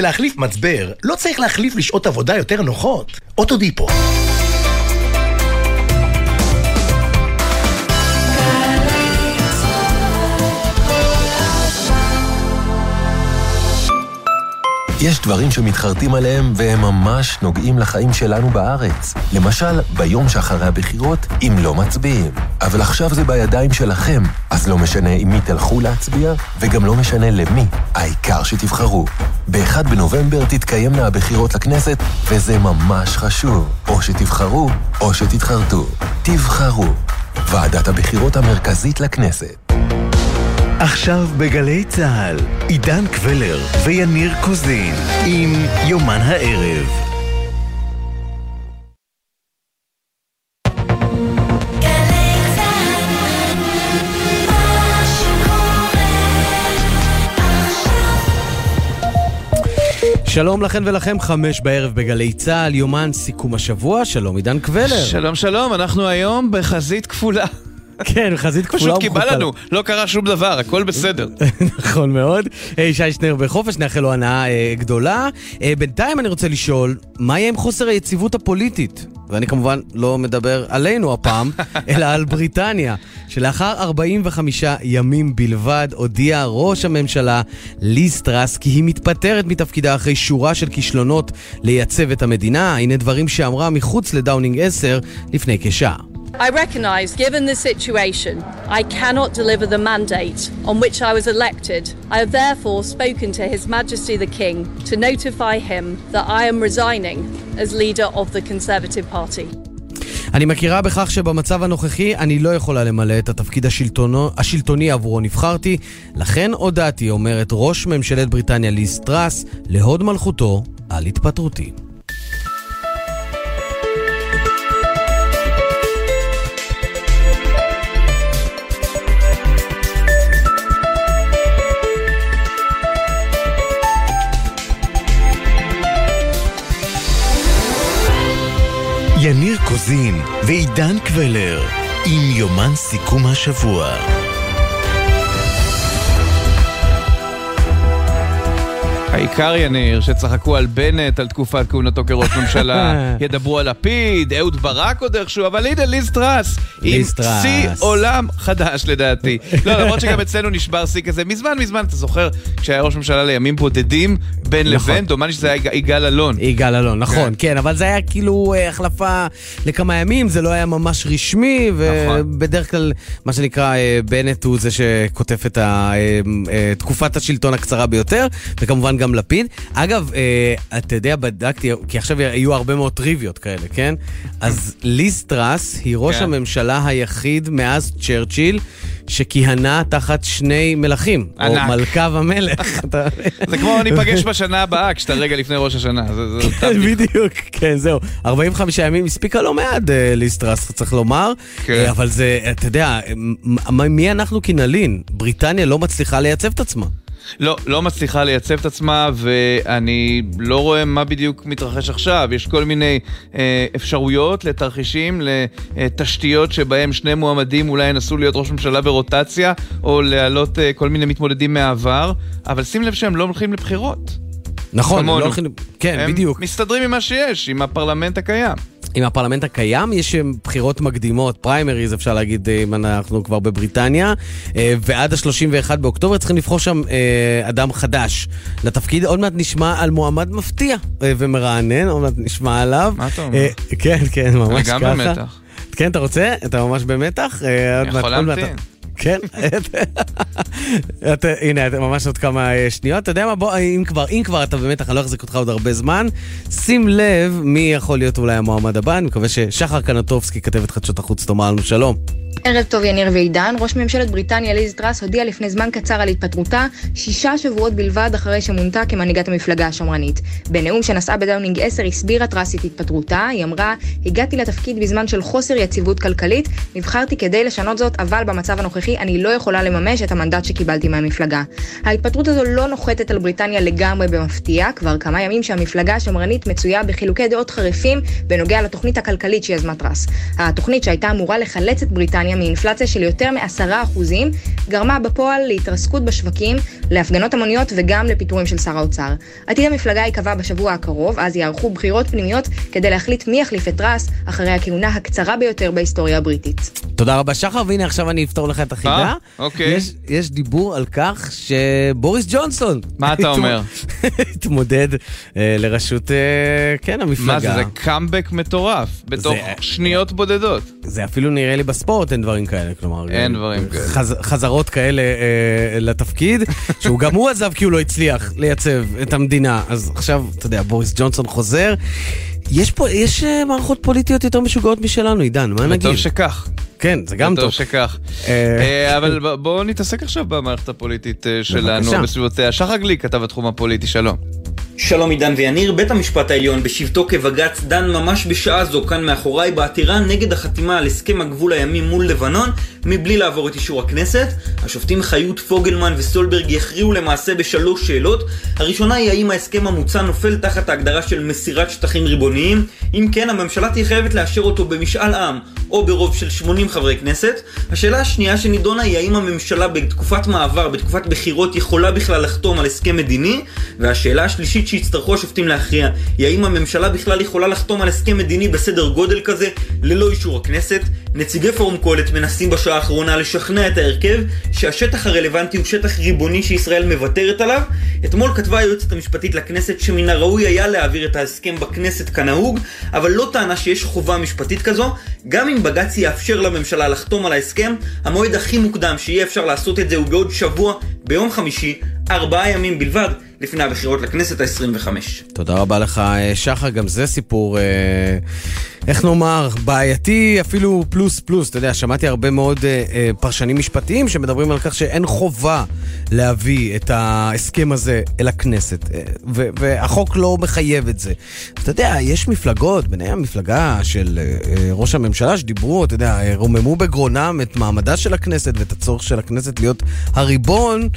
להחליף מצבר, לא צריך להחליף לשעות עבודה יותר נוחות. אוטודיפו. יש דברים שמתחרטים עליהם והם ממש נוגעים לחיים שלנו בארץ. למשל, ביום שאחרי הבחירות, אם לא מצביעים. אבל עכשיו זה בידיים שלכם, אז לא משנה עם מי תלכו להצביע, וגם לא משנה למי, העיקר שתבחרו. ב-1 בנובמבר תתקיימנה הבחירות לכנסת, וזה ממש חשוב. או שתבחרו, או שתתחרטו. תבחרו. ועדת הבחירות המרכזית לכנסת. עכשיו בגלי צה"ל, עידן קבלר ויניר קוזין עם יומן הערב. שלום לכן ולכם, חמש בערב בגלי צה"ל, יומן סיכום השבוע, שלום עידן קבלר. שלום שלום, אנחנו היום בחזית כפולה. כן, חזית כפולה פשוט כי בא לנו, לא קרה שום דבר, הכל בסדר. נכון מאוד. אה, שי שנר בחופש, נאחל לו הנאה אה, גדולה. אה, בינתיים אני רוצה לשאול, מה יהיה עם חוסר היציבות הפוליטית? ואני כמובן לא מדבר עלינו הפעם, אלא על בריטניה, שלאחר 45 ימים בלבד הודיע ראש הממשלה ליז טראס כי היא מתפטרת מתפקידה אחרי שורה של כישלונות לייצב את המדינה. הנה דברים שאמרה מחוץ לדאונינג 10 לפני כשעה. I recognise, given the situation, I cannot deliver the mandate on which I was elected. I have therefore spoken to His Majesty the King to notify him that I am resigning as leader of the Conservative Party. אני מכירה בכך שבמצב הנוכחי אני לא יכולה למלא את התפקיד השלטונו, השלטוני עבורו נבחרתי, לכן הודעתי, אומרת ראש ממשלת בריטניה ליס טראס, להוד מלכותו על התפטרותי. יניר קוזין ועידן קבלר עם יומן סיכום השבוע. העיקר יניר, שצחקו על בנט, על תקופת כהונתו כראש ממשלה, ידברו על לפיד, אהוד ברק עוד איכשהו, אבל הנה ליז טראס, עם שיא עולם חדש לדעתי. לא, למרות שגם אצלנו נשבר שיא כזה מזמן מזמן, אתה זוכר, כשהיה ראש ממשלה לימים בודדים, בין נכון. לבין, דומני שזה היה יגאל אלון. יגאל אלון, נכון, כן. כן, אבל זה היה כאילו אה, החלפה לכמה ימים, זה לא היה ממש רשמי, נכון. ובדרך כלל, מה שנקרא, אה, בנט הוא זה שכותב את אה, תקופת השלטון הקצרה ביותר, וכמובן גם לפיד. אגב, אה, אתה יודע, בדקתי, כי עכשיו יהיו הרבה מאוד טריוויות כאלה, כן? אז ליז טראס היא ראש כן. הממשלה היחיד מאז צ'רצ'יל. שכיהנה תחת שני מלכים, ענק. או מלכה ומלך. זה כמו ניפגש בשנה הבאה, כשאתה רגע לפני ראש השנה. כן, בדיוק, כן, זהו. 45 ימים הספיקה לא מעט אה, ליסטרס, צריך לומר. כן. אה, אבל זה, אתה יודע, מי אנחנו כנלין? בריטניה לא מצליחה לייצב את עצמה. לא, לא מצליחה לייצב את עצמה, ואני לא רואה מה בדיוק מתרחש עכשיו. יש כל מיני אה, אפשרויות לתרחישים, לתשתיות שבהם שני מועמדים אולי ינסו להיות ראש ממשלה ברוטציה, או להעלות אה, כל מיני מתמודדים מהעבר, אבל שים לב שהם לא הולכים לבחירות. נכון, הם לא הולכים... כן, הם בדיוק. הם מסתדרים עם מה שיש, עם הפרלמנט הקיים. עם הפרלמנט הקיים, יש בחירות מקדימות, פריימריז אפשר להגיד, אה, אם אנחנו כבר בבריטניה, אה, ועד ה-31 באוקטובר צריכים לבחור שם אה, אדם חדש לתפקיד. עוד מעט נשמע על מועמד מפתיע ומרענן, עוד מעט נשמע עליו. מה אתה אומר? כן, כן, ממש ככה. אני גם במתח. כן, אתה רוצה? אתה ממש במתח? יכול להמתין. כן, הנה, ממש עוד כמה אה, שניות. אתה יודע מה, בוא, אם כבר, אם כבר אתה באמת, אני לא אחזיק אותך עוד הרבה זמן, שים לב מי יכול להיות אולי המועמד הבא. אני מקווה ששחר קנוטובסקי, כתבת חדשות החוץ, תאמר לנו שלום. ערב טוב יניר ועידן, ראש ממשלת בריטניה ליז טראס הודיעה לפני זמן קצר על התפטרותה, שישה שבועות בלבד אחרי שמונתה כמנהיגת המפלגה השמרנית. בנאום שנשאה בדאונינג 10 הסבירה טראס את התפטרותה, היא אמרה, הגעתי לתפקיד בזמן של חוסר יציבות כלכלית, נבחרתי כדי לשנות זאת, אבל במצב הנוכחי הנוכחי אני לא יכולה לממש את המנדט שקיבלתי מהמפלגה. ההתפטרות הזו לא נוחתת על בריטניה לגמרי במפתיע, כבר כמה ימים שהמפלגה השמרנית מצויה בחילוקי דעות חריפים בנוגע לתוכנית הכלכלית שיזמה טראס. התוכנית שהייתה אמורה לחלץ את בריטניה מאינפלציה של יותר מ-10% גרמה בפועל להתרסקות בשווקים, להפגנות המוניות וגם לפיטורים של שר האוצר. עתיד המפלגה ייקבע בשבוע הקרוב, אז יערכו בחירות פנימיות כדי להחליט מי יחליף את טראס אחרי הכהונה הקצרה ביותר בהיסטוריה הבריטית. תודה רבה שחר, והנה עכשיו אני אפתור לך את החידה. אה, אוקיי. יש, יש דיבור על כך שבוריס ג'ונסון... מה אתה אומר? התמודד אה, לראשות, אה, כן, המפלגה. מה זה, זה קאמבק מטורף, בתוך זה- שניות בודדות. זה אפילו נראה לי בספורט אין דברים כאלה, כלומר... אין דברים כאלה. חז, חזרות כאלה אה, לתפקיד, שהוא גם הוא עזב כי הוא לא הצליח לייצב את המדינה. אז עכשיו, אתה יודע, בוריס ג'ונסון חוזר. יש פה, יש אה, מערכות פוליטיות יותר משוגעות משלנו, עידן, מה נגיד? וטוב שכך. כן, זה גם טוב. טוב שכך. אה, אה, אבל בואו נתעסק עכשיו במערכת הפוליטית שלנו. בסביבותיה. שחר גליק, כתב התחום הפוליטי, שלום. שלום עידן ויניר, בית המשפט העליון בשבתו כבג"ץ דן ממש בשעה זו כאן מאחוריי בעתירה נגד החתימה על הסכם הגבול הימי מול לבנון מבלי לעבור את אישור הכנסת. השופטים חיות פוגלמן וסולברג יכריעו למעשה בשלוש שאלות. הראשונה היא האם ההסכם המוצע נופל תחת ההגדרה של מסירת שטחים ריבוניים. אם כן, הממשלה תהיה חייבת לאשר אותו במשאל עם או ברוב של 80 חברי כנסת. השאלה השנייה שנידונה היא האם הממשלה בתקופת מעבר, בתקופת בחירות, יכולה בכלל לחתום על הסכם מדיני. והשאלה השלישית שיצטרכו השופטים להכריע היא האם הממשלה בכלל יכולה לחתום על הסכם מדיני בסדר גודל כזה ללא אישור הכנסת. נציגי פורום קהלת מנסים בשעה האחרונה לשכנע את ההרכב שהשטח הרלוונטי הוא שטח ריבוני שישראל מוותרת עליו. אתמול כתבה היועצת המשפטית לכנסת שמן הראוי היה להעביר את ההסכם בכנסת כנהוג, אבל לא טענה שיש חובה משפטית כזו. גם אם בג"ץ יאפשר לממשלה לחתום על ההסכם, המועד הכי מוקדם שיהיה אפשר לעשות את זה הוא בעוד שבוע, ביום חמישי, ארבעה ימים בלבד, לפני הבחירות לכנסת ה-25. תודה רבה לך, אה, שחר. גם זה סיפור, אה, איך נאמר, בעייתי, אפילו פלוס פלוס. אתה יודע, שמעתי הרבה מאוד אה, פרשנים משפטיים שמדברים על כך שאין חובה להביא את ההסכם הזה אל הכנסת, והחוק לא מחייב את זה. אתה יודע, יש מפלגות, ביניהן המפלגה של ראש הממשלה, שדיברו, אתה יודע, רוממו בגרונם את מעמדה של הכנסת ואת הצורך של הכנסת להיות הריבון.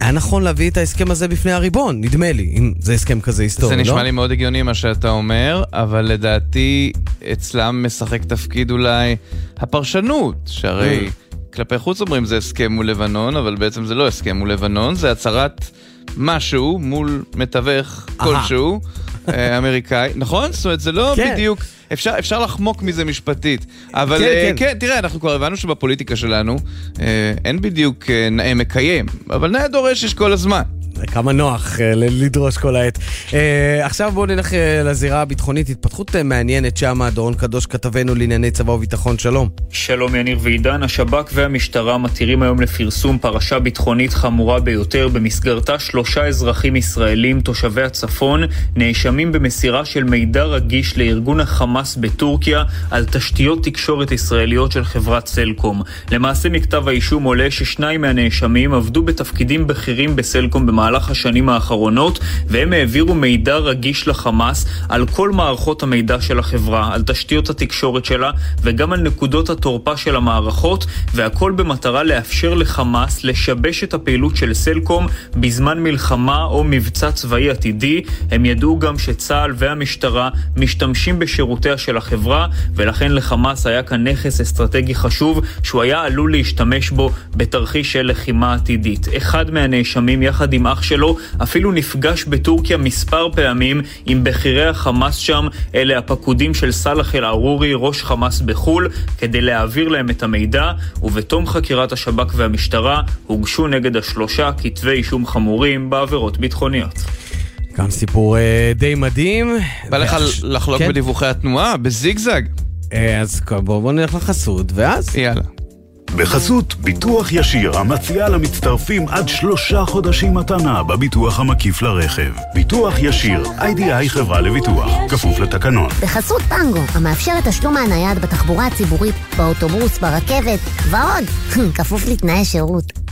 היה נכון להביא את ההסכם הזה בפני הריבון, נדמה לי, אם זה הסכם כזה היסטורי, זה לא? נשמע לי מאוד הגיוני מה שאתה אומר, אבל לדעתי אצלם משחק תפקיד אולי הפרשנות, שהרי כלפי חוץ אומרים זה הסכם מול לבנון, אבל בעצם זה לא הסכם מול לבנון, זה הצהרת משהו מול מתווך. כלשהו. אה, אמריקאי, נכון? זאת אומרת, זה לא כן. בדיוק, אפשר, אפשר לחמוק מזה משפטית. אבל כן, אה, כן. כן, תראה, אנחנו כבר הבנו שבפוליטיקה שלנו אה, אין בדיוק אה, נאה מקיים, אבל נאה דורש יש כל הזמן. כמה נוח אה, לדרוש כל העת. אה, עכשיו בואו נלך אה, לזירה הביטחונית, התפתחות מעניינת שמה, דורון קדוש כתבנו לענייני צבא וביטחון, שלום. שלום יניר ועידן, השב"כ והמשטרה מתירים היום לפרסום פרשה ביטחונית חמורה ביותר, במסגרתה שלושה אזרחים ישראלים תושבי הצפון נאשמים במסירה של מידע רגיש לארגון החמאס בטורקיה על תשתיות תקשורת ישראליות של חברת סלקום. למעשה מכתב האישום עולה ששניים מהנאשמים עבדו בתפקידים בכירים בסלקום במהלך השנים האחרונות, והם העבירו מידע רגיש לחמאס על כל מערכות המידע של החברה, על תשתיות התקשורת שלה וגם על נקודות התורפה של המערכות, והכל במטרה לאפשר לחמאס לשבש את הפעילות של סלקום בזמן מלחמה או מבצע צבאי עתידי. הם ידעו גם שצה"ל והמשטרה משתמשים בשירותיה של החברה, ולכן לחמאס היה כאן נכס אסטרטגי חשוב שהוא היה עלול להשתמש בו בתרחיש של לחימה עתידית. אחד מהנאשמים יחד עם אח שלו אפילו נפגש בטורקיה מספר פעמים עם בכירי החמאס שם, אלה הפקודים של סאלח אל-ערורי, ראש חמאס בחו"ל, כדי להעביר להם את המידע, ובתום חקירת השב"כ והמשטרה הוגשו נגד השלושה כתבי אישום חמורים בעבירות ביטחוניות. גם סיפור אה, די מדהים. בא לך לחלוק כן? בדיווחי התנועה, בזיגזג? אה, אז בואו בוא נלך לחסות, ואז... יאללה. בחסות ביטוח ישיר המציע למצטרפים עד שלושה חודשים מתנה בביטוח המקיף לרכב. ביטוח ישיר, איי-די-איי חברה לביטוח, כפוף לתקנון. בחסות טנגו, המאפשרת תשלום מהנייד בתחבורה הציבורית, באוטובוס, ברכבת, ועוד, כפוף לתנאי שירות.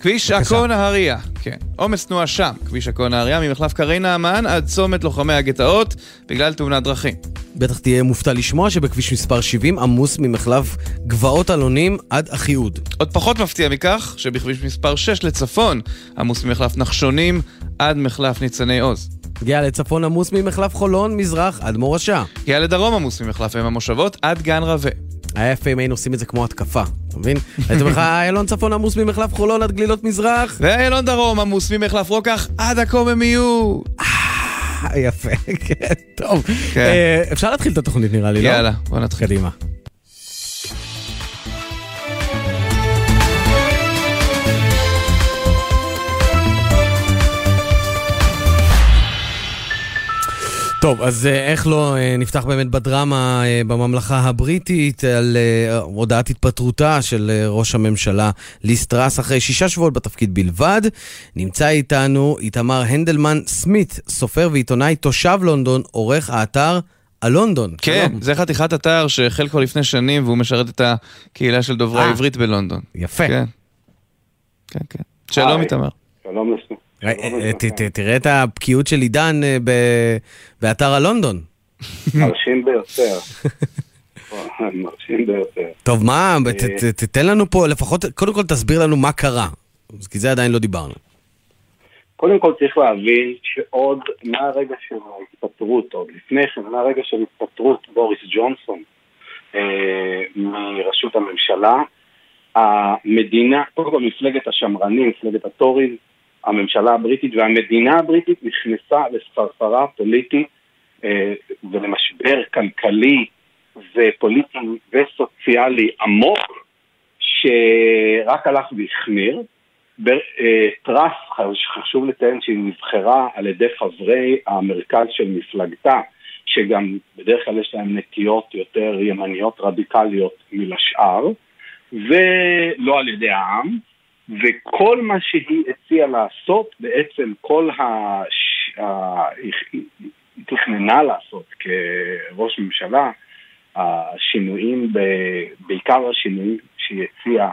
כביש עכו נהריה, כן. עומס תנועה שם, כביש עכו נהריה, ממחלף קרי נעמן עד צומת לוחמי הגטאות, בגלל תאונת דרכים. בטח תהיה מופתע לשמוע שבכביש מספר 70 עמוס ממחלף גבעות אלונים עד אחיהוד. עוד פחות מפתיע מכך שבכביש מספר 6 לצפון עמוס ממחלף נחשונים עד מחלף ניצני עוז. הגיע לצפון עמוס ממחלף חולון, מזרח עד מורשה. הגיע לדרום עמוס ממחלף אם המושבות עד גן רווה. היה יפה אם היינו עושים את זה כמו התקפה, אתה מבין? הייתי אומר לך, איילון צפון עמוס ממחלף חולון עד גלילות מזרח. ואיילון דרום עמוס ממחלף רוקח עד הקוממיות. אה, יפה, כן, טוב. כן. אה, אפשר להתחיל את התוכנית נראה לי, לא? יאללה, בוא נתחיל. קדימה. טוב, אז אה, איך לא אה, נפתח באמת בדרמה אה, בממלכה הבריטית על הודעת התפטרותה של ראש הממשלה ליסטרס אחרי שישה שבועות בתפקיד בלבד. נמצא איתנו איתמר הנדלמן סמית, סופר ועיתונאי תושב לונדון, עורך האתר הלונדון. כן, שלום. זה חתיכת אתר שהחל כבר לפני שנים והוא משרת את הקהילה של דוברי העברית בלונדון. יפה. כן, כן, כן. שלום איתמר. שלום לך. אה, אה, תראה את הבקיאות של עידן אה, באתר הלונדון. מרשים ביותר. מרשים ביותר. טוב, מה, תתן לנו פה, לפחות, קודם כל תסביר לנו מה קרה, כי זה עדיין לא דיברנו. קודם כל צריך להבין שעוד מהרגע של ההתפטרות, עוד לפני כן, מהרגע של התפטרות בוריס ג'ונסון מראשות הממשלה, המדינה, קודם כל מפלגת השמרנים, מפלגת הטורים, הממשלה הבריטית והמדינה הבריטית נכנסה לספרפרה פוליטית אה, ולמשבר כלכלי ופוליטי וסוציאלי עמוק שרק הלך והחמיר. אה, טראס, חשוב לציין שהיא נבחרה על ידי חברי המרכז של מפלגתה, שגם בדרך כלל יש להם נטיות יותר ימניות רדיקליות מלשאר, ולא על ידי העם. וכל מה שהיא הציעה לעשות, בעצם כל ה... היא תכננה לעשות כראש ממשלה, השינויים, ב... בעיקר השינויים שהיא הציעה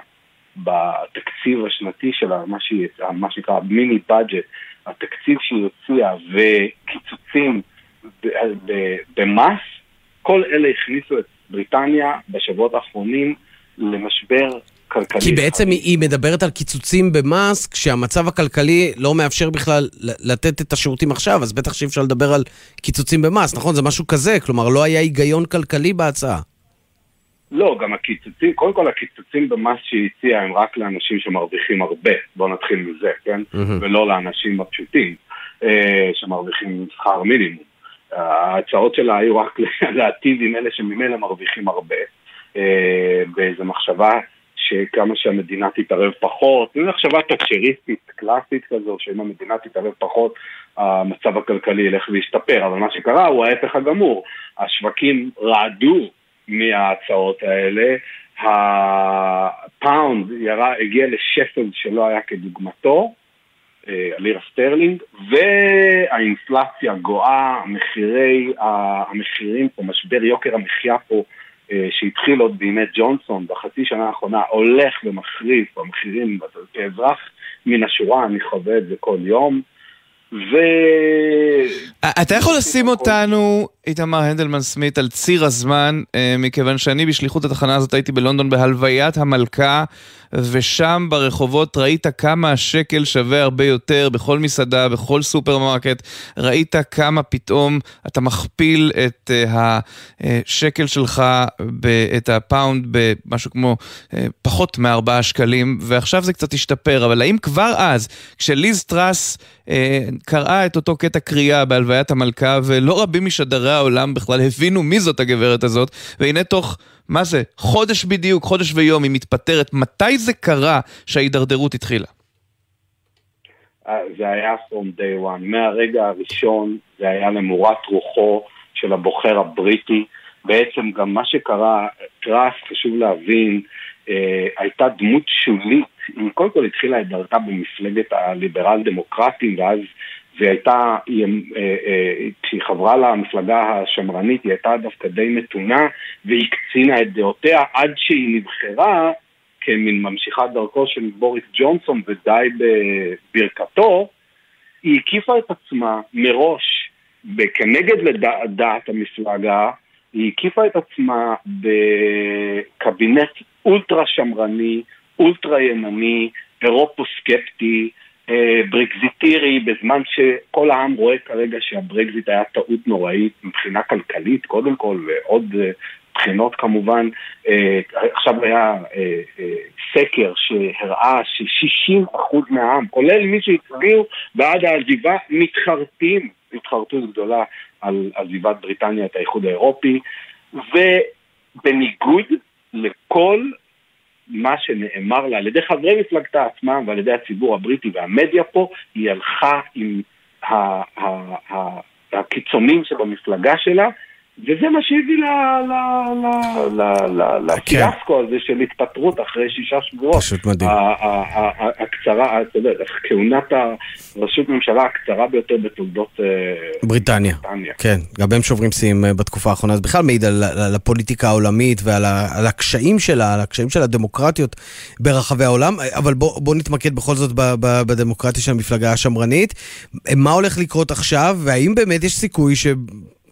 בתקציב השנתי שלה, מה, שהיא, מה שנקרא מיני בדג'ט, התקציב שהיא הציעה וקיצוצים במס, כל אלה הכניסו את בריטניה בשבועות האחרונים למשבר כלכלי. כי בעצם היא, היא מדברת על קיצוצים במס, כשהמצב הכלכלי לא מאפשר בכלל לתת את השירותים עכשיו, אז בטח שאי אפשר לדבר על קיצוצים במס, נכון? זה משהו כזה, כלומר לא היה היגיון כלכלי בהצעה. לא, גם הקיצוצים, קודם כל הקיצוצים במס שהיא הציעה הם רק לאנשים שמרוויחים הרבה, בואו נתחיל מזה, כן? Mm-hmm. ולא לאנשים הפשוטים אה, שמרוויחים שכר מינימום. ההצעות שלה היו רק להטיב עם אלה שממילא מרוויחים הרבה, אה, באיזו מחשבה שכמה שהמדינה תתערב פחות, זו מחשבה תקשריסטית קלאסית כזו, שאם המדינה תתערב פחות, המצב הכלכלי ילך וישתפר, אבל מה שקרה הוא ההפך הגמור. השווקים רעדו מההצעות האלה, הפאונד ירה, הגיע לשפל שלא היה כדוגמתו, אה, הלירה סטרלינג, והאינפלציה גואה, מחירי, המחירים פה, משבר יוקר המחיה פה שהתחיל עוד בימי ג'ונסון בחצי שנה האחרונה הולך ומחריף במחירים, כאזרח מן השורה אני חווה את זה כל יום. ו... אתה יכול לשים אותנו, איתמר הנדלמן סמית, על ציר הזמן, אה, מכיוון שאני בשליחות התחנה הזאת הייתי בלונדון בהלוויית המלכה, ושם ברחובות ראית כמה השקל שווה הרבה יותר בכל מסעדה, בכל סופרמרקט, ראית כמה פתאום אתה מכפיל את אה, השקל שלך, את הפאונד במשהו כמו אה, פחות מארבעה שקלים, ועכשיו זה קצת השתפר, אבל האם כבר אז, כשליז טראס קראה את אותו קטע קריאה בהלוויית המלכה, ולא רבים משדרי העולם בכלל הבינו מי זאת הגברת הזאת, והנה תוך, מה זה, חודש בדיוק, חודש ויום היא מתפטרת, מתי זה קרה שההידרדרות התחילה? אה, זה היה from day one. מהרגע הראשון זה היה למורת רוחו של הבוחר הבריטי. בעצם גם מה שקרה, טראס, חשוב להבין, אה, הייתה דמות שולית, היא קודם כל התחילה את דרכה במפלגת הליברל דמוקרטים ואז והיא הייתה, אה, אה, כשהיא חברה למפלגה השמרנית, היא הייתה דווקא די מתונה, והיא את דעותיה עד שהיא נבחרה כמין ממשיכת דרכו של בוריס ג'ונסון ודי בברכתו, היא הקיפה את עצמה מראש כנגד לדעת המפלגה היא הקיפה את עצמה בקבינט אולטרה שמרני, אולטרה ימני, אירופו-סקפטי, אה, ברקזיטירי, בזמן שכל העם רואה כרגע שהברקזיט היה טעות נוראית מבחינה כלכלית, קודם כל, ועוד אה, בחינות כמובן. אה, עכשיו היה סקר שהראה ש-60% מהעם, כולל מי שהצביעו בעד העזיבה, מתחרטים, התחרטות גדולה על עזיבת בריטניה את האיחוד האירופי, ובניגוד לכל מה שנאמר לה על ידי חברי מפלגתה עצמם ועל ידי הציבור הבריטי והמדיה פה, היא הלכה עם הקיצונים שבמפלגה שלה, וזה מה שהביא לפיאסקו הזה של התפטרות אחרי שישה שבועות. פשוט מדהים. הקצרה, אתה יודע, כהונת הראשות ממשלה הקצרה ביותר בתולדות אה, בריטניה. כן, גם הם שוברים שיאים אה, בתקופה האחרונה. זה בכלל מעיד על הפוליטיקה העולמית ועל הקשיים שלה, על הקשיים של הדמוקרטיות ברחבי העולם. אבל בואו נתמקד בכל זאת בדמוקרטיה של המפלגה השמרנית. מה הולך לקרות עכשיו, והאם באמת יש סיכוי ש...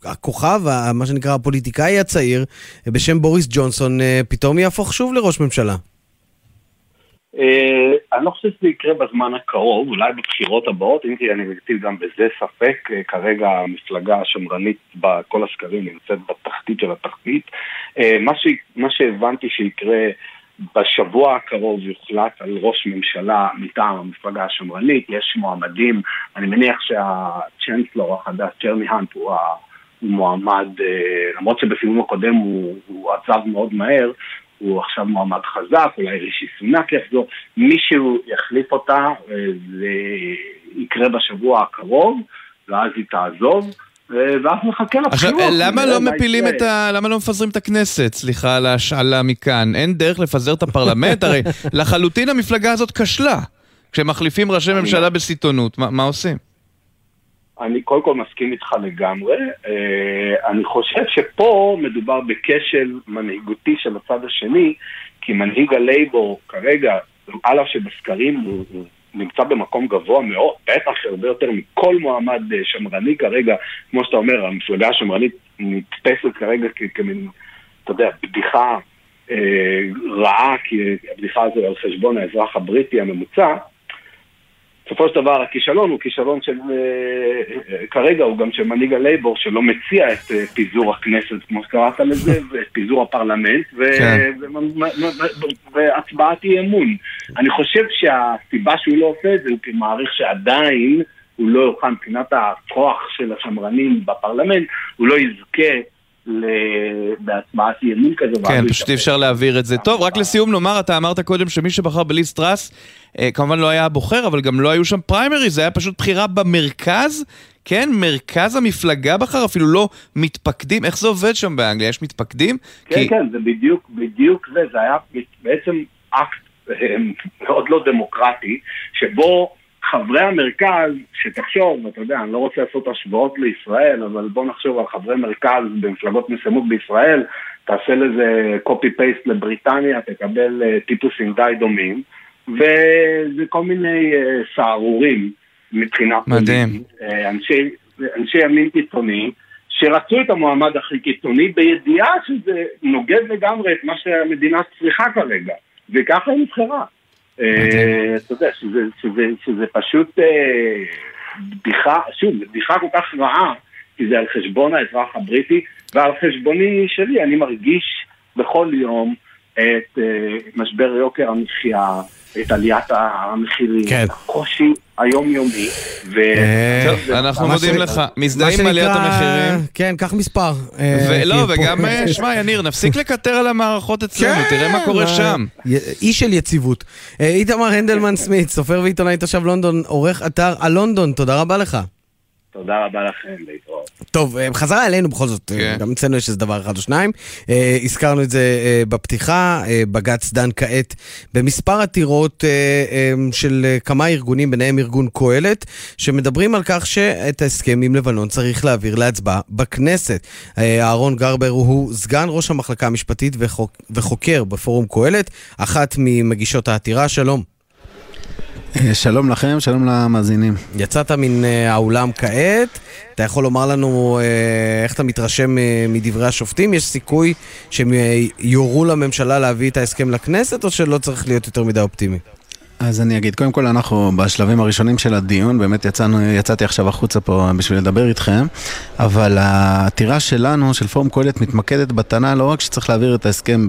הכוכב, מה שנקרא הפוליטיקאי הצעיר, בשם בוריס ג'ונסון, אה, פתאום יהפוך שוב לראש ממשלה. אה, אני לא חושב שזה יקרה בזמן הקרוב, אולי בבחירות הבאות, אם כי אני מטיל גם בזה ספק, אה, כרגע המפלגה השמרנית בכל הסקרים נמצאת בתחתית של התחתית. מה שהבנתי שיקרה בשבוע הקרוב יוחלט על ראש ממשלה מטעם המפלגה השמרנית, יש מועמדים, אני מניח שהצ'נסלור החדש, צ'רני האנט, הוא הוא מועמד, אה, למרות שבסיבוב הקודם הוא, הוא עזב מאוד מהר, הוא עכשיו מועמד חזק, אולי רישי סונאק יחזור, מישהו יחליף אותה, אה, זה יקרה בשבוע הקרוב, ואז היא תעזוב. אה, ואז נחכה לבחירות. עכשיו, למה לא מפילים את ה... למה לא מפזרים את הכנסת? סליחה על ההשאלה מכאן. אין דרך לפזר את הפרלמנט? הרי לחלוטין המפלגה הזאת כשלה. כשמחליפים ראשי ממשלה בסיטונות, מה עושים? אני קודם כל מסכים איתך לגמרי. אה, אני חושב שפה מדובר בכשל מנהיגותי של הצד השני, כי מנהיג הלייבור כרגע, על אף שבסקרים הוא, נמצא במקום גבוה מאוד, בטח הרבה יותר מכל מועמד אה, שמרני כרגע, כמו שאתה אומר, המפלגה השמרנית נתפסת כרגע כמין, אתה יודע, בדיחה אה, רעה, כי הבדיחה הזו על חשבון האזרח הבריטי הממוצע. בסופו של דבר הכישלון הוא כישלון של, אה, אה, כרגע הוא גם של מנהיג הלייבור שלא מציע את אה, פיזור הכנסת, כמו שקראת לזה, ואת פיזור הפרלמנט, כן. והצבעת אי אמון. אני חושב שהסיבה שהוא לא עושה את זה הוא כי מעריך שעדיין הוא לא יוכל מבחינת הכוח של השמרנים בפרלמנט, הוא לא יזכה בהצבעת אי אמון כזו. כן, פשוט אי אפשר להעביר את זה. טוב, רק לסיום נאמר, אתה אמרת קודם שמי שבחר בליסט טראס, אה, כמובן לא היה הבוחר, אבל גם לא היו שם פריימריז, זה היה פשוט בחירה במרכז. כן, מרכז המפלגה בחר, אפילו לא מתפקדים. איך זה עובד שם באנגליה? יש מתפקדים? כן, כי... כן, זה בדיוק, בדיוק זה. זה היה בעצם אקט אה, מאוד לא דמוקרטי, שבו חברי המרכז, שתחשוב, אתה יודע, אני לא רוצה לעשות השוואות לישראל, אבל בוא נחשוב על חברי מרכז במפלגות מסוימות בישראל, תעשה לזה copy-paste לבריטניה, תקבל uh, טיפוסים די דומים, וזה כל מיני uh, סהרורים מבחינה פוליטית. Uh, אנשי, אנשי ימין קיצוני, שרצו את המועמד הכי קיצוני בידיעה שזה נוגד לגמרי את מה שהמדינה צריכה כרגע, וככה היא נבחרה. אה, יודע, שזה פשוט אה, בדיחה, שוב, בדיחה כל כך רעה, כי זה על חשבון האזרח הבריטי ועל חשבוני שלי, אני מרגיש בכל יום את אה, משבר יוקר המחיה, את עליית המחירים, כן. הקושי היומיומי. ו... טוב, אנחנו מודים לך. מזדהים עם עליית המחירים. כן, קח מספר. ולא, וגם, שמע, יניר, נפסיק לקטר על המערכות אצלנו, כן, תראה מה קורה שם. אי של יציבות. איתמר הנדלמן סמית, סופר ועיתונאי תושב לונדון, עורך אתר הלונדון, תודה רבה לך. תודה רבה לכם, להתראות. טוב, אה, חזרה אלינו בכל זאת, כן. גם אצלנו יש איזה דבר אחד או שניים. אה, הזכרנו את זה אה, בפתיחה, בג"ץ דן כעת במספר עתירות של כמה ארגונים, ביניהם ארגון קהלת, שמדברים על כך שאת ההסכם עם לבנון צריך להעביר להצבעה בכנסת. אהרון גרבר הוא סגן ראש המחלקה המשפטית וחוק, וחוקר בפורום קהלת, אחת ממגישות העתירה, שלום. אה, שלום לכם, שלום למאזינים. יצאת מן אה, האולם כעת, אתה יכול לומר לנו אה, איך אתה מתרשם מדברי השופטים? יש סיכוי שהם יורו לממשלה להביא את ההסכם לכנסת, או שלא צריך להיות יותר מדי אופטימי? אז אני אגיד, קודם כל אנחנו בשלבים הראשונים של הדיון, באמת יצאנו, יצאתי עכשיו החוצה פה בשביל לדבר איתכם, אבל העתירה שלנו, של פורום קהלת, מתמקדת בטענה לא רק שצריך להעביר את ההסכם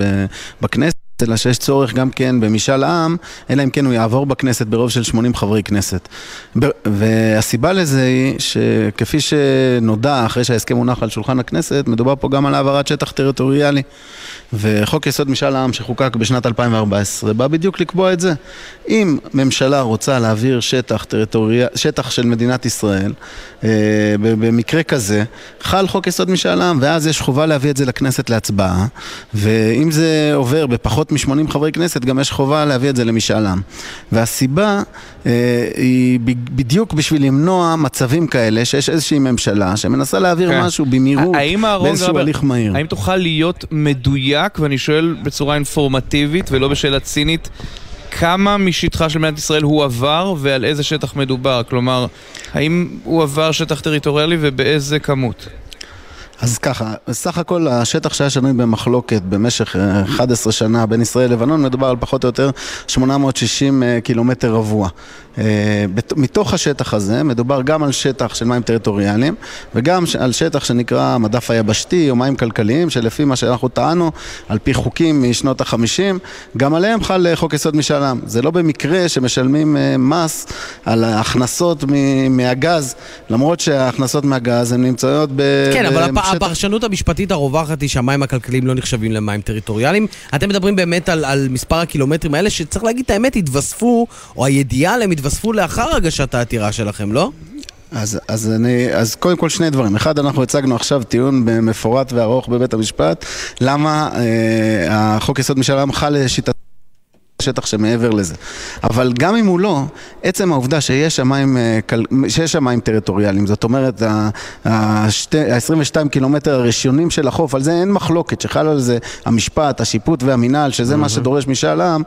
בכנסת, אלא שיש צורך גם כן במשאל עם, אלא אם כן הוא יעבור בכנסת ברוב של 80 חברי כנסת. והסיבה לזה היא שכפי שנודע אחרי שההסכם הונח על שולחן הכנסת, מדובר פה גם על העברת שטח טריטוריאלי. וחוק יסוד משאל העם שחוקק בשנת 2014 בא בדיוק לקבוע את זה. אם ממשלה רוצה להעביר שטח, טריטוריה, שטח של מדינת ישראל, אה, במקרה כזה, חל חוק יסוד משאל העם, ואז יש חובה להביא את זה לכנסת להצבעה, ואם זה עובר בפחות מ-80 חברי כנסת, גם יש חובה להביא את זה למשאל עם. והסיבה אה, היא בדיוק בשביל למנוע מצבים כאלה, שיש איזושהי ממשלה שמנסה להעביר כן. משהו במהירות, באיזשהו הליך מהיר. האם תוכל להיות מדויק? מדויק, ואני שואל בצורה אינפורמטיבית ולא בשאלה צינית, כמה משטחה של מדינת ישראל הוא עבר ועל איזה שטח מדובר? כלומר, האם הוא עבר שטח טריטוריאלי ובאיזה כמות? אז ככה, בסך הכל השטח שהיה שנוי במחלוקת במשך 11 אה, שנה בין ישראל ללבנון מדובר על פחות או יותר 860 אה, קילומטר רבוע. אה, מתוך השטח הזה מדובר גם על שטח של מים טריטוריאליים וגם על שטח שנקרא המדף היבשתי או מים כלכליים שלפי מה שאנחנו טענו על פי חוקים משנות החמישים גם עליהם חל חוק יסוד משאל עם. זה לא במקרה שמשלמים מס על ההכנסות מהגז למרות שההכנסות מהגז הן נמצאות ב... כן, אבל הפ... הפרשנות המשפטית הרווחת היא שהמים הכלכליים לא נחשבים למים טריטוריאליים. אתם מדברים באמת על, על מספר הקילומטרים האלה, שצריך להגיד את האמת, התווספו, או הידיעה עליהם התווספו לאחר הגשת העתירה שלכם, לא? אז, אז, אני, אז קודם כל שני דברים. אחד, אנחנו הצגנו עכשיו טיעון מפורט וארוך בבית המשפט, למה אה, החוק יסוד משאל עם חל לשיטת... שטח שמעבר לזה. אבל גם אם הוא לא, עצם העובדה שיש שם מים, אה, שיש שם מים טריטוריאליים, זאת אומרת, ה-22 קילומטר הראשונים של החוף, על זה אין מחלוקת, שחל על זה המשפט, השיפוט והמינהל, שזה מה שדורש משאל עם,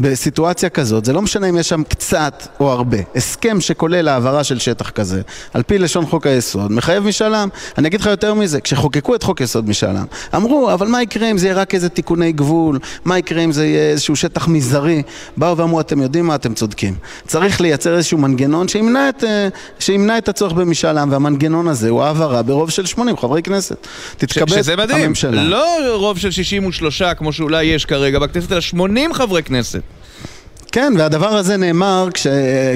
בסיטואציה כזאת, זה לא משנה אם יש שם קצת או הרבה. הסכם שכולל העברה של שטח כזה, על פי לשון חוק היסוד, מחייב משאל עם. אני אגיד לך יותר מזה, כשחוקקו את חוק יסוד משאל עם, אמרו, אבל מה יקרה אם זה יהיה רק איזה תיקוני גבול? מה יקרה אם זה יהיה איזשהו שטח מז... מזערי, באו ואמרו, אתם יודעים מה, אתם צודקים. צריך לייצר איזשהו מנגנון שימנע את, אה, שימנע את הצורך במשאל עם, והמנגנון הזה הוא העברה ברוב של 80 חברי כנסת. תתכבד שזה מדהים, הממשלה. לא רוב של 63 כמו שאולי יש כרגע בכנסת, אלא 80 חברי כנסת. כן, והדבר הזה נאמר כש,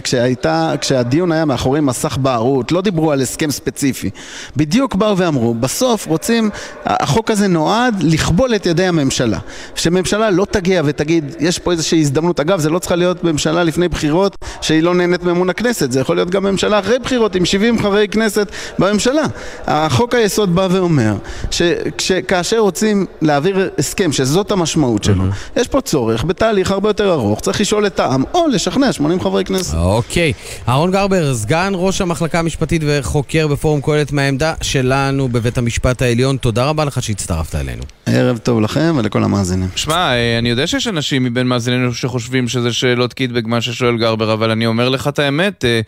כשהייתה, כשהדיון היה מאחורי מסך בערות, לא דיברו על הסכם ספציפי. בדיוק באו ואמרו, בסוף רוצים, החוק הזה נועד לכבול את ידי הממשלה. שממשלה לא תגיע ותגיד, יש פה איזושהי הזדמנות. אגב, זה לא צריכה להיות ממשלה לפני בחירות שהיא לא נהנית מאמון הכנסת, זה יכול להיות גם ממשלה אחרי בחירות עם 70 חברי כנסת בממשלה. החוק היסוד בא ואומר, שכאשר רוצים להעביר הסכם, שזאת המשמעות שלו, mm-hmm. יש פה צורך בתהליך הרבה יותר ארוך, צריך לשאול העם, או לשכנע 80 חברי כנסת. אוקיי. אהרון גרבר, סגן ראש המחלקה המשפטית וחוקר בפורום קהלת מהעמדה שלנו בבית המשפט העליון, תודה רבה לך שהצטרפת אלינו. ערב טוב לכם ולכל המאזינים. שמע, אה, אני יודע שיש אנשים מבין מאזיננו שחושבים שזה שאלות קיטבג מה ששואל גרבר, אבל אני אומר לך את האמת, אה,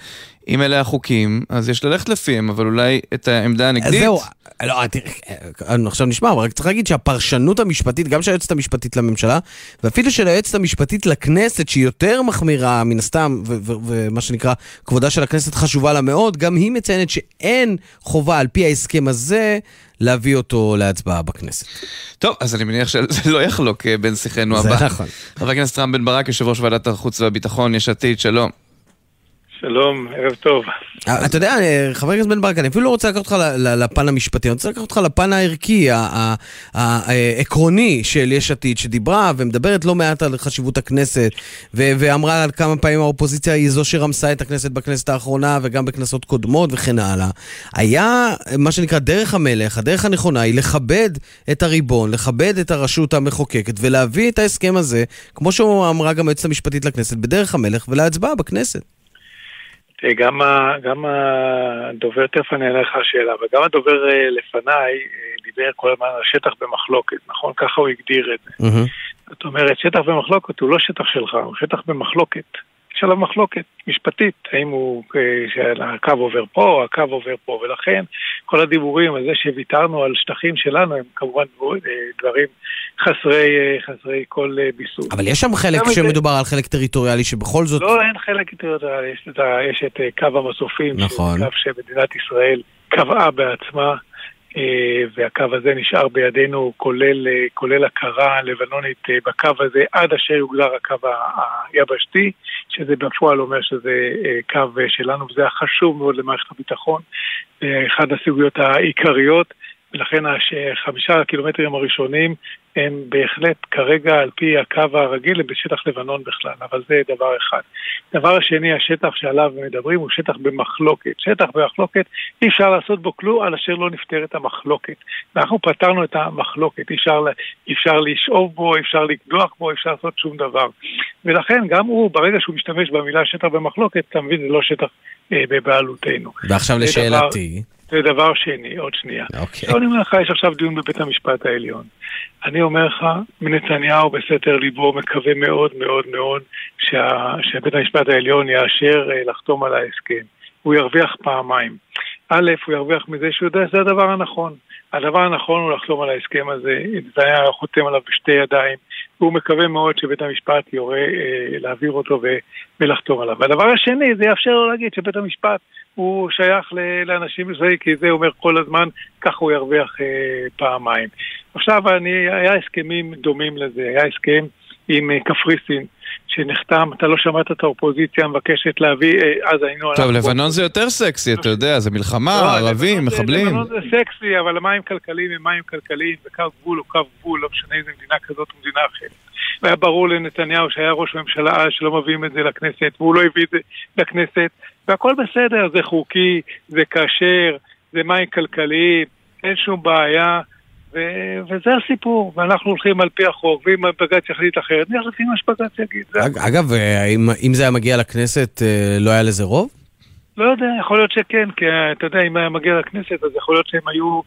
אם אלה החוקים, אז יש ללכת לפיהם, אבל אולי את העמדה הנגדית... זהו, לא, תראה, עכשיו נשמע, אבל רק צריך להגיד שהפרשנות המשפטית, גם של היועצת המשפטית לממשלה, ואפילו של היועצת המשפטית לכנסת, שהיא יותר מחמירה מן הסתם, ומה שנקרא, כבודה של הכנסת חשובה לה מאוד, גם היא מציינת שאין חובה על פי ההסכם הזה להביא אותו להצבעה בכנסת. טוב, אז אני מניח שזה לא יחלוק אה, בין שיחנו הבא. זה נכון. חבר הכנסת רם בן ברק, יושב ראש ועדת החוץ והביטחון, יש עתיד, שלום. שלום, ערב טוב. אה, אתה יודע, אה, חבר הכנסת בן ברק, אני אפילו לא רוצה לקחת אותך לפן המשפטי, אני רוצה לקחת אותך לפן הערכי, העקרוני של יש עתיד, שדיברה ומדברת לא מעט על חשיבות הכנסת, ואמרה על כמה פעמים האופוזיציה היא זו שרמסה את הכנסת בכנסת האחרונה, וגם בכנסות קודמות וכן הלאה. היה מה שנקרא דרך המלך, הדרך הנכונה היא לכבד את הריבון, לכבד את הרשות המחוקקת, ולהביא את ההסכם הזה, כמו שאמרה גם היועצת המשפטית לכנסת, בדרך המלך ולהצבעה בכנסת. גם, גם הדובר, תכף אני אענה לך שאלה, וגם הדובר אה, לפניי אה, דיבר כל הזמן על שטח במחלוקת, נכון? ככה הוא הגדיר את זה. Mm-hmm. זאת אומרת, שטח במחלוקת הוא לא שטח שלך, הוא שטח במחלוקת. יש עליו מחלוקת משפטית, האם הוא, שהקו עובר פה, הקו עובר פה, ולכן כל הדיבורים על זה שוויתרנו על שטחים שלנו הם כמובן דברים חסרי, חסרי כל ביסוס. אבל יש שם חלק שמדובר זה... על חלק טריטוריאלי שבכל זאת... לא, אין חלק טריטוריאלי, יש את, יש את קו המסופים, נכון. קו שמדינת ישראל קבעה בעצמה. אה, והקו הזה נשאר בידינו, כולל, אה, כולל הכרה לבנונית אה, בקו הזה עד אשר יוגדר הקו היבשתי, שזה בפועל אומר שזה קו שלנו, וזה חשוב מאוד למערכת הביטחון, אחת הסוגיות העיקריות. ולכן החמישה הקילומטרים הראשונים הם בהחלט כרגע על פי הקו הרגיל בשטח לבנון בכלל, אבל זה דבר אחד. דבר השני, השטח שעליו מדברים הוא שטח במחלוקת. שטח במחלוקת, אי אפשר לעשות בו כלום על אשר לא נפתרת המחלוקת. אנחנו פתרנו את המחלוקת, אי אפשר, אפשר לשאוב בו, אי אפשר לקדוח בו, אי אפשר לעשות שום דבר. ולכן גם הוא, ברגע שהוא משתמש במילה שטח במחלוקת, אתה מבין, זה לא שטח אה, בבעלותנו. ועכשיו לשאלתי. דבר, זה דבר שני, עוד שנייה. אוקיי. Okay. אני אומר לך, יש עכשיו דיון בבית המשפט העליון. אני אומר לך, נתניהו בסתר ליבו מקווה מאוד מאוד מאוד שה, שבית המשפט העליון יאשר אה, לחתום על ההסכם. הוא ירוויח פעמיים. א', הוא ירוויח מזה שהוא יודע שזה הדבר הנכון. הדבר הנכון הוא לחתום על ההסכם הזה, נתניהו חותם עליו בשתי ידיים, והוא מקווה מאוד שבית המשפט יורה אה, להעביר אותו ולחתום עליו. והדבר השני, זה יאפשר לו להגיד שבית המשפט הוא שייך לאנשים מסוימים, כי זה אומר כל הזמן, ככה הוא ירוויח אה, פעמיים. עכשיו, אני, היה הסכמים דומים לזה, היה הסכם עם אה, קפריסין. שנחתם, אתה לא שמעת את האופוזיציה מבקשת להביא, אה, אז היינו... טוב, לבנון זה יותר סקסי, אתה יודע, זה מלחמה, לא, ערבים, מחבלים. לבנון זה סקסי, אבל מים כלכליים הם מים כלכליים, וקו גבול הוא קו גבול, לא משנה איזה מדינה כזאת או מדינה אחרת. והיה ברור לנתניהו שהיה ראש ממשלה אז שלא מביאים את זה לכנסת, והוא לא הביא את זה לכנסת, והכל בסדר, זה חוקי, זה כשר, זה מים כלכליים, אין שום בעיה. ו- וזה הסיפור, ואנחנו הולכים על פי החוק, ואם בג"ץ יחליט אחרת, נלך לפי מה שבג"ץ יגיד. אגב, אם, אם זה היה מגיע לכנסת, אה, לא היה לזה רוב? לא יודע, יכול להיות שכן, כי אתה יודע, אם היה מגיע לכנסת, אז יכול להיות שהם היו,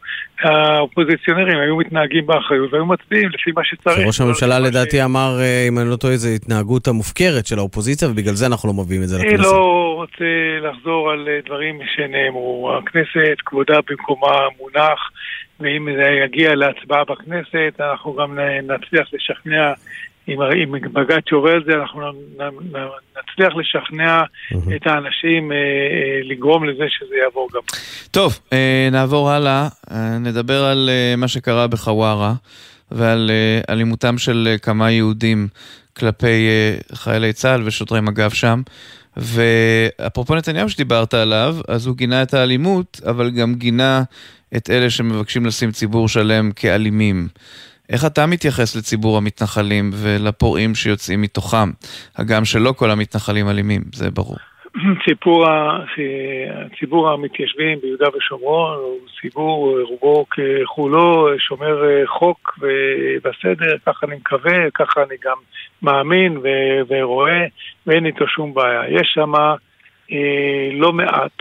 האופוזיציונרים היו מתנהגים באחריות והיו מצביעים לפי מה שצריך. ראש הממשלה לדעתי אמר, אה, אם אני לא טועה, זו התנהגות המופקרת של האופוזיציה, ובגלל זה אנחנו לא מביאים את זה לכנסת. אני לא רוצה לחזור על אה, דברים שנאמרו. הכנסת, כבודה במקומה מונח, ואם זה יגיע להצבעה בכנסת, אנחנו גם נצליח לשכנע אם, בג"ץ יורה על זה, אנחנו נצליח לשכנע. את האנשים אה, אה, לגרום לזה שזה יעבור גם. טוב, אה, נעבור הלאה, אה, נדבר על מה שקרה בחווארה ועל אלימותם של כמה יהודים כלפי חיילי צה"ל ושוטרי מג"ב שם. ואפרופו נתניהו שדיברת עליו, אז הוא גינה את האלימות, אבל גם גינה את אלה שמבקשים לשים ציבור שלם כאלימים. איך אתה מתייחס לציבור המתנחלים ולפורעים שיוצאים מתוכם? הגם שלא כל המתנחלים אלימים, זה ברור. ציבור, ציבור המתיישבים ביהודה ושומרון הוא ציבור רובו ככולו שומר חוק וסדר, ככה אני מקווה, ככה אני גם מאמין ורואה, ואין איתו שום בעיה. יש שם אה, לא מעט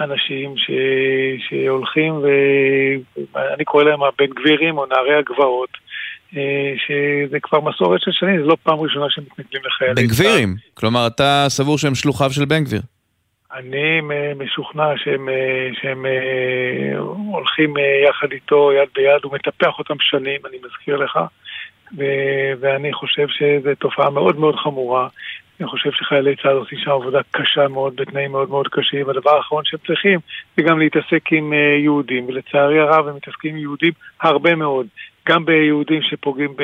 אנשים ש, שהולכים, ואני קורא להם הבן גבירים או נערי הגבעות, אה, שזה כבר מסורת של שנים, זו לא פעם ראשונה שהם מתנגדים לחיילים. בן גבירים? כלומר, אתה סבור שהם שלוחיו של בן גביר. אני משוכנע שהם, אה, שהם אה, הולכים יחד איתו יד ביד, הוא מטפח אותם שנים, אני מזכיר לך, ו, ואני חושב שזו תופעה מאוד מאוד חמורה. אני חושב שחיילי צה"ל עושים שם עבודה קשה מאוד, בתנאים מאוד מאוד קשים. והדבר האחרון שהם צריכים זה גם להתעסק עם uh, יהודים, ולצערי הרב הם מתעסקים עם יהודים הרבה מאוד. גם ביהודים שפוגעים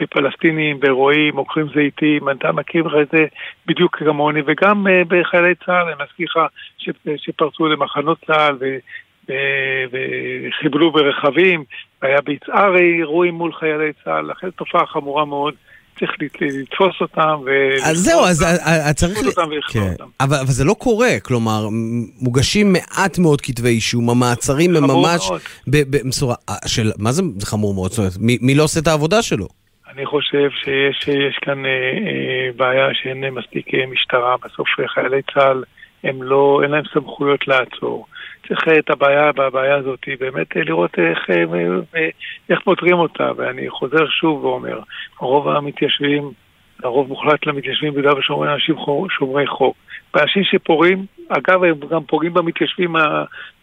בפלסטינים, ברועים, עוקרים זיתים, אתה מכיר את זה בדיוק כמוני, וגם uh, בחיילי צה"ל, אני מזכיר לך שפרצו למחנות צה"ל וחיבלו ברכבים, והיה ביצהרי אירועים מול חיילי צה"ל, לכן תופעה חמורה מאוד. צריך לתפוס אותם ו... אז זהו, אז צריך... אותם כן. אותם. אבל, זה לא קורה, כלומר, מוגשים מעט מאוד כתבי אישום, המעצרים הם ממש במשורה... של... מה זה, חמור מאוד? זאת אומרת, מי, לא עושה את העבודה שלו? אני חושב שיש כאן אה, אה, בעיה שאין מספיק אה, משטרה, בסוף חיילי צה"ל הם לא, אין להם סמכויות לעצור. צריך את הבעיה, בבעיה הזאת, באמת לראות איך, איך פותרים אותה, ואני חוזר שוב ואומר, רוב המתיישבים הרוב מוחלט למתיישבים ביהודה ושומרון אנשים שומרי חוק. ואנשים שפורעים, אגב, הם גם פוגעים במתיישבים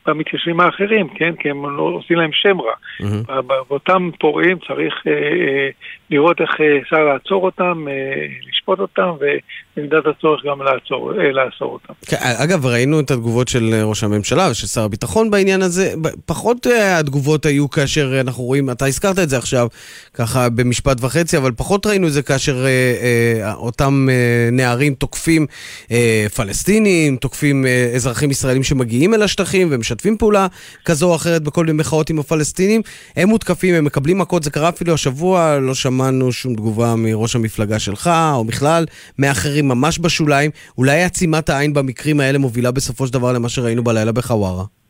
במתיישבים האחרים, כן? כי הם לא עושים להם שם רע. Mm-hmm. באותם פורעים צריך אה, אה, לראות איך אה, אפשר לעצור אותם, אה, לשפוט אותם, ובמידת הצורך גם לעצור, אה, לעצור אותם. כן, אגב, ראינו את התגובות של ראש הממשלה ושל שר הביטחון בעניין הזה. פחות אה, התגובות היו כאשר אנחנו רואים, אתה הזכרת את זה עכשיו, ככה במשפט וחצי, אבל פחות ראינו את זה כאשר אה, אה, אותם אה, נערים תוקפים אה, פלסטינים, תוקפים אה, אזרחים ישראלים שמגיעים אל השטחים, והם משתפים פעולה כזו או אחרת בכל מיני מחאות עם הפלסטינים. הם מותקפים, הם מקבלים מכות, זה קרה אפילו השבוע, לא שמענו שום תגובה מראש המפלגה שלך, או בכלל מאחרים ממש בשוליים. אולי עצימת העין במקרים האלה מובילה בסופו של דבר למה שראינו בלילה בחווארה.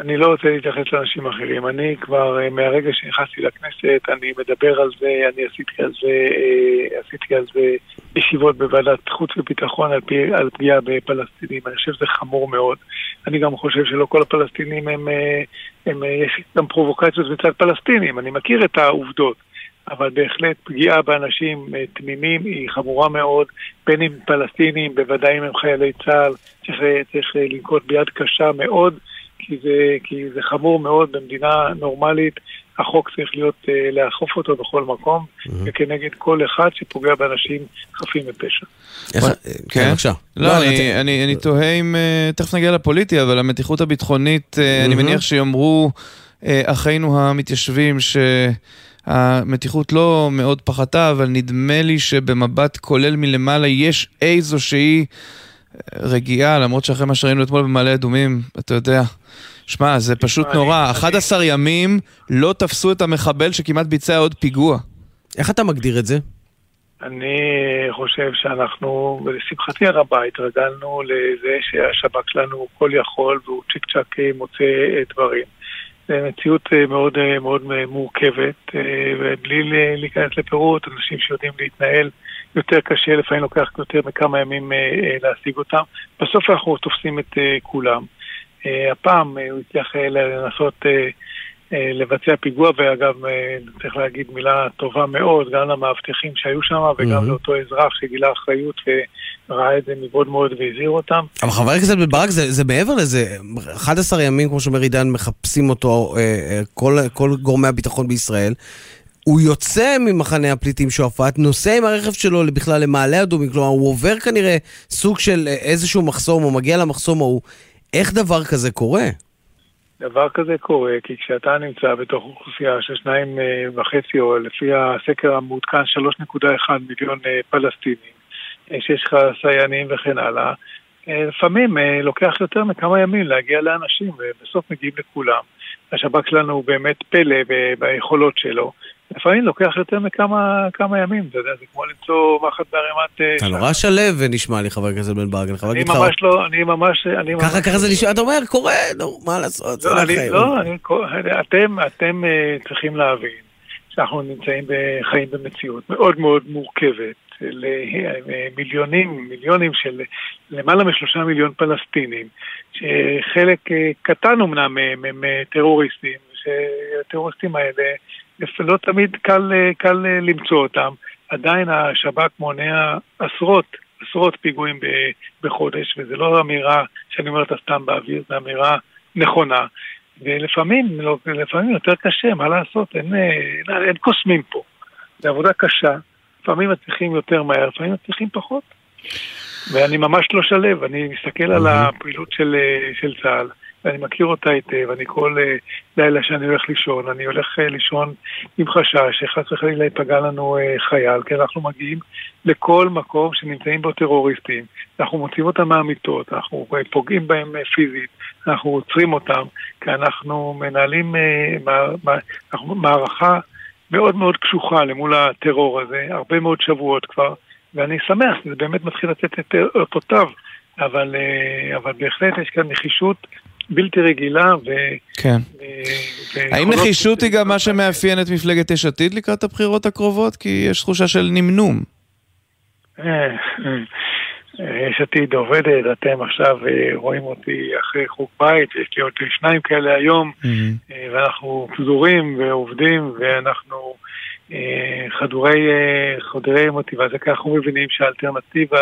אני לא רוצה להתייחס לאנשים אחרים. אני כבר, אה, מהרגע שנכנסתי לכנסת, אני מדבר על זה, אני עשיתי על זה, אה, עשיתי על זה ישיבות בוועדת חוץ וביטחון על, פי, על פגיעה בפלסטינים. אני חושב שזה חמור מאוד. אני גם חושב שלא כל הפלסטינים הם, אה, הם, יש גם פרובוקציות מצד פלסטינים. אני מכיר את העובדות. אבל בהחלט פגיעה באנשים תמימים היא חמורה מאוד, בין אם פלסטינים, בוודאי אם הם חיילי צה"ל, צריך, צריך לנקוט ביד קשה מאוד. כי זה, כי זה חמור מאוד במדינה נורמלית. החוק צריך להיות, uh, לאכוף אותו בכל מקום, mm-hmm. וכנגד כל אחד שפוגע באנשים חפים מפשע. איך, כן, בבקשה. לא, לא אני, אני, אני תוהה אם, uh, תכף נגיע לפוליטי, אבל המתיחות הביטחונית, uh, אני מניח שיאמרו uh, אחינו המתיישבים שהמתיחות לא מאוד פחתה, אבל נדמה לי שבמבט כולל מלמעלה יש איזושהי... רגיעה, למרות שאחרי מה שראינו אתמול במעלה אדומים, אתה יודע, שמע, זה פשוט נורא. 11 ימים לא תפסו את המחבל שכמעט ביצע עוד פיגוע. איך אתה מגדיר את זה? אני חושב שאנחנו, לשמחתי הרבה, התרגלנו לזה שהשב"כ שלנו הוא כל יכול והוא צ'יק צ'אק מוצא דברים. זו מציאות מאוד מאוד מורכבת, ובלי להיכנס לפירוט, אנשים שיודעים להתנהל יותר קשה, לפעמים לוקח יותר מכמה ימים אה, אה, להשיג אותם. בסוף אנחנו תופסים את אה, כולם. הפעם הוא הצליח לנסות לבצע פיגוע, ואגב, צריך להגיד מילה טובה מאוד, גם למאבטחים שהיו שם וגם mm-hmm. לאותו אזרח שגילה אחריות וראה את זה מבעוד מאוד והזהיר אותם. אבל חבר הכנסת בן ברק, זה, זה מעבר לזה, 11 ימים, כמו שאומר עידן, מחפשים אותו כל, כל גורמי הביטחון בישראל. הוא יוצא ממחנה הפליטים שועפאט, נוסע עם הרכב שלו בכלל למעלה אדומים, כלומר הוא עובר כנראה סוג של איזשהו מחסום, או מגיע למחסום ההוא. איך דבר כזה קורה? דבר כזה קורה כי כשאתה נמצא בתוך אוכלוסייה של שניים אה, וחצי, או לפי הסקר המעודכן 3.1 מיליון אה, פלסטינים, אה, שיש לך סייענים וכן הלאה, לפעמים לוקח יותר מכמה ימים להגיע לאנשים, ובסוף מגיעים לכולם. השב"כ שלנו הוא באמת פלא ביכולות שלו. לפעמים לוקח יותר מכמה ימים, אתה יודע, זה כמו למצוא מחט בערימת... אה, אתה נורא שלו נשמע לי, חבר הכנסת בן ברגן, חבר הכנסת... אני ממש לא, אני ממש... ככה, ככה זה נשמע, אתה אומר, קורה, נו, מה לעשות, זה לא, החיים. לא, אתם, אה, צריכים להבין שאנחנו נמצאים בחיים במציאות מאוד מאוד מורכבת. של אה, מיליונים, של למעלה משלושה מיליון פלסטינים, שחלק קטן אמנם מהם טרוריסטים, שהטרוריסטים האלה לא תמיד קל, קל למצוא אותם. עדיין השב"כ מונע עשרות, עשרות פיגועים בחודש, וזו לא אמירה שאני אומר אותה סתם באוויר, זו אמירה נכונה. ולפעמים, לא, לפעמים יותר קשה, מה לעשות, אין, אין, אין קוסמים פה. זו עבודה קשה, לפעמים מצליחים יותר מהר, לפעמים מצליחים פחות. ואני ממש לא שלב, אני מסתכל על הפעילות של, של צה"ל. ואני מכיר אותה היטב, אני כל uh, לילה שאני הולך לישון, אני הולך uh, לישון עם חשש שחס וחלילה ייפגע לנו uh, חייל, כי אנחנו מגיעים לכל מקום שנמצאים בו טרוריסטים, אנחנו מוצאים אותם מהמיטות, אנחנו פוגעים בהם פיזית, אנחנו עוצרים אותם, כי אנחנו מנהלים אנחנו, מערכה מאוד מאוד קשוחה למול הטרור הזה, הרבה מאוד שבועות כבר, ואני שמח, זה באמת מתחיל לתת את אותותיו. אבל, אבל בהחלט יש כאן נחישות בלתי רגילה. ו... כן. ו... האם נחישות היא גם מה שמאפיין את מפלגת יש עתיד לקראת הבחירות הקרובות? כי יש תחושה של נמנום. אה, אה, יש עתיד עובדת, אתם עכשיו אה, רואים אותי אחרי חוג בית, יש לי עוד שניים כאלה היום, ואנחנו פזורים ועובדים, ואנחנו חדורי, חדורי מוטיבציה, כי אנחנו מבינים שהאלטרנטיבה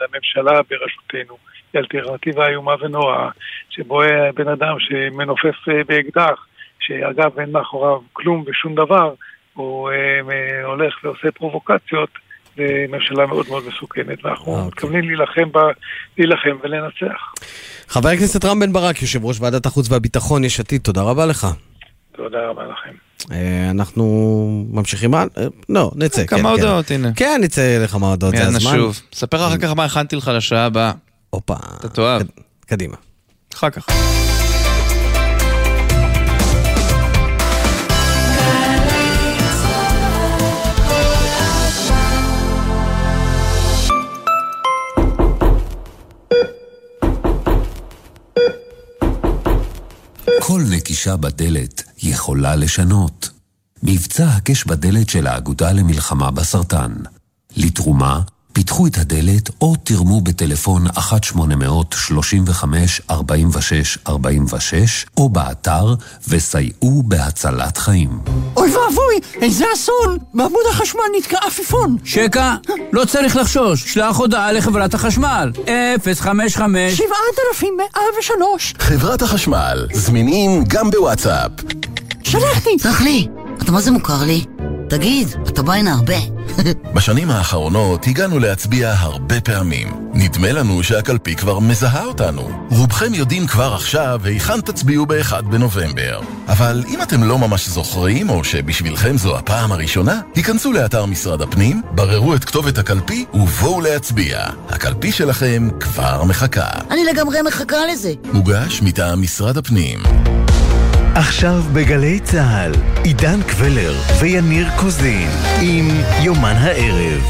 לממשלה בראשותנו היא אלטרנטיבה איומה ונוראה, שבו בן אדם שמנופף באקדח, שאגב אין מאחוריו כלום ושום דבר, הוא הולך ועושה פרובוקציות, זה ממשלה מאוד מאוד מסוכנת, ואנחנו. אוקיי. מתכוונים להילחם, בה, להילחם ולנצח. חבר הכנסת רם בן ברק, יושב ראש ועדת החוץ והביטחון, יש עתיד, תודה רבה לך. תודה רבה לכם. אה, אנחנו ממשיכים, אה, לא, נצא, כן, כמה כן. הודעות, הנה. כן, נצא לכמה הודעות, זה הזמן. נשוב. ספר אחר כך מה הכנתי לך לשעה הבאה. הופה. אתה תאהב. קדימה. אחר כך. כל נקישה בדלת יכולה לשנות. מבצע הקש בדלת של האגודה למלחמה בסרטן. לתרומה, פיתחו את הדלת או תרמו בטלפון 1-800-35-46-46 או באתר וסייעו בהצלת חיים. אוי ואבוי, איזה אסון! בעמוד החשמל נתקע עפיפון. שקע, לא צריך לחשוש, שלח הודעה לחברת החשמל. 055 7103 חברת החשמל, זמינים גם בוואטסאפ. שלחתי! סלח לי, אתה מה זה מוכר לי? תגיד, אתה בא הנה הרבה. בשנים האחרונות הגענו להצביע הרבה פעמים. נדמה לנו שהקלפי כבר מזהה אותנו. רובכם יודעים כבר עכשיו היכן תצביעו ב-1 בנובמבר. אבל אם אתם לא ממש זוכרים, או שבשבילכם זו הפעם הראשונה, היכנסו לאתר משרד הפנים, בררו את כתובת הקלפי ובואו להצביע. הקלפי שלכם כבר מחכה. אני לגמרי מחכה לזה. מוגש מטעם משרד הפנים. עכשיו בגלי צה"ל, עידן קבלר ויניר קוזין עם יומן הערב.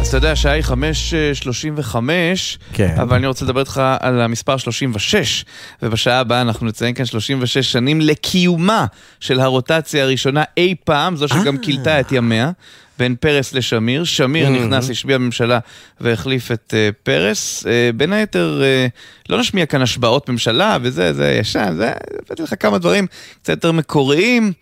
אז אתה יודע, השעה היא 5.35, כן. אבל אני רוצה לדבר איתך על המספר 36, ובשעה הבאה אנחנו נציין כאן 36 שנים לקיומה של הרוטציה הראשונה אי פעם, זו שגם כילתה את ימיה. בין פרס לשמיר. שמיר mm-hmm. נכנס, השביע בממשלה והחליף את uh, פרס. Uh, בין היתר, uh, לא נשמיע כאן השבעות ממשלה וזה, זה ישן, זה, הבאתי לך כמה דברים קצת יותר מקוריים.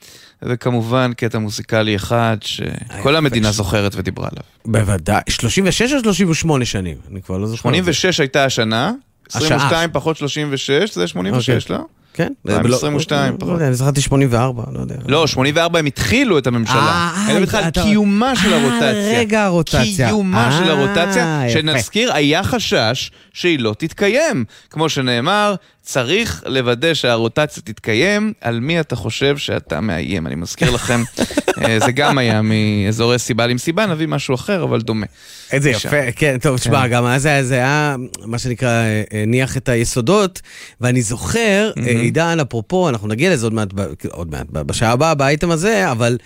וכמובן קטע מוזיקלי אחד שכל המדינה זוכרת ודיברה עליו. בוודאי. 36 או 38 שנים? אני כבר לא זוכר. 86 הייתה השנה, 22 פחות 36 זה 86, לא? כן. 22 פחות. אני זכרתי 84, לא יודע. לא, 84 הם התחילו את הממשלה. אני מדבר על קיומה של הרוטציה. רגע הרוטציה. קיומה של הרוטציה, שנזכיר, היה חשש שהיא לא תתקיים. כמו שנאמר, צריך לוודא שהרוטציה תתקיים. על מי אתה חושב שאתה מאיים? אני מזכיר לכם, זה גם היה מאזורי סיבה עם סיבה, נביא משהו אחר, אבל דומה. איזה יפה, כן, טוב, תשמע, גם אז זה היה, מה שנקרא, הניח את היסודות, ואני זוכר, עידן, אפרופו, אנחנו נגיע לזה עוד מעט, עוד מעט, בשעה הבאה באייטם הזה, אבל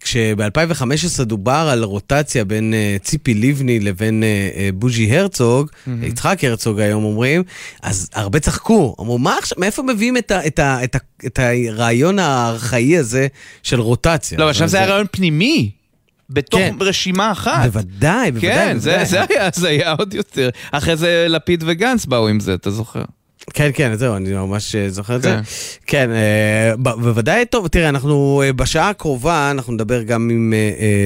כשב-2015 דובר על רוטציה בין uh, ציפי לבני לבין uh, בוז'י הרצוג, mm-hmm. יצחק הרצוג היום אומרים, אז הרבה צחקו, אמרו, מה עכשיו, מאיפה מביאים את, ה, את, ה, את, ה, את הרעיון הארכאי הזה של רוטציה? לא, אבל עכשיו זה היה רעיון פנימי. בתוך כן. רשימה אחת. בוודאי, בוודאי. כן, בוודאי. זה, זה היה הזיה עוד יותר. אחרי זה לפיד וגנץ באו עם זה, אתה זוכר? כן, כן, זהו, אני ממש אה, זוכר את זה. כן, כן אה, בוודאי טוב, תראה, אנחנו אה, בשעה הקרובה, אנחנו נדבר גם עם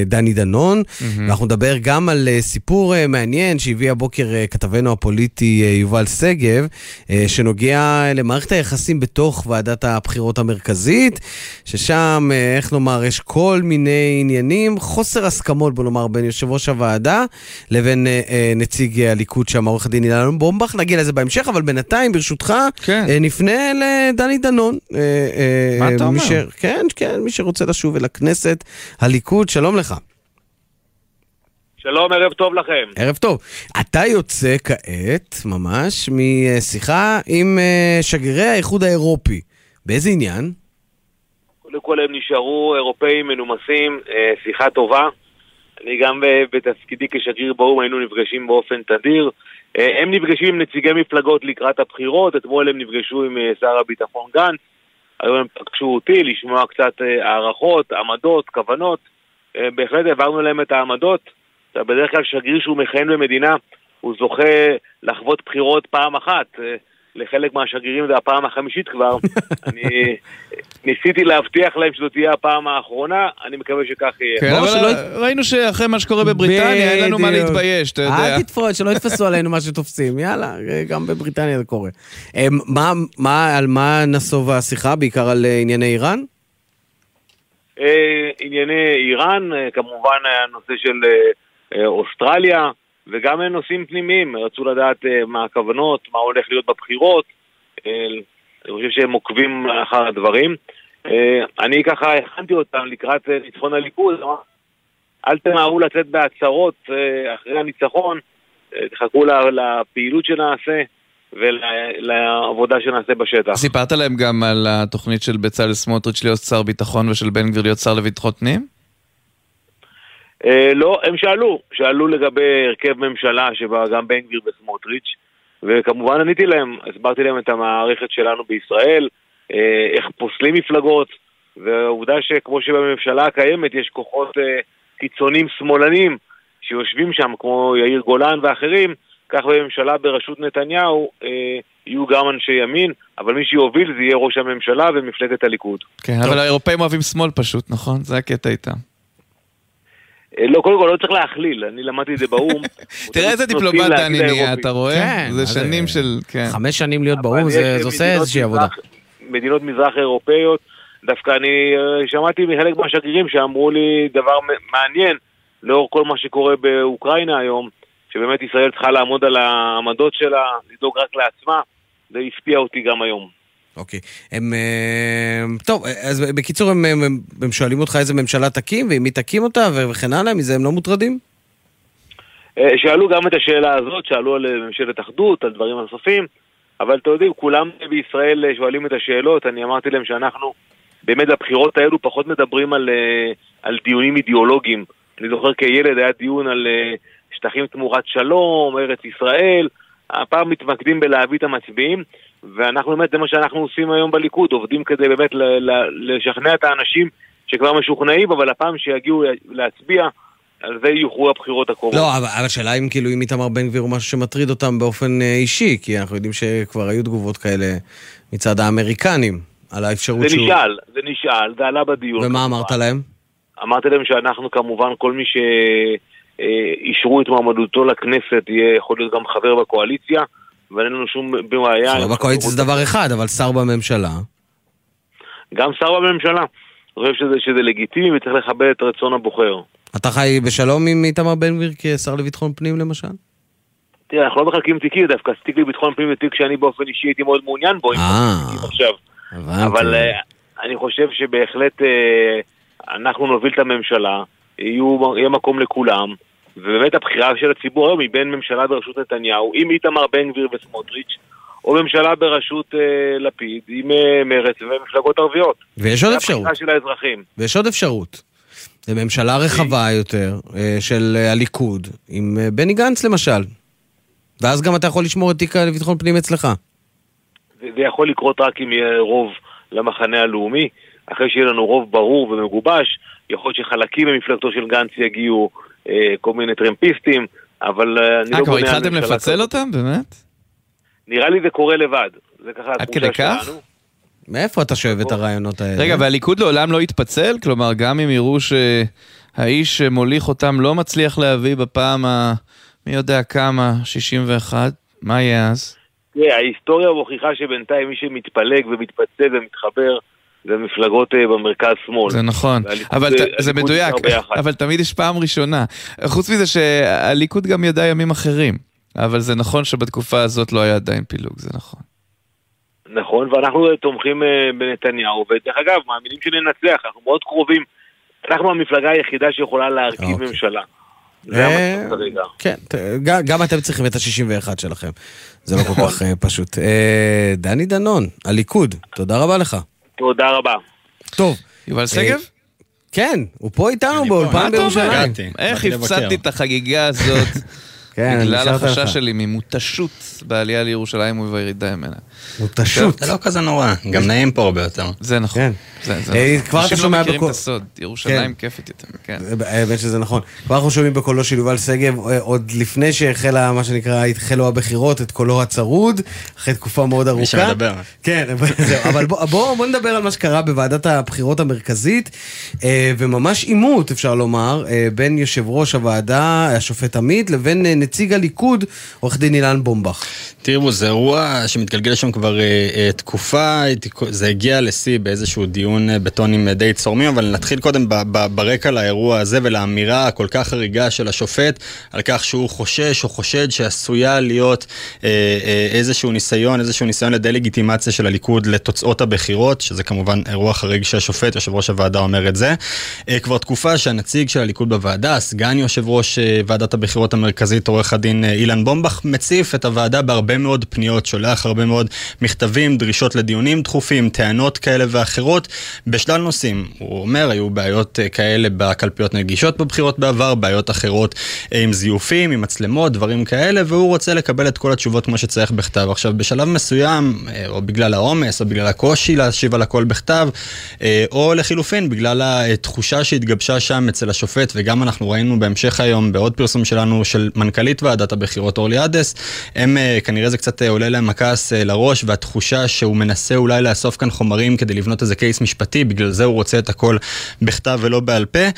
דני דנון, ואנחנו נדבר גם על סיפור מעניין שהביא הבוקר כתבנו הפוליטי יובל שגב, שנוגע למערכת היחסים בתוך ועדת הבחירות המרכזית, ששם, איך לומר, יש כל מיני עניינים, חוסר הסכמות, בוא נאמר, בין יושב ראש הוועדה לבין נציג הליכוד שם, עורך הדין אילן בומבך, נגיע לזה בהמשך, אבל בינתיים, ברשותך... ברשותך, כן. אה, נפנה לדני דנון. אה, אה, מה אתה אומר? ש... כן, כן, מי שרוצה לשוב אל הכנסת, הליכוד, שלום לך. שלום, ערב טוב לכם. ערב טוב. אתה יוצא כעת, ממש, משיחה עם שגרירי האיחוד האירופי. באיזה עניין? קודם כל הם נשארו אירופאים מנומסים, שיחה טובה. אני גם בתפקידי כשגריר באו"ם היינו נפגשים באופן תדיר. אה, הם נפגשים עם נציגי מפלגות לקראת הבחירות, אתמול הם נפגשו עם אה, שר הביטחון גנץ, היום הם פגשו אותי לשמוע קצת אה, הערכות, עמדות, כוונות. בהחלט העברנו להם את העמדות. בדרך כלל שגריר שהוא מכהן במדינה, הוא זוכה לחוות בחירות פעם אחת. לחלק מהשגרירים זה הפעם החמישית כבר. אני ניסיתי להבטיח להם שזאת תהיה הפעם האחרונה, אני מקווה שכך יהיה. כן, אבל ראינו שאחרי מה שקורה בבריטניה, אין לנו מה. להתבייש, אתה יודע. אל תתפוס, שלא יתפסו עלינו מה שתופסים, יאללה, גם בבריטניה זה קורה. אה, מה, מה, על מה נסובה השיחה? בעיקר על אה, ענייני איראן? אה, ענייני איראן, אה, כמובן הנושא של אוסטרליה, וגם נושאים פנימיים, רצו לדעת אה, מה הכוונות, מה הולך להיות בבחירות, אה, אני חושב שהם עוקבים אחר הדברים. אה, אני ככה הכנתי אותם לקראת ניצחון הליכוד, אל תמהרו לצאת בהצהרות אחרי הניצחון, תחכו לפעילות שנעשה ולעבודה שנעשה בשטח. סיפרת להם גם על התוכנית של בצלאל סמוטריץ' להיות שר ביטחון ושל בן גביר להיות שר לביטחון פנים? אה, לא, הם שאלו, שאלו לגבי הרכב ממשלה שבה גם בן גביר וסמוטריץ', וכמובן עניתי להם, הסברתי להם את המערכת שלנו בישראל, אה, איך פוסלים מפלגות, והעובדה שכמו שבממשלה הקיימת יש כוחות אה, קיצונים שמאלנים שיושבים שם, כמו יאיר גולן ואחרים, כך בממשלה בראשות נתניהו אה, יהיו גם אנשי ימין, אבל מי שיוביל זה יהיה ראש הממשלה ומפלגת הליכוד. כן, אבל האירופאים אוהבים שמאל פשוט, נכון? זה הקטע איתם. אה, לא, קודם כל לא צריך להכליל, אני למדתי את זה באו"ם. תראה איזה דיפלומט אני נהיה. אתה רואה? כן, זה זה? שנים של... כן. חמש שנים להיות באו"ם, זה עושה איזושהי עבודה. מדינות מזרח אירופאיות, דווקא אני אה, שמעתי מחלק מהשגרירים שאמרו לי דבר מעניין, לאור כל מה שקורה באוקראינה היום, שבאמת ישראל צריכה לעמוד על העמדות שלה, לדאוג רק לעצמה, זה הפתיע אותי גם היום. אוקיי. הם... אה, טוב, אז בקיצור, הם, הם, הם- שואלים אותך איזה ממשלה תקים, ועם מי תקים אותה, וכן הלאה, מזה הם לא מוטרדים? אה, שאלו גם את השאלה הזאת, שאלו על אה, ממשלת אחדות, על דברים נוספים, אבל אתם יודעים, כולם בישראל שואלים את השאלות, אני אמרתי להם שאנחנו באמת בבחירות האלו פחות מדברים על, על דיונים אידיאולוגיים. אני זוכר כילד היה דיון על שטחים תמורת שלום, ארץ ישראל, הפעם מתמקדים בלהביא את המצביעים, ואנחנו באמת, זה מה שאנחנו עושים היום בליכוד, עובדים כדי באמת לשכנע את האנשים שכבר משוכנעים, אבל הפעם שיגיעו להצביע, על זה יוכרו הבחירות הקרובות. לא, אבל אבל השאלה אם כאילו אם איתמר בן גביר הוא משהו שמטריד אותם באופן אה, אישי, כי אנחנו יודעים שכבר היו תגובות כאלה מצד האמריקנים, על האפשרות זה שהוא... נשאל, זה נשאל, זה עלה בדיון. ומה אמרת להם? אמרתי להם שאנחנו כמובן, כל מי שאישרו את מועמדותו לכנסת יהיה יכול להיות גם חבר בקואליציה, ואין לנו שום בעיה. לא בקואליציה זה דבר אחד, אבל שר בממשלה. גם שר בממשלה. אני חושב שזה, שזה לגיטימי וצריך לכבד את רצון הבוחר. אתה חי בשלום עם איתמר בן גביר כשר לביטחון פנים למשל? תראה, אנחנו לא מחלקים תיקים דווקא, תיק לביטחון פנים זה תיק שאני באופן אישי הייתי מאוד מעוניין בו, תיקים עכשיו. אבל אה, אני חושב שבהחלט אה, אנחנו נוביל את הממשלה, יהיה מקום לכולם, ובאמת הבחירה של הציבור היום היא בין ממשלה בראשות נתניהו, עם איתמר בן גביר וסמוטריץ', או ממשלה בראשות אה, לפיד, עם אה, מרצ ומפלגות ערביות. ויש עוד אפשרות. הבחירה של האזרחים. ויש עוד אפשרות. זה ממשלה רחבה יותר אה, של אה, הליכוד, עם אה, בני גנץ למשל. ואז גם אתה יכול לשמור את תיק לביטחון פנים אצלך. זה זה יכול לקרות רק אם יהיה רוב למחנה הלאומי. אחרי שיהיה לנו רוב ברור ומגובש, יכול להיות שחלקים ממפלגתו של גנץ יגיעו כל מיני טרמפיסטים, אבל אה, אני אה, לא כבר בונה על התחלתם ממשלה לפצל. אותם? באמת? נראה לי זה קורה לבד. זה ככה עד כדי התחושה כך? שלנו. מאיפה אתה שואב את הרעיונות האלה? רגע, והליכוד לעולם לא יתפצל? כלומר, גם אם יראו שהאיש שמוליך אותם לא מצליח להביא בפעם ה... מי יודע כמה, 61, מה יהיה אז? תראה, ההיסטוריה מוכיחה שבינתיים מי שמתפלג ומתפצל ומתחבר זה מפלגות אה, במרכז-שמאל. זה נכון, אבל אה, ת- זה הליכוד מדויק. אבל תמיד יש פעם ראשונה. חוץ מזה שהליכוד גם ידע ימים אחרים, אבל זה נכון שבתקופה הזאת לא היה עדיין פילוג, זה נכון. נכון, ואנחנו אה, תומכים בנתניהו, ודרך אגב, מאמינים שננצח, אנחנו מאוד קרובים. אנחנו המפלגה היחידה שיכולה להרכיב ממשלה. זה המצב כרגע. כן, גם- אתם צריכים את ה-61 שלכם. זה לא כל כך אה, פשוט. דני דנון, הליכוד, תודה רבה לך. תודה רבה. טוב. יובל שגב? כן, הוא פה איתנו באולפן? בירושלים. איך הפסדתי את החגיגה הזאת? כן, בגלל. החשש שלי ממותשות בעלייה לירושלים ובירידה ממנה. מותשות. זה לא כזה נורא, גם נעים פה הרבה יותר. זה נכון. כן. אה, נכון. כבר אתה אנשים לא שומע מכירים את הסוד, ירושלים כן. כיפית יותר, כן. האמת שזה נכון. כבר אנחנו שומעים בקולו של יובל שגב, אה, עוד לפני שהחלה, מה שנקרא, התחלו הבחירות, את קולו הצרוד, אחרי תקופה מאוד ארוכה. מי שמדבר. כן, זהו, אבל בוא, בוא, בוא נדבר על מה שקרה בוועדת הבחירות המרכזית, אה, וממש עימות, אפשר לומר, אה, בין יושב ראש הוועדה, השופט עמית, לבין אה, נציג הליכוד, עורך דין אילן בומבך. תראו, זה אירוע שמתגלגל שם כבר אה, אה, תקופה, זה הגיע לשיא באיזשהו דיון אה, בטונים אה, די צורמים, אבל נתחיל קודם ב- ב- ברקע לאירוע הזה ולאמירה הכל כך חריגה של השופט על כך שהוא חושש או חושד שעשויה להיות אה, אה, איזשהו ניסיון, איזשהו ניסיון לדה-לגיטימציה של הליכוד לתוצאות הבחירות, שזה כמובן אירוע חריג שהשופט, יושב ראש הוועדה אומר את זה. אה, כבר תקופה שהנציג של הליכוד בוועדה, סגן יושב ראש אה, ועדת הבחירות המרכזית, עורך הדין אילן בומבך, מציף את הוועדה בהרבה מאוד פניות, שולח הרבה מאוד מכתבים, דרישות לדיונים דחופים, טענות כאלה ואחרות, בשלל נושאים. הוא אומר, היו בעיות אה, כאלה בקלפיות נגישות בבחירות בעבר, בעיות אחרות אה, עם זיופים, עם מצלמות, דברים כאלה, והוא רוצה לקבל את כל התשובות כמו שצריך בכתב. עכשיו, בשלב מסוים, אה, או בגלל העומס, או בגלל הקושי להשיב על הכל בכתב, או לחילופין, בגלל התחושה שהתגבשה שם אצל השופט, וגם אנחנו ראינו בהמשך היום בעוד פרסום שלנו של מנכ"לית ועדת הבחירות, אורלי עדס, הם אה, כנראה זה קצת עולה להם הכעס אה, לראש, והתחושה שהוא מנסה אולי לאסוף כאן חומרים כדי לבנות איזה קייס משפטי, בגלל זה הוא רוצה את הכל בכתב ולא בעל פה.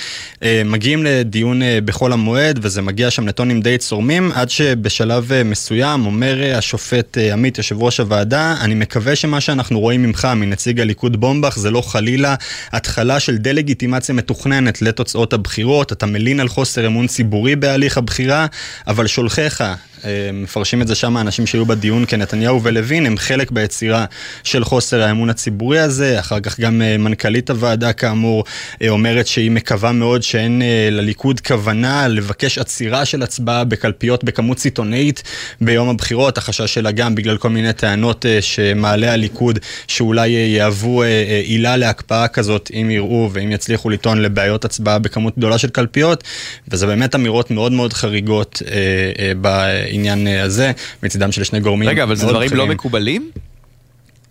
אה, מגיעים לדיון אה, בחול המועד, וזה מגיע שם לטונים די צורמים, עד שבשלב אה, מסוים אומר השופט עמית, יושב ראש הוועדה, אני מקווה שמה שאנחנו רואים ממך, מנציג הליכוד בומבך, זה לא חלילה התחלה של דה-לגיטימציה מתוכננת לתוצאות הבחירות, אתה מלין על חוסר אמון ציבורי בהליך הבחירה, אבל שולחיך, מפרשים את זה שם האנשים שהיו בדיון כנתניהו ולוין, הם חלק ביצירה של חוסר האמון הציבורי הזה. אחר כך גם אה, מנכ"לית הוועדה כאמור אה, אומרת שהיא מקווה מאוד שאין אה, לליכוד כוונה לבקש עצירה של הצבעה בקלפיות בכמות סיטונאית ביום הבחירות. החשש שלה גם בגלל כל מיני טענות אה, שמעלה הליכוד שאולי אה, יהוו אה, אה, עילה להקפאה כזאת אם יראו ואם יצליחו לטעון לבעיות הצבעה בכמות גדולה של קלפיות. וזה באמת אמירות מאוד מאוד חריגות אה, אה, בעניין אה, הזה מצידם של שני גורמים רגע, אבל זה דברים לא בכירים. מקובלים?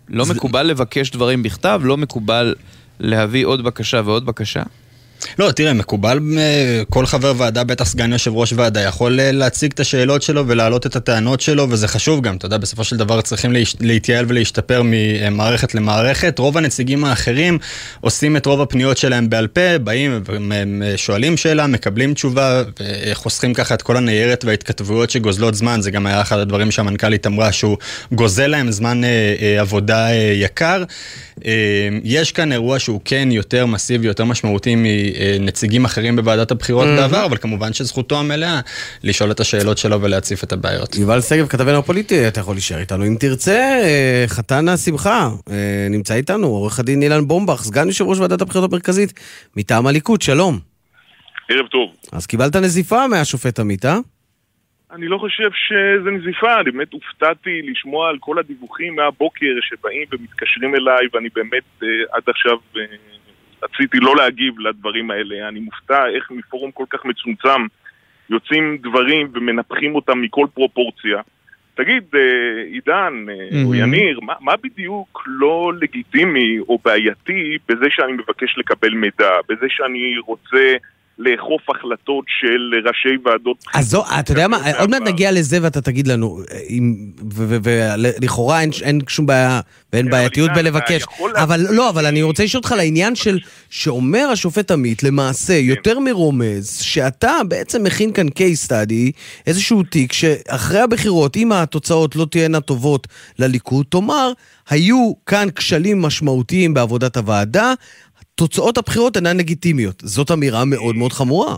לא מקובל לבקש דברים בכתב? לא מקובל להביא עוד בקשה ועוד בקשה? לא, תראה, מקובל, אה, כל חבר ועדה, בטח סגן יושב ראש ועדה, יכול אה, להציג את השאלות שלו ולהעלות את הטענות שלו, וזה חשוב גם, אתה יודע, בסופו של דבר צריכים להתייעל ולהשתפר ממערכת למערכת. רוב הנציגים האחרים עושים את רוב הפניות שלהם בעל פה, באים ושואלים שאלה, מקבלים תשובה, וחוסכים ככה את כל הניירת וההתכתבויות שגוזלות זמן, זה גם היה אחד הדברים שהמנכ"לית אמרה, שהוא גוזל להם זמן אה, עבודה יקר. יש כאן אירוע שהוא כן יותר מסיבי, יותר משמעותי מנציגים אחרים בוועדת הבחירות Mhm. בעבר, אבל כמובן שזכותו המלאה לשאול את השאלות שלו ולהציף את הבעיות. יובל שגב, כתבנו הפוליטי, אתה יכול להישאר איתנו אם תרצה. אה, חתן השמחה, אה, נמצא איתנו, עורך הדין אילן בומבך, סגן יושב ראש ועדת הבחירות המרכזית, מטעם הליכוד, שלום. ערב טוב. אז קיבלת נזיפה מהשופט עמית, אה? אני לא חושב שזה נזיפה, אני באמת הופתעתי לשמוע על כל הדיווחים מהבוקר שבאים ומתקשרים אליי ואני באמת אה, עד עכשיו אה, רציתי לא להגיב לדברים האלה. אני מופתע איך מפורום כל כך מצומצם יוצאים דברים ומנפחים אותם מכל פרופורציה. תגיד, אה, עידן אה, או. יניר, מה, מה בדיוק לא לגיטימי או בעייתי בזה שאני מבקש לקבל מידע, בזה שאני רוצה לאכוף החלטות של ראשי ועדות אז זו, אתה יודע מה, עוד מעט נגיע לזה ואתה תגיד לנו, ולכאורה אין, אין שום בעיה ואין בעייתיות בלבקש, אבל לא, אבל אני רוצה לשאול אותך לעניין של, שאומר השופט עמית, למעשה, יותר מרומז, שאתה בעצם מכין כאן case study, איזשהו תיק, שאחרי הבחירות, אם התוצאות לא תהיינה טובות לליכוד, תאמר, היו כאן כשלים משמעותיים בעבודת הוועדה, תוצאות הבחירות אינן לגיטימיות. זאת אמירה מאוד מאוד חמורה.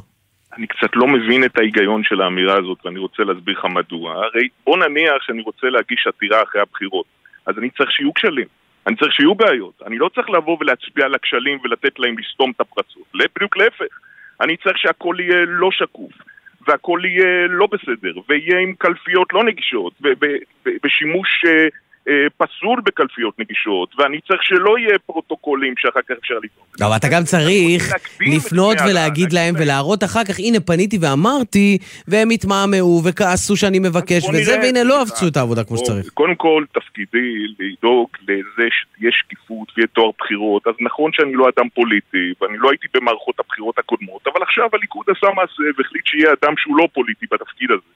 אני קצת לא מבין את ההיגיון של האמירה הזאת ואני רוצה להסביר לך מדוע. הרי בוא נניח שאני רוצה להגיש עתירה אחרי הבחירות, אז אני צריך שיהיו כשלים. אני צריך שיהיו בעיות. אני לא צריך לבוא ולהצביע על הכשלים ולתת להם לסתום את הפרצות. בדיוק להפך. אני צריך שהכל יהיה לא שקוף, והכל יהיה לא בסדר, ויהיה עם קלפיות לא נגישות, ובשימוש אה, פסול בקלפיות נגישות, ואני צריך שלא יהיה פרוטוקולים שאחר כך אפשר לקרוא. לא, אבל אתה גם צריך לפנות ולהגיד להם ולהראות אחר כך, הנה פניתי ואמרתי, והם התמהמהו וכעסו שאני מבקש וזה, והנה לא עבצו את העבודה כמו שצריך. קודם כל, תפקידי לדאוג לזה שתהיה שקיפות ויהיה טוהר בחירות, אז נכון שאני לא אדם פוליטי, ואני לא הייתי במערכות הבחירות הקודמות, אבל עכשיו הליכוד עשה מעשה והחליט שיהיה אדם שהוא לא פוליטי בתפקיד הזה.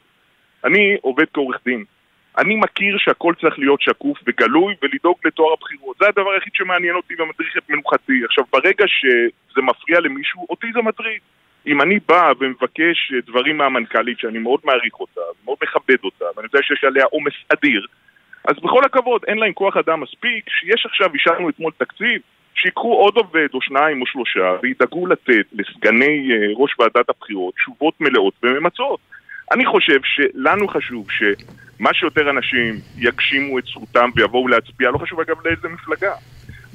אני עובד כעורך דין. אני מכיר שהכל צריך להיות שקוף וגלוי ולדאוג לטוהר הבחירות. זה הדבר היחיד שמעניין אותי ומדריך את מנוחתי. עכשיו, ברגע שזה מפריע למישהו, אותי זה מטריד. אם אני בא ומבקש דברים מהמנכ"לית, שאני מאוד מעריך אותה, מאוד מכבד אותה, ואני יודע שיש עליה עומס אדיר, אז בכל הכבוד, אין להם כוח אדם מספיק, שיש עכשיו, אישרנו אתמול תקציב, שיקחו עוד עובד או שניים או שלושה וידאגו לתת לסגני אה, ראש ועדת הבחירות תשובות מלאות וממצות. אני חושב שלנו חשוב שמה שיותר אנשים יגשימו את זכותם ויבואו להצביע, לא חשוב אגב לאיזה מפלגה.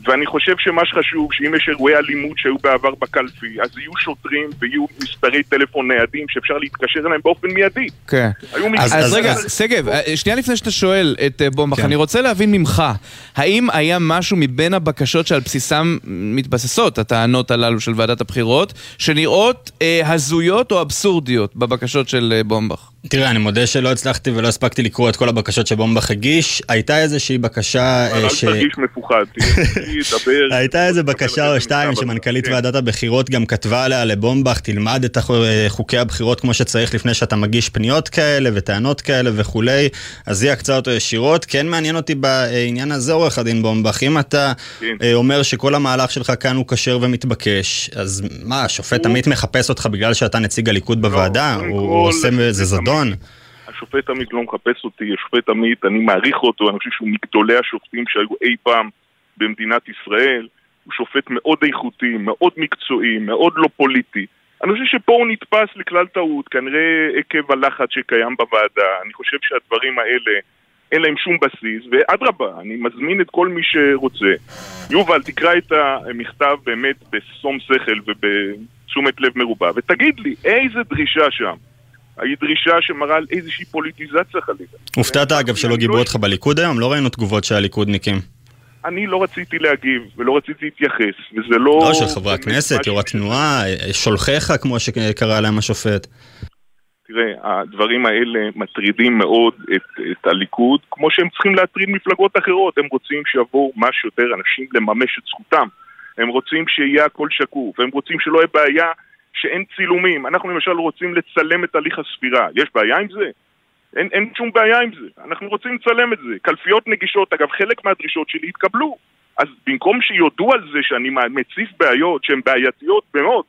ואני חושב שמה שחשוב, שאם יש אירועי אלימות שהיו בעבר בקלפי, אז יהיו שוטרים ויהיו מספרי טלפון ניידים שאפשר להתקשר אליהם באופן מיידי. כן. אז, אז רגע, שגב, אה, שנייה לפני שאתה שואל את אה, בומבך, כן. אני רוצה להבין ממך, האם היה משהו מבין הבקשות שעל בסיסם מתבססות הטענות הללו של ועדת הבחירות, שנראות אה, הזויות או אבסורדיות בבקשות של אה, בומבך? תראה, אני מודה שלא הצלחתי ולא הספקתי לקרוא את כל הבקשות שבומבך הגיש. הייתה איזושהי בקשה... אבל אל תרגיש מפוחד, דבר. הייתה איזו בקשה או שתיים שמנכ"לית כן. ועדת הבחירות גם כתבה עליה לבומבך, תלמד את חוקי הבחירות כמו שצריך לפני שאתה מגיש פניות כאלה וטענות כאלה וכולי, אז היא עקצה אותו ישירות. כן מעניין אותי בעניין הזה, עורך הדין בומבך, אם אתה כן. אה, אומר שכל המהלך שלך כאן הוא כשר ומתבקש, אז מה, השופט עמית מחפש אותך בגלל שאתה נציג הליכוד לא, בוועדה? הוא עושה איזה זדון? השופט עמית לא מחפש אותי, השופט עמית, אני מעריך אותו, אני חושב שהוא מגדולי השופטים שהיו אי פעם במדינת ישראל. הוא שופט מאוד איכותי, מאוד מקצועי, מאוד לא פוליטי. אני חושב שפה הוא נתפס לכלל טעות, כנראה עקב הלחץ שקיים בוועדה. אני חושב שהדברים האלה, אין להם שום בסיס, ואדרבה, אני מזמין את כל מי שרוצה. יובל, תקרא את המכתב באמת בשום שכל ובתשומת לב מרובה, ותגיד לי, איזה דרישה שם היא דרישה שמראה על איזושהי פוליטיזציה חלילה. הופתעת אגב שלא גיבו אותך בליכוד היום? לא ראינו תגובות של הליכודניקים. אני לא רציתי להגיב ולא רציתי להתייחס, וזה לא... לא, של חברי הכנסת, יו"ר התנועה, שולחיך, כמו שקרא להם השופט. תראה, הדברים האלה מטרידים מאוד את, את הליכוד, כמו שהם צריכים להטריד מפלגות אחרות. הם רוצים שיבואו מה שיותר אנשים לממש את זכותם. הם רוצים שיהיה הכל שקוף, הם רוצים שלא יהיה בעיה שאין צילומים. אנחנו למשל רוצים לצלם את הליך הספירה. יש בעיה עם זה? אין, אין שום בעיה עם זה. אנחנו רוצים לצלם את זה. קלפיות נגישות, אגב, חלק מהדרישות שלי התקבלו. אז במקום שיודו על זה שאני מציף בעיות שהן בעייתיות מאוד,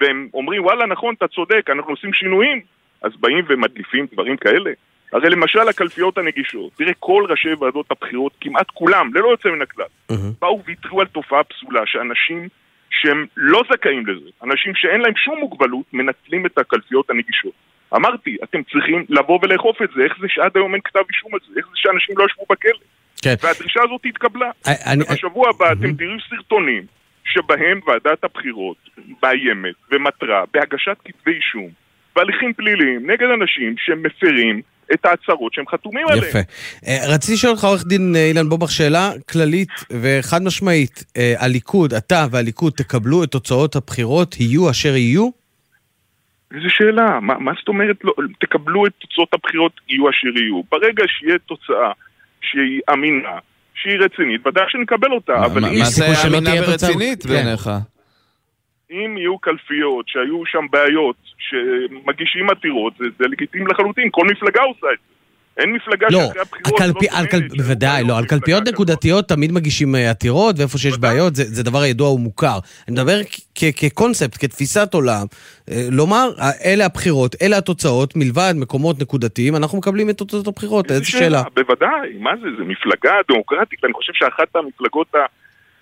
והם אומרים, וואלה, נכון, אתה צודק, אנחנו עושים שינויים, אז באים ומדליפים דברים כאלה. הרי למשל הקלפיות הנגישות, תראה כל ראשי ועדות הבחירות, כמעט כולם, ללא יוצא מן הכלל, uh-huh. באו ויתרו על תופעה פסולה שאנשים שהם לא זכאים לזה, אנשים שאין להם שום מוגבלות, מנצלים את הקלפיות הנגישות. אמרתי, אתם צריכים לבוא ולאכוף את זה, איך זה שעד היום אין כתב אישום על זה, איך זה שאנשים לא ישבו בכלא. כן. והדרישה הזאת התקבלה. אני, ובשבוע הבא אתם תראו סרטונים שבהם ועדת הבחירות מאיימת ומטרה בהגשת כתבי אישום והליכים פליליים נגד אנשים שמפרים את ההצהרות שהם חתומים עליהן. יפה. אה, רציתי לשאול אותך, עורך דין אה, אילן בובך, שאלה כללית וחד משמעית. אה, הליכוד, אתה והליכוד תקבלו את תוצאות הבחירות, יהיו אשר יהיו? איזה שאלה, מה, מה זאת אומרת לא, תקבלו את תוצאות הבחירות יהיו אשר יהיו. ברגע שיהיה תוצאה שהיא אמינה, שהיא רצינית, ודאי שנקבל אותה, מה, אבל... מה זה אמינה ורצינית כן. אם יהיו קלפיות שהיו שם בעיות, שמגישים עתירות, זה, זה לגיטימי לחלוטין, כל מפלגה עושה את זה. אין מפלגה לא, שאחרי הבחירות הקלפי, לא... הקל... בוודאי, לא. על קלפיות נקודתיות תמיד מגישים אה, עתירות, ואיפה שיש בעיות, זה, זה דבר ידוע ומוכר. אני מדבר כקונספט, כתפיסת עולם. אה, לומר, אלה הבחירות, אלה התוצאות, מלבד מקומות נקודתיים, אנחנו מקבלים את תוצאות הבחירות, איזו שאלה. בוודאי, מה זה, זה מפלגה דמוקרטית, אני חושב שאחת המפלגות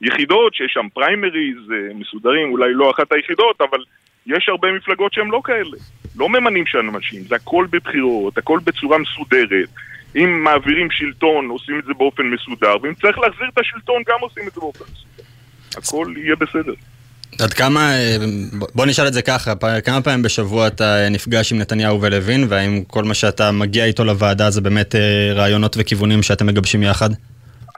היחידות, שיש שם פריימריז אה, מסודרים, אולי לא אחת היחידות, אבל יש הרבה מפלגות שהן לא כאלה. לא ממנים שם אנשים, זה הכל בבחירות, הכל בצורה מסודרת. אם מעבירים שלטון, עושים את זה באופן מסודר, ואם צריך להחזיר את השלטון, גם עושים את זה באופן מסודר. הכל יהיה בסדר. עד כמה, בוא נשאל את זה ככה, כמה פעמים בשבוע אתה נפגש עם נתניהו ולוין, והאם כל מה שאתה מגיע איתו לוועדה זה באמת אה, רעיונות וכיוונים שאתם מגבשים יחד?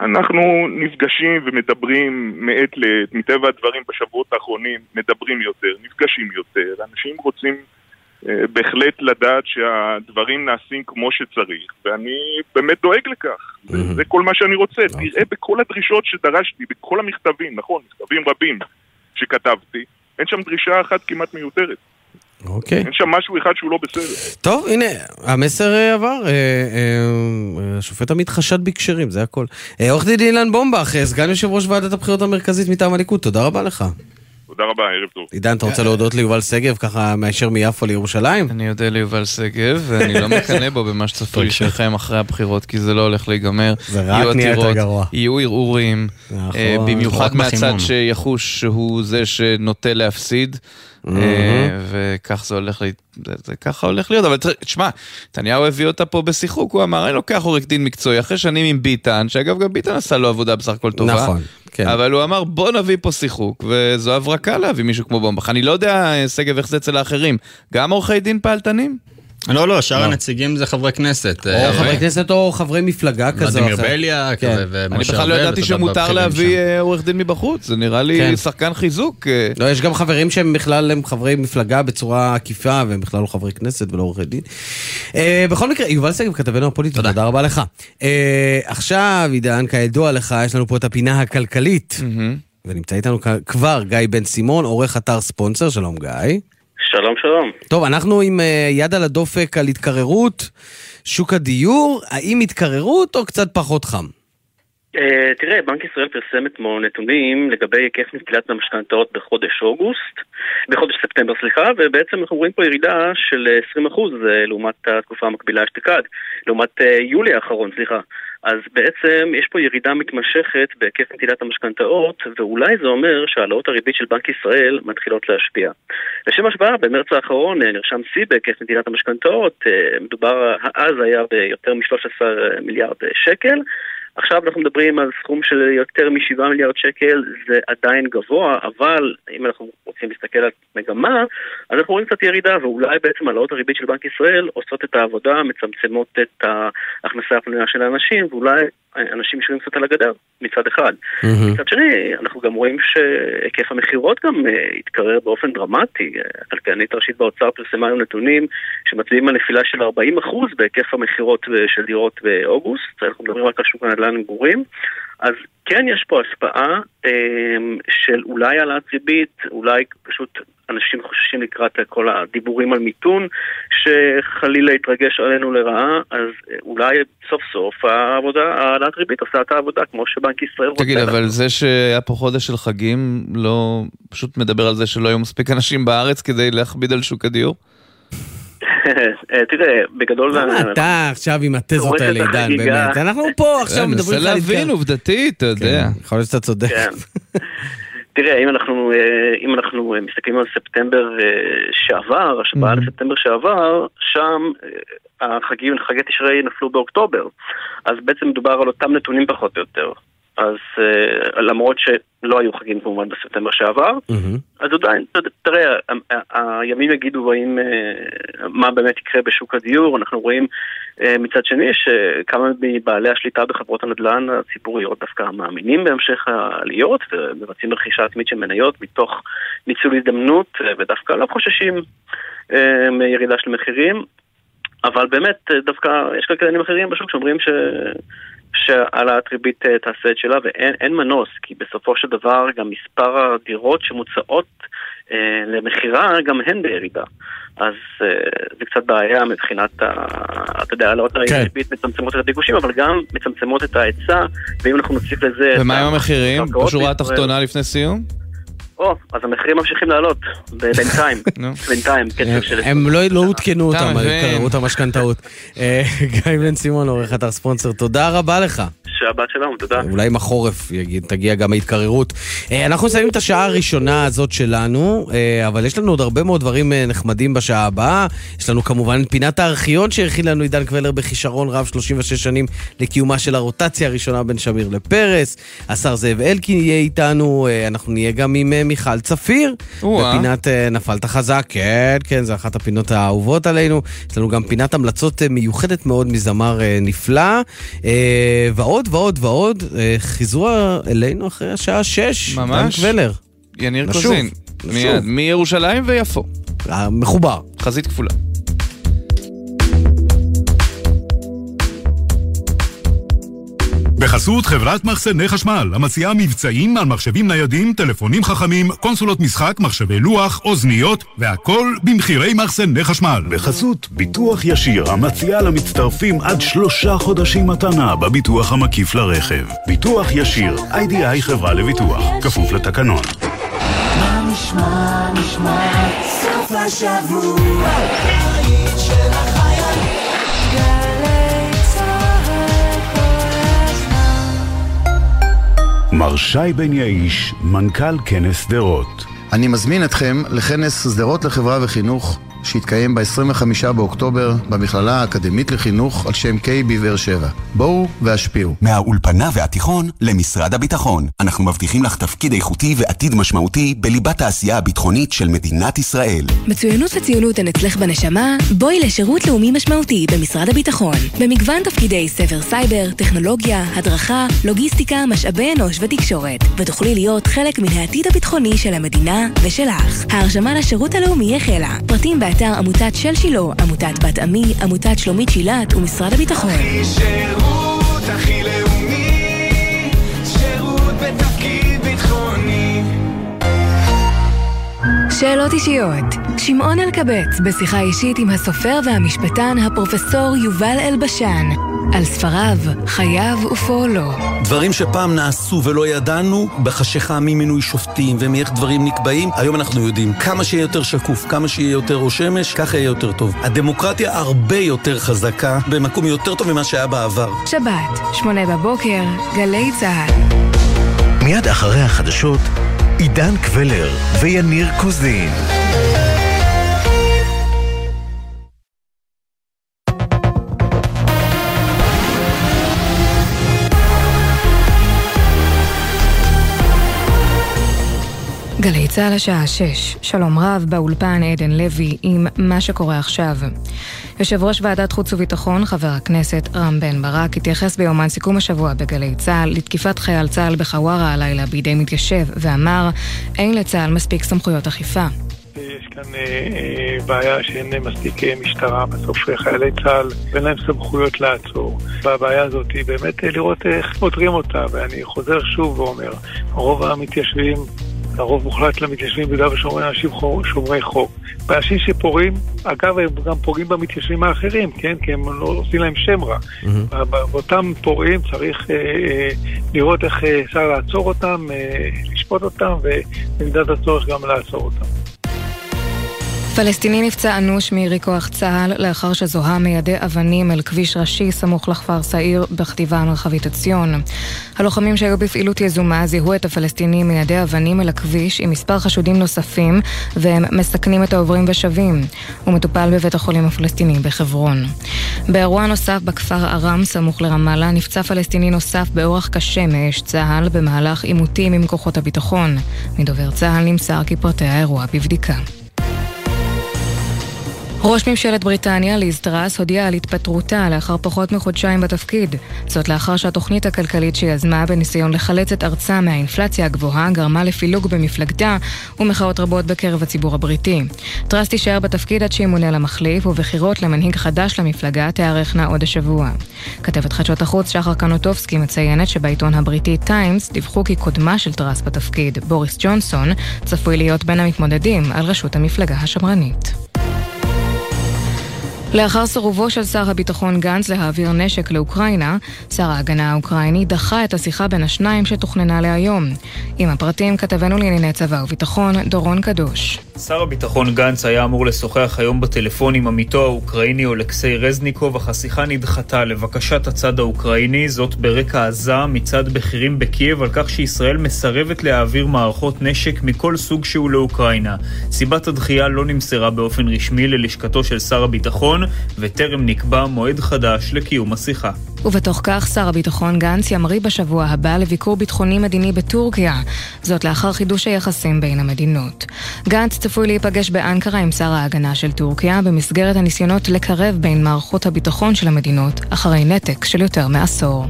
אנחנו נפגשים ומדברים מעת לעת, מטבע הדברים בשבועות האחרונים מדברים יותר, נפגשים יותר, אנשים רוצים אה, בהחלט לדעת שהדברים נעשים כמו שצריך, ואני באמת דואג לכך. Mm-hmm. זה כל מה שאני רוצה. Okay. תראה בכל הדרישות שדרשתי, בכל המכתבים, נכון, מכתבים רבים שכתבתי, אין שם דרישה אחת כמעט מיותרת. אוקיי. אין שם משהו אחד שהוא לא בסדר. טוב, הנה, המסר אה, עבר. אה, אה, השופט עמית חשד בקשרים, זה הכל. עורך דין אילן בומבך, סגן יושב ראש ועדת הבחירות המרכזית מטעם הליכוד, תודה רבה לך. תודה רבה, ערב טוב. עידן, אתה רוצה להודות ליובל שגב, ככה מאשר מיפו לירושלים? אני אודה ליובל שגב, ואני לא מקנא בו במה שצפוי לשניכם אחרי הבחירות, כי זה לא הולך להיגמר. זה רק נהיה יותר גרוע. יהיו ערעורים, נכון. במיוחד מהצד שיחוש שהוא זה שנוטה להפסיד. אה, וכך זה הולך, זה ככה הולך להיות, אבל תשמע, נתניהו הביא אותה פה בשיחוק, הוא אמר, אני לוקח עורך דין מקצועי, אחרי שנים עם ביטן, שאגב גם ביטן עשה לו עבודה בסך הכל טובה. נכון, כן. אבל הוא אמר, בוא נביא פה שיחוק, וזו הברקה להביא מישהו כמו בומבך. אני לא יודע, שגב, איך זה אצל האחרים. גם עורכי דין פעלתנים? לא, לא, שאר לא. הנציגים זה חברי כנסת. או אה, חברי כנסת או חברי מפלגה כזו. ולדימיר בליאק כן. ומשה אני בכלל לא ידעתי שמותר להביא אה, עורך דין מבחוץ, זה נראה לי כן. שחקן חיזוק. אה. לא, יש גם חברים שהם בכלל הם חברי מפלגה בצורה עקיפה, והם בכלל לא חברי כנסת ולא עורכי דין. בכל מקרה, יובל שגב, כתבנו הפוליטי, תודה רבה לך. עכשיו, עידן, כידוע לך, יש לנו פה את הפינה הכלכלית. ונמצא איתנו כבר גיא בן סימון, עורך אתר ספונסר, שלום גיא. שלום, שלום. טוב, אנחנו עם uh, יד על הדופק על התקררות שוק הדיור. האם התקררות או קצת פחות חם? Uh, תראה, בנק ישראל פרסם אתמול נתונים לגבי היקף נטילת המשכנתאות בחודש אוגוסט, בחודש ספטמבר, סליחה, ובעצם אנחנו רואים פה ירידה של 20% אה, לעומת התקופה המקבילה אשתקד, לעומת יולי האחרון, סליחה. אז בעצם יש פה ירידה מתמשכת בהיקף נטילת המשכנתאות, ואולי זה אומר שהעלאות הריבית של בנק ישראל מתחילות להשפיע. לשם השוואה, במרץ האחרון אה, נרשם שיא בהיקף נטילת המשכנתאות, אה, מדובר, אז היה ביותר מ-13 מיליארד שקל. עכשיו אנחנו מדברים על סכום של יותר מ-7 מיליארד שקל, זה עדיין גבוה, אבל אם אנחנו רוצים להסתכל על מגמה, אז אנחנו רואים קצת ירידה, ואולי בעצם העלאות הריבית של בנק ישראל עושות את העבודה, מצמצמות את ההכנסה הפנויה של האנשים, ואולי אנשים יושבים קצת על הגדר, מצד אחד. Mm-hmm. מצד שני, אנחנו גם רואים שהיקף המכירות גם uh, התקרר באופן דרמטי. הכלכלנית הראשית באוצר פרסמה היום נתונים שמצביעים על נפילה של 40% בהיקף המכירות של דירות באוגוסט. אנחנו מדברים רק על שוק הנדל"ן למגורים. אז כן יש פה השפעה אה, של אולי העלאת ריבית, אולי פשוט אנשים חוששים לקראת כל הדיבורים על מיתון, שחלילה יתרגש עלינו לרעה, אז אולי סוף סוף העבודה, העלאת ריבית עושה את העבודה, כמו שבנק ישראל רוצה. תגיד, אבל זה שהיה פה חודש של חגים, לא פשוט מדבר על זה שלא היו מספיק אנשים בארץ כדי להכביד על שוק הדיור? אה, תראה, בגדול... למה אתה עכשיו עם התזות האלה, עידן, באמת? אנחנו פה עכשיו מדברים. אני מנסה להבין עובדתית, אתה יודע. כן, יכול להיות שאתה צודק. כן. תראה, אם אנחנו, אה, אם אנחנו מסתכלים על ספטמבר אה, שעבר, השפעה mm-hmm. לספטמבר שעבר, שם החגים, חגי תשרי נפלו באוקטובר. אז בעצם מדובר על אותם נתונים פחות או יותר. אז uh, למרות שלא היו חגים כמובן בספטמבר שעבר, mm-hmm. אז עדיין, תראה, הימים יגידו האם, uh, מה באמת יקרה בשוק הדיור, אנחנו רואים uh, מצד שני שכמה מבעלי השליטה בחברות הנדל"ן הציבוריות דווקא מאמינים בהמשך העליות ומבצעים רכישה עצמית של מניות מתוך ניצול הזדמנות ודווקא לא חוששים uh, מירידה של מחירים. אבל באמת, דווקא יש כלכלנים אחרים בשוק שאומרים ש... שהעלאת ריבית אה, תעשה את שלה, ואין מנוס, כי בסופו של דבר גם מספר הדירות שמוצעות אה, למכירה גם הן בירידה. אז אה, זה קצת בעיה מבחינת, ה, אתה יודע, העלאות כן. הריבית מצמצמות את הביקושים, אבל גם מצמצמות את ההיצע, ואם אנחנו נוסיף לזה... ומה עם המחירים? בשורה התחתונה לפני סיום? או, אז המחירים ממשיכים לעלות, בינתיים, בינתיים, קצב של... הם לא, לא עודכנו אותם, קראו את המשכנתאות. אה, גיא בן סימון, עורך אתר ספונסר, תודה רבה לך. שבת שלום, תודה. אולי עם החורף תגיע גם ההתקררות. אה, אנחנו מסיימים את השעה הראשונה הזאת שלנו, אה, אבל יש לנו עוד הרבה מאוד דברים נחמדים בשעה הבאה. יש לנו כמובן פינת הארכיון שהכין לנו עידן קבלר בכישרון רב 36 שנים לקיומה של הרוטציה הראשונה בין שמיר לפרס. השר זאב אלקין יהיה איתנו, אנחנו נהיה גם עם מיכל צפיר. בפינת נפלת חזק, כן, כן, זו אחת הפינות האהובות עלינו. יש לנו גם פינת המלצות מיוחדת מאוד מזמר נפלא. ועוד ועוד ועוד, חיזרו אלינו אחרי השעה שש. ממש. דן קבלר. יניר קוזין. מיד, מירושלים ויפו. מחובר. חזית כפולה. בחסות חברת מחסני חשמל, המציעה מבצעים על מחשבים ניידים, טלפונים חכמים, קונסולות משחק, מחשבי לוח, אוזניות, והכל במחירי מחסני חשמל. בחסות ביטוח ישיר, המציעה למצטרפים עד שלושה חודשים מתנה בביטוח המקיף לרכב. ביטוח ישיר, איי-די-איי חברה לביטוח, כפוף לתקנון. מה נשמע, נשמע, סוף השבוע, מר שי בן יעיש, מנכ"ל כנס שדרות. אני מזמין אתכם לכנס שדרות לחברה וחינוך שיתקיים ב-25 באוקטובר במכללה האקדמית לחינוך על שם קיי בבאר שבע. בואו והשפיעו. מהאולפנה והתיכון למשרד הביטחון. אנחנו מבטיחים לך תפקיד איכותי ועתיד משמעותי בליבת העשייה הביטחונית של מדינת ישראל. מצוינות וציונות הן אצלך בנשמה? בואי לשירות לאומי משמעותי במשרד הביטחון. במגוון תפקידי סבר סייבר, טכנולוגיה, הדרכה, לוגיסטיקה, משאבי אנוש ותקשורת. ותוכלי להיות חלק מן העתיד הביטחוני של המדינה ושלך. ההרשמה לשירות הלאומי החלה. פרטים באתר עמותת של שילה, עמותת בת עמי, עמותת שלומית שילת ומשרד הביטחון. הכי שירות, הכי לאומי, שירות בתפקיד ביטחוני. שאלות אישיות. שמעון אלקבץ בשיחה אישית עם הסופר והמשפטן הפרופסור יובל אלבשן על ספריו, חייו ופועלו. דברים שפעם נעשו ולא ידענו, בחשיכה ממינוי שופטים ומאיך דברים נקבעים, היום אנחנו יודעים. כמה שיהיה יותר שקוף, כמה שיהיה יותר ראש שמש, ככה יהיה יותר טוב. הדמוקרטיה הרבה יותר חזקה, במקום יותר טוב ממה שהיה בעבר. שבת, שמונה בבוקר, גלי צה"ל. מיד אחרי החדשות, עידן קבלר ויניר קוזין. גלי צה"ל השעה 6, שלום רב, באולפן עדן לוי עם מה שקורה עכשיו. יושב ראש ועדת חוץ וביטחון, חבר הכנסת רם בן ברק, התייחס ביומן סיכום השבוע בגלי צה"ל לתקיפת חייל צה"ל בחווארה הלילה בידי מתיישב, ואמר, אין לצה"ל מספיק סמכויות אכיפה. יש כאן אה, אה, בעיה שאין מספיק אה, משטרה, בסוף חיילי צה"ל ואין להם סמכויות לעצור. והבעיה הזאת היא באמת לראות איך פותרים אותה, ואני חוזר שוב ואומר, רוב המתיישבים לרוב מוחלט למתיישבים ביהודה ושומרון אנשים שומרי חוק. ואנשים שפורעים, אגב, הם גם פוגעים במתיישבים האחרים, כן? כי הם לא עושים להם שם רע. Mm-hmm. באותם פורעים צריך אה, אה, לראות איך אה, אפשר לעצור אותם, אה, לשפוט אותם, ובמידת הצורך גם לעצור אותם. פלסטיני נפצע אנוש מירי כוח צה"ל לאחר שזוהה מיידי אבנים אל כביש ראשי סמוך לכפר סעיר בחטיבה המרחבית עציון. הלוחמים שהיו בפעילות יזומה זיהו את הפלסטיני מיידי אבנים אל הכביש עם מספר חשודים נוספים והם מסכנים את העוברים ושבים. הוא מטופל בבית החולים הפלסטיני בחברון. באירוע נוסף בכפר ארם סמוך לרמאללה נפצע פלסטיני נוסף באורח קשה מאש צה"ל במהלך עימותים עם כוחות הביטחון. מדובר צה"ל נמסר כי פרטי האירוע בבדיקה. ראש ממשלת בריטניה, ליז טראס, הודיעה על התפטרותה לאחר פחות מחודשיים בתפקיד. זאת לאחר שהתוכנית הכלכלית שיזמה בניסיון לחלץ את ארצה מהאינפלציה הגבוהה גרמה לפילוג במפלגתה ומחאות רבות בקרב הציבור הבריטי. טראס תישאר בתפקיד עד שימונה לה מחליף ובחירות למנהיג חדש למפלגה תיערכנה עוד השבוע. כתבת חדשות החוץ שחר קנוטובסקי מציינת שבעיתון הבריטי טיימס דיווחו כי קודמה של טראס בתפקיד, בוריס ג'ונסון, צפוי להיות בין המתמודדים על ראשות המפלגה השמרנית. לאחר סירובו של שר הביטחון גנץ להעביר נשק לאוקראינה, שר ההגנה האוקראיני דחה את השיחה בין השניים שתוכננה להיום. עם הפרטים כתבנו לענייני צבא וביטחון, דורון קדוש. שר הביטחון גנץ היה אמור לשוחח היום בטלפון עם עמיתו האוקראיני אולקסי רזניקוב, אך השיחה נדחתה לבקשת הצד האוקראיני, זאת ברקע עזה מצד בכירים בקייב על כך שישראל מסרבת להעביר מערכות נשק מכל סוג שהוא לאוקראינה. סיבת הדחייה לא נמסרה באופן רשמי ללשכתו של שר הביטחון, וטרם נקבע מועד חדש לקיום השיחה. ובתוך כך שר הביטחון גנץ ימריא בשבוע הבא לביקור ביטחוני מדיני בטורקיה, זאת לאחר חידוש היחסים בין המדינות. גנץ צפוי להיפגש באנקרה עם שר ההגנה של טורקיה במסגרת הניסיונות לקרב בין מערכות הביטחון של המדינות אחרי נתק של יותר מעשור.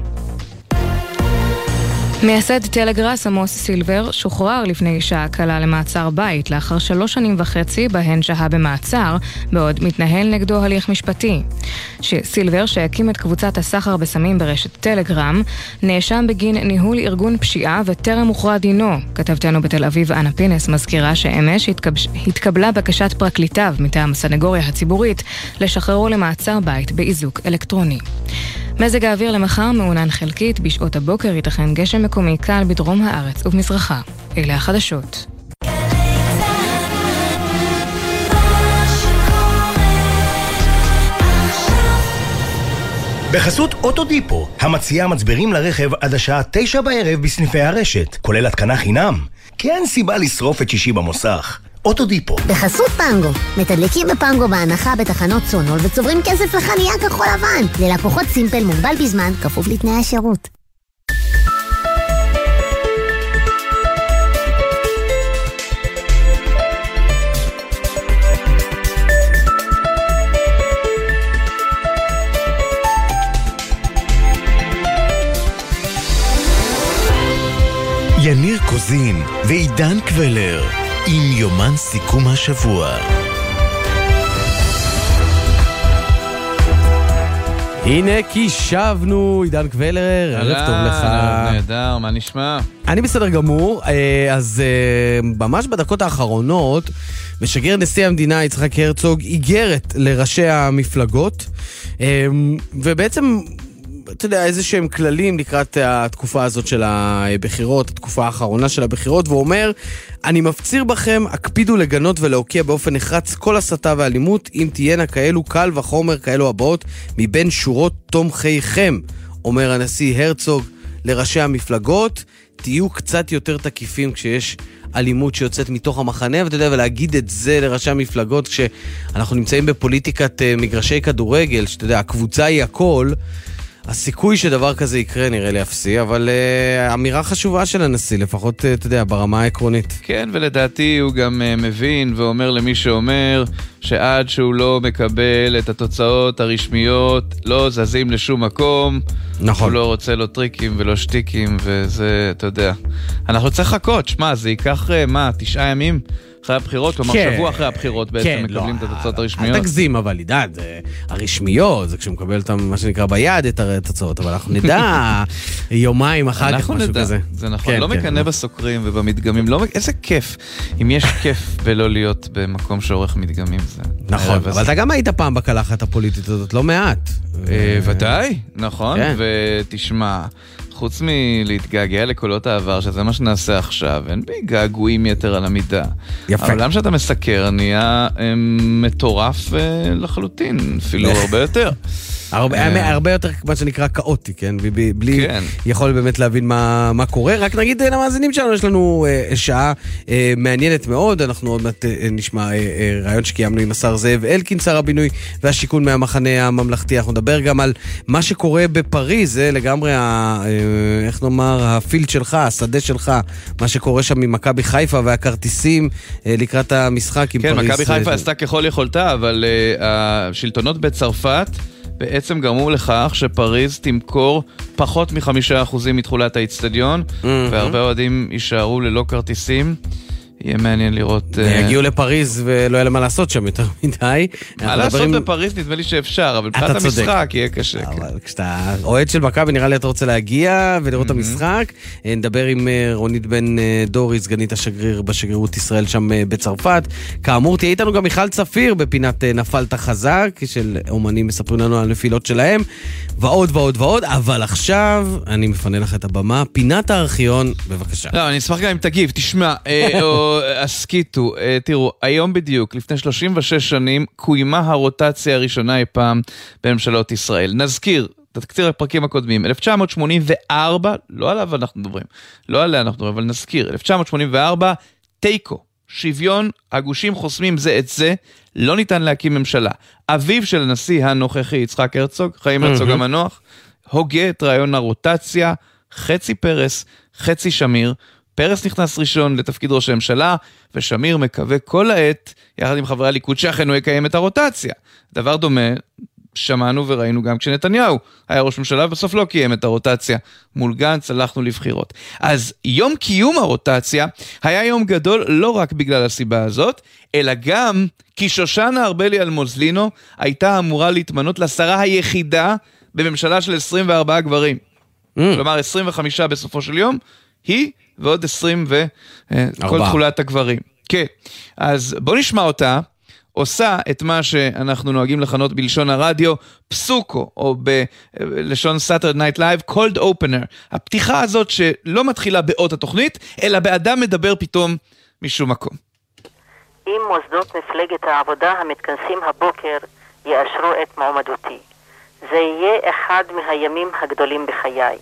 מייסד טלגראס עמוס סילבר שוחרר לפני שעה קלה למעצר בית לאחר שלוש שנים וחצי בהן שהה במעצר, בעוד מתנהל נגדו הליך משפטי. סילבר, שהקים את קבוצת הסחר בסמים ברשת טלגרם, נאשם בגין ניהול ארגון פשיעה וטרם הוכרע דינו. כתבתנו בתל אביב אנה פינס מזכירה שאמש התקבש... התקבלה בקשת פרקליטיו מטעם הסנגוריה הציבורית לשחררו למעצר בית באיזוק אלקטרוני. מזג האוויר למחר מעונן חלקית, בשעות הבוקר ייתכן גשם מקומי קל בדרום הארץ ובמזרחה. אלה החדשות. בחסות אוטודיפו, המציעה מצברים לרכב עד השעה תשע בערב בסניפי הרשת, כולל התקנה חינם. כי אין סיבה לשרוף את שישי במוסך. אוטודיפו. בחסות פנגו, מתדלקים בפנגו בהנחה בתחנות סונול וצוברים כסף לחניה כחול לבן. ללקוחות סימפל מוגבל בזמן, כפוף לתנאי השירות. יניר קוזין ועידן קבלר עם יומן סיכום השבוע. הנה כי שבנו, עידן קבלר, ערב טוב לך. נהדר, מה נשמע? אני בסדר גמור, אה, אז אה, ממש בדקות האחרונות, משגר נשיא המדינה יצחק הרצוג איגרת לראשי המפלגות, אה, ובעצם אתה יודע, איזה שהם כללים לקראת התקופה הזאת של הבחירות, התקופה האחרונה של הבחירות, והוא אומר, אני מפציר בכם, הקפידו לגנות ולהוקיע באופן נחרץ כל הסתה ואלימות, אם תהיינה כאלו קל וחומר כאלו הבאות מבין שורות תומכיכם, אומר הנשיא הרצוג לראשי המפלגות. תהיו קצת יותר תקיפים כשיש אלימות שיוצאת מתוך המחנה, ואתה יודע, ולהגיד את זה לראשי המפלגות כשאנחנו נמצאים בפוליטיקת uh, מגרשי כדורגל, שאתה יודע, הקבוצה היא הכל. הסיכוי שדבר כזה יקרה נראה לי אפסי, אבל uh, אמירה חשובה של הנשיא, לפחות, uh, אתה יודע, ברמה העקרונית. כן, ולדעתי הוא גם uh, מבין ואומר למי שאומר שעד שהוא לא מקבל את התוצאות הרשמיות, לא זזים לשום מקום. נכון. הוא לא רוצה לא טריקים ולא שטיקים, וזה, אתה יודע. אנחנו צריך לחכות, שמע, זה ייקח, uh, מה, תשעה ימים? אחרי הבחירות, כלומר כן. שבוע אחרי הבחירות בעצם כן, מקבלים לא, את התוצאות הרשמיות. אל תגזים, אבל עידן, הרשמיות, זה כשהוא מקבל אותם, מה שנקרא, ביד, את התוצאות, אבל אנחנו נדע יומיים אחר כך, משהו נדע, כזה. זה נכון, כן, לא כן, מקנא בסוקרים ובמדגמים, לא, איזה כיף, אם יש כיף ולא להיות במקום שעורך מדגמים זה. נכון. אבל אתה גם היית פעם בקלחת הפוליטית הזאת, לא מעט. אה, ודאי, נכון, כן. ותשמע, חוץ מלהתגעגע לקולות העבר, שזה מה שנעשה עכשיו, אין בי געגועים יתר על המידה. יפה. העולם שאתה מסקר נהיה אה, מטורף אה, לחלוטין, אפילו הרבה יותר. הרבה, אה. הרבה יותר, מה שנקרא, כאוטי, כן? בלי, בלי כן. יכול באמת להבין מה, מה קורה. רק נגיד אה, למאזינים שלנו, יש לנו אה, שעה אה, מעניינת מאוד. אנחנו עוד מעט אה, נשמע אה, אה, רעיון שקיימנו עם השר זאב אלקין, שר הבינוי והשיכון מהמחנה הממלכתי. אנחנו נדבר גם על מה שקורה בפריז, זה לגמרי, ה, אה, איך נאמר, הפילד שלך, השדה שלך, מה שקורה שם עם מכבי חיפה והכרטיסים אה, לקראת המשחק עם כן, פריז. מכבי חיפה אה, עשתה ככל יכולתה, אבל uh, השלטונות בצרפת בעצם גרמו לכך שפריז תמכור פחות מחמישה אחוזים מתכולת האיצטדיון, והרבה אוהדים יישארו ללא כרטיסים. יהיה מעניין לראות... אה, יגיעו לפריז ולא יהיה להם מה לעשות שם יותר מדי. מה לעשות בפריז נדמה לי שאפשר, אבל מבחינת. המשחק יהיה קשה. כן. אבל כשאתה אוהד של מכבי, נראה לי אתה רוצה להגיע ולראות את המשחק. אה, נדבר עם אה, רונית בן דורי, סגנית השגריר בשגרירות ישראל שם בצרפת. כאמור, תהיה איתנו גם מיכל צפיר בפינת נפלת חזק, של אומנים מספרים לנו על הנפילות שלהם, ועוד ועוד ועוד, אבל עכשיו אני מפנה לך את הבמה. פינת הארכיון, בבקשה. לא, אני אשמח גם אם תגיב. תשמע, הסכיתו, אה, תראו, היום בדיוק, לפני 36 שנים, קוימה הרוטציה הראשונה אי פעם בממשלות ישראל. נזכיר, תקציר הפרקים הקודמים, 1984, לא עליו אנחנו מדברים, לא עליה אנחנו מדברים, אבל נזכיר, 1984, תיקו, שוויון, הגושים חוסמים זה את זה, לא ניתן להקים ממשלה. אביו של הנשיא הנוכחי, יצחק הרצוג, חיים הרצוג. המנוח, הוגה את רעיון הרוטציה, חצי פרס, חצי שמיר. פרס נכנס ראשון לתפקיד ראש הממשלה, ושמיר מקווה כל העת, יחד עם חברי הליכוד, שאכן הוא יקיים את הרוטציה. דבר דומה, שמענו וראינו גם כשנתניהו היה ראש ממשלה ובסוף לא קיים את הרוטציה. מול גנץ הלכנו לבחירות. אז יום קיום הרוטציה היה יום גדול לא רק בגלל הסיבה הזאת, אלא גם כי שושנה ארבלי אלמוזלינו הייתה אמורה להתמנות לשרה היחידה בממשלה של 24 גברים. Mm. כלומר 25 בסופו של יום, היא ועוד 20 וכל ארבעה. תכולת הגברים. כן, אז בוא נשמע אותה. עושה את מה שאנחנו נוהגים לכנות בלשון הרדיו פסוקו, או בלשון Saturday Night Live, cold opener. הפתיחה הזאת שלא מתחילה באות התוכנית, אלא באדם מדבר פתאום משום מקום. אם מוסדות מפלגת העבודה המתכנסים הבוקר יאשרו את מועמדותי. זה יהיה אחד מהימים הגדולים בחיי.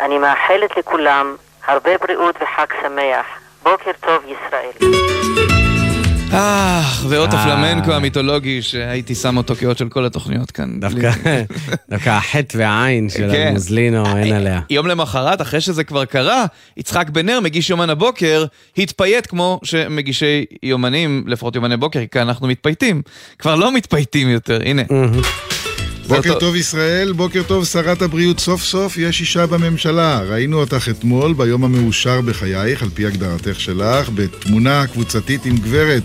אני מאחלת לכולם הרבה בריאות וחג שמח. בוקר טוב ישראל. אה, ואות אה. הפלמנקו המיתולוגי שהייתי שם אותו כאות של כל התוכניות כאן. דווקא, דווקא החטא והעין של כן. המוזלינו, אין עליה. יום למחרת, אחרי שזה כבר קרה, יצחק בן נר, מגיש יומן הבוקר, התפייט כמו שמגישי יומנים, לפחות יומני בוקר, כי אנחנו מתפייטים. כבר לא מתפייטים יותר, הנה. בוקר אותו- טוב ישראל, בוקר טוב שרת הבריאות, סוף סוף יש אישה בממשלה. ראינו אותך אתמול ביום המאושר בחייך, על פי הגדרתך שלך, בתמונה קבוצתית עם גברת.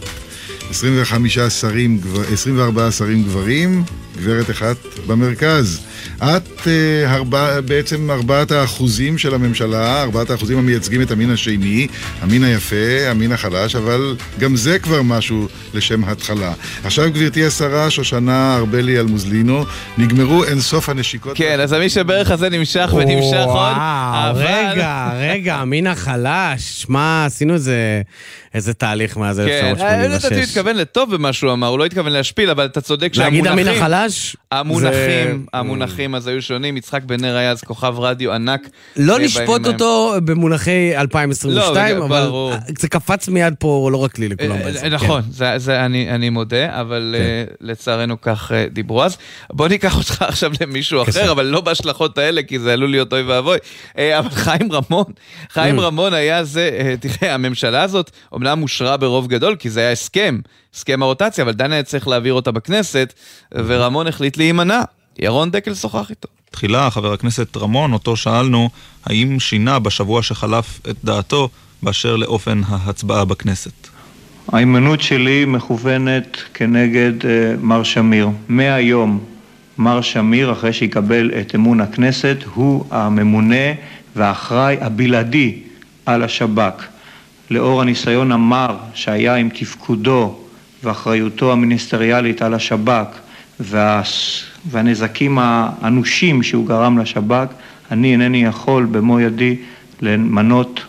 25 שרים, גב- 24 שרים גברים, גברת אחת במרכז. את אה, ארבע, בעצם ארבעת האחוזים של הממשלה, ארבעת האחוזים המייצגים את המין השני, המין היפה, המין החלש, אבל גם זה כבר משהו לשם התחלה. עכשיו גברתי השרה שושנה ארבלי אלמוזלינו, נגמרו אינסוף הנשיקות. כן, אז המי שברך הזה נמשך ונמשך עוד, אבל... רגע, רגע, המין החלש. שמע, עשינו איזה, איזה תהליך מאז כן, אה, לדעתי הוא 1986. התכוון לטוב במה שהוא אמר, הוא לא התכוון להשפיל, אבל אתה צודק להגיד שהמונחים... המין החלש? המונחים, זה- המונחים אז היו שונים. יצחק בן נר היה אז כוכב רדיו ענק. לא אה, נשפוט. אותו במונחי 2022, לא, אבל ברור. זה קפץ מיד פה, לא רק לי, לכולם. אה, בעצם, אה, נכון, זה- זה אני אני מודה, אבל כן. אה, לצערנו כך אה, דיברו אז. בוא ניקח אותך עכשיו למישהו אחר, אבל לא בהשלכות האלה, כי זה עלול להיות אוי ואבוי. אה, אבל חיים רמון, חיים Mm. רמון היה זה, אה, תראה, הממשלה הזאת אומנם אושרה ברוב גדול, כי זה היה הסכם, הסכם הרוטציה, אבל דן היה צריך להעביר אותה בכנסת, ורמון החליט להימנע. ירון דקל שוחח איתו. תחילה חבר הכנסת רמון, אותו שאלנו, האם שינה בשבוע שחלף את דעתו באשר לאופן ההצבעה בכנסת. ההימנעות שלי מכוונת כנגד אה, מר שמיר. מהיום מר שמיר, אחרי שיקבל את אמון הכנסת, הוא הממונה והאחראי הבלעדי על השב"כ. לאור הניסיון המר שהיה עם תפקודו ואחריותו המיניסטריאלית על השב"כ וה... והנזקים האנושים שהוא גרם לשב"כ, אני אינני יכול במו ידי למנות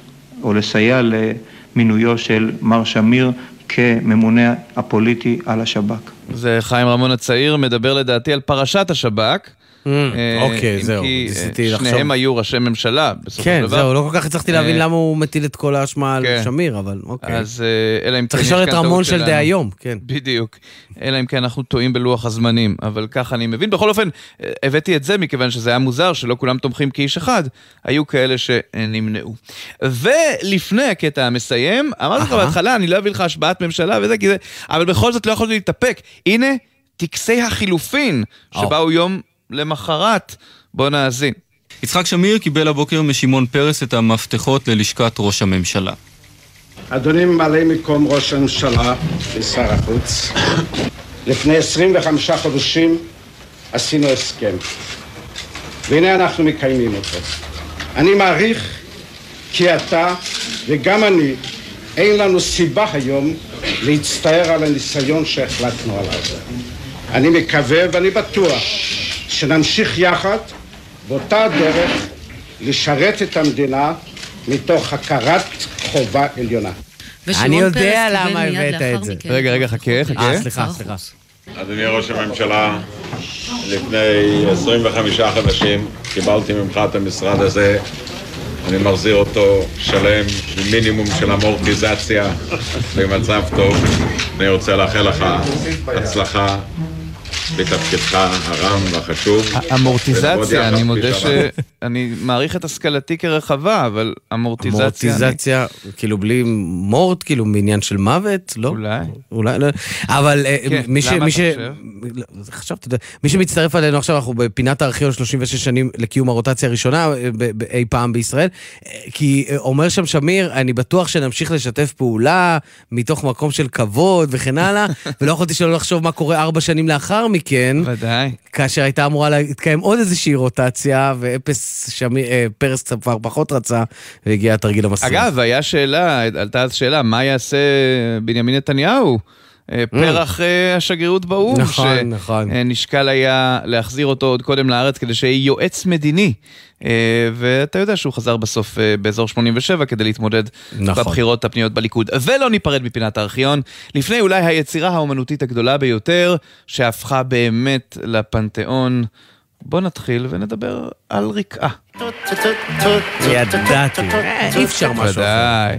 או לסייע למינויו של מר שמיר כממונה הפוליטי על השב"כ. זה חיים רמון הצעיר, מדבר לדעתי על פרשת השב"כ. אה, אוקיי, אם זהו, ניסיתי אה, לחשוב. שניהם היו ראשי ממשלה, בסופו כן, של דבר. זהו, לא כל כך הצלחתי להבין אה, למה הוא מטיל את כל האשמה על כן. שמיר, אבל אוקיי. אז אה, אלא אם כן צריך לשאול את רמון של. דהיום, כן. בדיוק. אלא אם כן אנחנו טועים בלוח הזמנים, אבל ככה אני מבין. בכל אופן, אה, הבאתי את זה מכיוון שזה היה מוזר שלא כולם תומכים כאיש אחד, היו כאלה שנמנעו. ולפני הקטע המסיים, אמרתי לך. בהתחלה, אני לא אביא לך השבעת ממשלה וזה, כי זה... אבל בכל זאת לא יכולתי להתאפק. הנה, טקסי החילופין, שבאו יום למחרת. בוא נאזין. יצחק שמיר קיבל הבוקר משמעון פרס את המפתחות ללשכת ראש הממשלה. אדוני ממלא מקום ראש הממשלה ושר החוץ, לפני 25 חודשים עשינו הסכם, והנה אנחנו מקיימים אותו. אני מעריך כי אתה וגם אני, אין לנו סיבה היום להצטער על הניסיון שהחלטנו עליו. אני מקווה ואני בטוח שנמשיך יחד באותה הדרך לשרת את המדינה מתוך הכרת חובה עליונה. אני יודע למה הבאת את זה. רגע, רגע, חכה, חכה. אה, סליחה, סליחה. אדוני ראש הממשלה, לפני 25 חודשים קיבלתי ממך את המשרד הזה, אני מחזיר אותו שלם, מינימום של אמורטיזציה, במצב טוב. אני רוצה לאחל לך הצלחה, בתפקידך הרם והחשוב. אמורטיזציה, אני מודה שאני מעריך את השכלתי כרחבה, אבל אמורטיזציה... אמורטיזציה, כאילו בלי מורט, כאילו מעניין של מוות? לא. אולי. אולי, לא. אבל אה, כן, מי ש... למה מי אתה ש... חושב? לא, חשבתי, אתה יודע, מי שמצטרף אלינו עכשיו, אנחנו בפינת הארכיון 36 שנים לקיום הרוטציה הראשונה אה, אי פעם בישראל. אה, כי אומר שם שמיר, אני בטוח שנמשיך לשתף פעולה מתוך מקום של כבוד וכן הלאה, ולא יכולתי שלא לחשוב מה קורה ארבע שנים לאחר מכן. ודאי. כאשר הייתה אמורה להתקיים עוד איזושהי רוטציה, ואפס שמיר, אה, פרס כבר פחות רצה, והגיע התרגיל המסריח. אגב, היה שאלה, עלתה אז שאלה, מה יעשה בנימין נתניהו? אה, פרח אה, השגרירות באו"ם, Mm. נכון, נכון. שנשקל היה להחזיר אותו עוד קודם לארץ כדי שיהיה יועץ מדיני. אה, ואתה יודע שהוא חזר בסוף אה, באזור 87 כדי להתמודד נכון. בבחירות הפנימיות בליכוד. ולא ניפרד מפינת הארכיון, לפני אולי היצירה האומנותית הגדולה ביותר, שהפכה באמת לפנתיאון. בוא נתחיל ונדבר על רקעה. ידעתי, אה, אי אפשר משהו אחר. ודאי.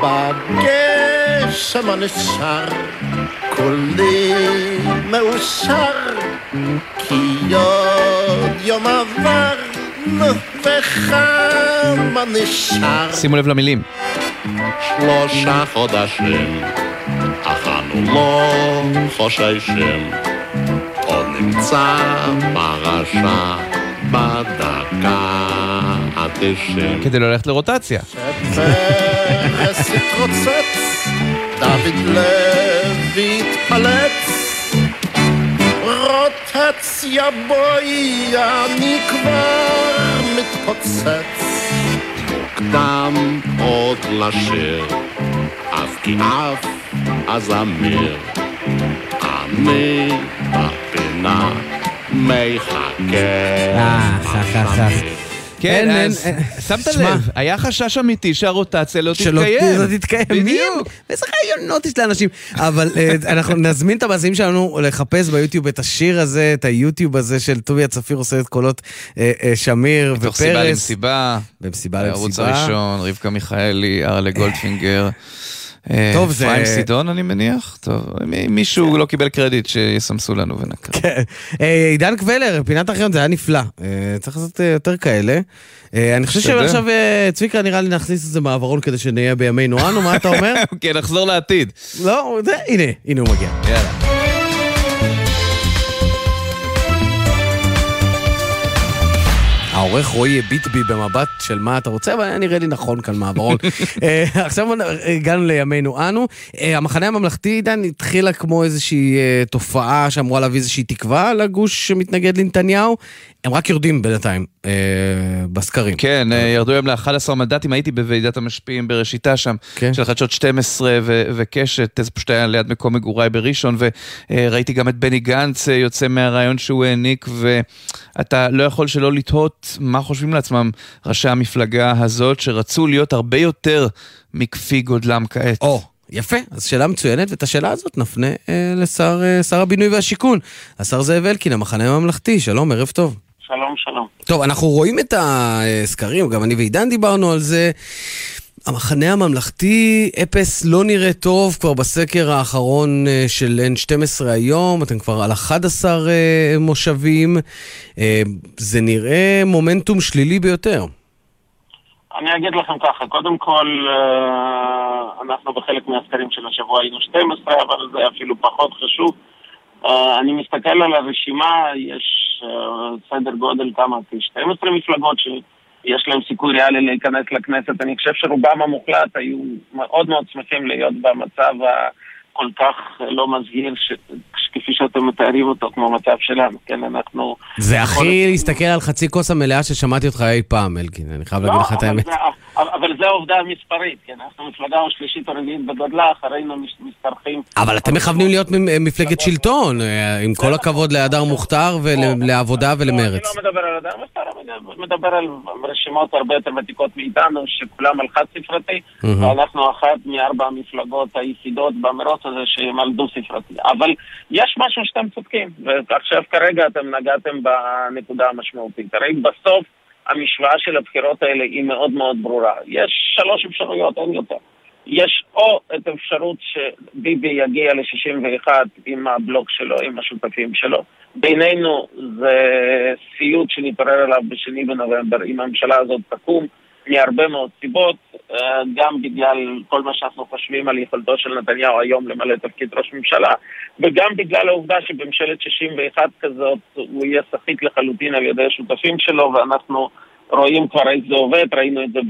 בגשם הנשר כולי מאושר כי עוד יום עבר וכמה נשאר שימו לב למילים. שלושה חודשים אך אנו לא חוששים עוד נמצא פרשה בדקה התשעים כדי לא ללכת לרוטציה. פרס התרוצץ, דוד לוי התפלץ, רוטץ יבואי, אני כבר מתפוצץ. מוקדם עוד לשיר, אף כי אף הזמיר. אני בפינה מחכה. אה, חך, חך, חך. כן, אז. שמת. לב, היה חשש אמיתי שהרוטציה לא שלא תתקיים. לא תתקיים. הם? בדיוק. איזה רעיונות יש לאנשים. אבל אה, אנחנו נזמין את המאזינים שלנו לחפש ביוטיוב את השיר הזה, את היוטיוב הזה של טוביה צפיר עושה את קולות אה, אה, שמיר ופרס. תוך סיבה למסיבה. במסיבה למסיבה. הראשון, רבקה מיכאלי, ארלה גולדפינגר. אה, טוב, זה- אפרים סידון, אני מניח? טוב, מי- מישהו לא קיבל קרדיט, שיסמסו לנו ונקרא. כן. אה, עידן קבלר, פינת הארכיון, זה היה נפלא. אה, צריך לעשות יותר כאלה. אני חושב. שעכשיו, צביקה, נראה לי נכניס את זה מעברון כדי שנהיה בימינו אנו, מה אתה אומר? כן, נחזור לעתיד. לא, הנה, הנה הוא מגיע. יאללה. העורך רועי הביט בי במבט של מה אתה רוצה, אבל היה נראה לי נכון כאן מעברון. אה, עכשיו הגענו לימינו אנו. אה, המחנה הממלכתי, עידן, התחילה כמו איזושהי אה, תופעה שאמורה להביא איזושהי תקווה לגוש שמתנגד לנתניהו. הם רק יורדים בינתיים אה, בסקרים. כן, אה, ירדו היום ל-11 מנדטים, הייתי בוועידת המשפיעים בראשיתה שם, כן. של חדשות 12 ו- וקשת, זה פשוט היה ליד מקום מגוריי בראשון, וראיתי גם את בני גנץ אה, יוצא מהרעיון שהוא העניק, ואתה לא יכול שלא לתהות מה חושבים לעצמם ראשי המפלגה הזאת, שרצו להיות הרבה יותר מכפי גודלם כעת. או. יפה, אז שאלה מצוינת, ואת השאלה הזאת נפנה אה, לשר אה, הבינוי והשיכון, השר זאב אלקין, המחנה הממלכתי, שלום, ערב טוב. שלום, שלום. טוב, אנחנו רואים את הסקרים, גם אני ועידן דיברנו על זה. המחנה הממלכתי, אפס לא נראה טוב כבר בסקר האחרון אה, של N12 היום, אתם כבר על 11 אה, מושבים. אה, זה נראה מומנטום שלילי ביותר. אני אגיד לכם ככה, קודם כל, אנחנו בחלק מהסקרים של השבוע היינו 12, אבל זה אפילו פחות חשוב. אה, אני מסתכל על הרשימה, יש אה, סדר גודל כמה? כ-12 מפלגות שיש להן סיכוי ריאלי להיכנס לכנסת. אני חושב שרובם המוחלט היו מאוד מאוד שמחים להיות במצב הכל כך לא מזהיר, ש... כפי שאתם מתארים אותו, כמו המצב שלנו. כן, אנחנו... זה הכי להסתכל על חצי כוס המלאה ששמעתי אותך אי פעם, אלקין, אני חייב להגיד לך את האמת. זה- אבל זו העובדה המספרית, כן? אנחנו מפלגה השלישית או רביעית בגודלה, אחרינו משתרכים. אבל אתם מכוונים להיות מפלגת שלטון, אה, עם כל הכבוד להדר מוכתר ולעבודה ולמרץ. אני לא מדבר על הדר מוכתר, אני מדבר על רשימות הרבה יותר ותיקות מאיתנו, שכולם על חד ספרתי, ואנחנו אחת מארבע המפלגות היחידות במרוץ הזה שהן על דו ספרתי. אבל יש משהו שאתם צודקים, ועכשיו כרגע אתם נגעתם בנקודה המשמעותית. הרי בסוף המשוואה של הבחירות האלה היא מאוד מאוד ברורה. יש שלוש אפשרויות, אין יותר. יש או את האפשרות שביבי יגיע ל-61 עם הבלוק שלו, עם השותפים שלו. בינינו זה סיוט שנתעורר עליו בשני בנובמבר, אם הממשלה הזאת תקום. מהרבה מאוד סיבות, אה, גם בגלל כל מה שאנחנו חושבים על יכולתו של נתניהו היום למלא תפקיד ראש ממשלה, וגם בגלל העובדה שבממשלת 61 כזאת הוא יהיה סחיט לחלוטין על ידי השותפים שלו, ואנחנו רואים כבר איך זה עובד, ראינו את זה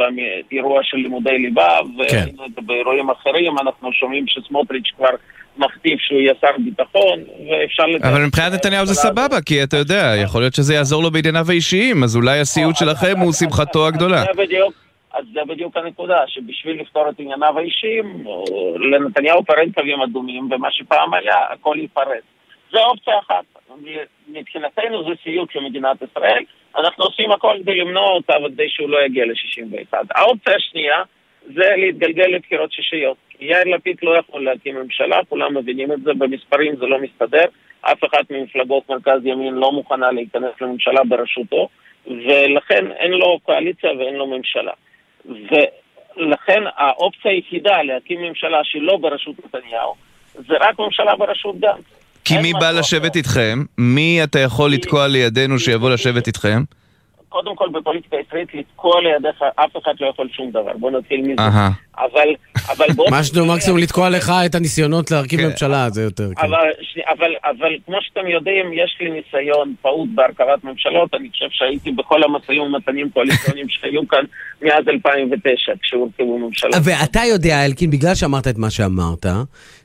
באירוע של לימודי ליבה, וראינו את זה באירועים אחרים, אנחנו שומעים שסמוטריץ' כבר מכתיב שהוא יהיה שר ביטחון, ואפשר... אבל מבחינת נתניהו זה סבבה, כי אתה יודע, יכול להיות שזה יעזור לו בענייניו האישיים, אז אולי הסיוט שלכם הוא שמחתו הגדולה. אז זה בדיוק הנקודה, שבשביל לפתור את ענייניו האישיים, לנתניהו פרט קווים אדומים, ומה שפעם היה, הכל ייפרץ. זו אופציה אחת. מבחינתנו זה סיוט למדינת ישראל, אנחנו עושים הכל כדי למנוע אותה וכדי שהוא לא יגיע ל-61. האופציה השנייה זה להתגלגל לבחירות שישיות. יאיר לפיד לא יכול להקים ממשלה, כולם מבינים את זה, במספרים זה לא מסתדר, אף אחת ממפלגות מרכז ימין לא מוכנה להיכנס לממשלה בראשותו, ולכן אין לו קואליציה ואין לו ממשלה. ולכן האופציה היחידה להקים ממשלה שהיא לא בראשות נתניהו, זה רק ממשלה בראשות גנץ. כי מי בא לשבת איתכם? מי אתה יכול לתקוע לידינו שיבוא לשבת איתכם? קודם כל בפוליטיקה הישראלית לתקוע לידיך, אף אחד לא יכול שום דבר. בוא נתחיל מזה. אבל, אבל בוא... משהו מקסימום לתקוע לך את הניסיונות להרכיב כן. ממשלה, זה יותר. אבל, כמו שאתם יודעים, יש לי ניסיון פעוט בהרכבת ממשלות. אני חושב שהייתי בכל המשאים ומתנים קואליציוניים שהיו כאן מאז 2009, כשהורכבו ממשלות. ואתה יודע, אלקין, בגלל שאמרת את מה שאמרת,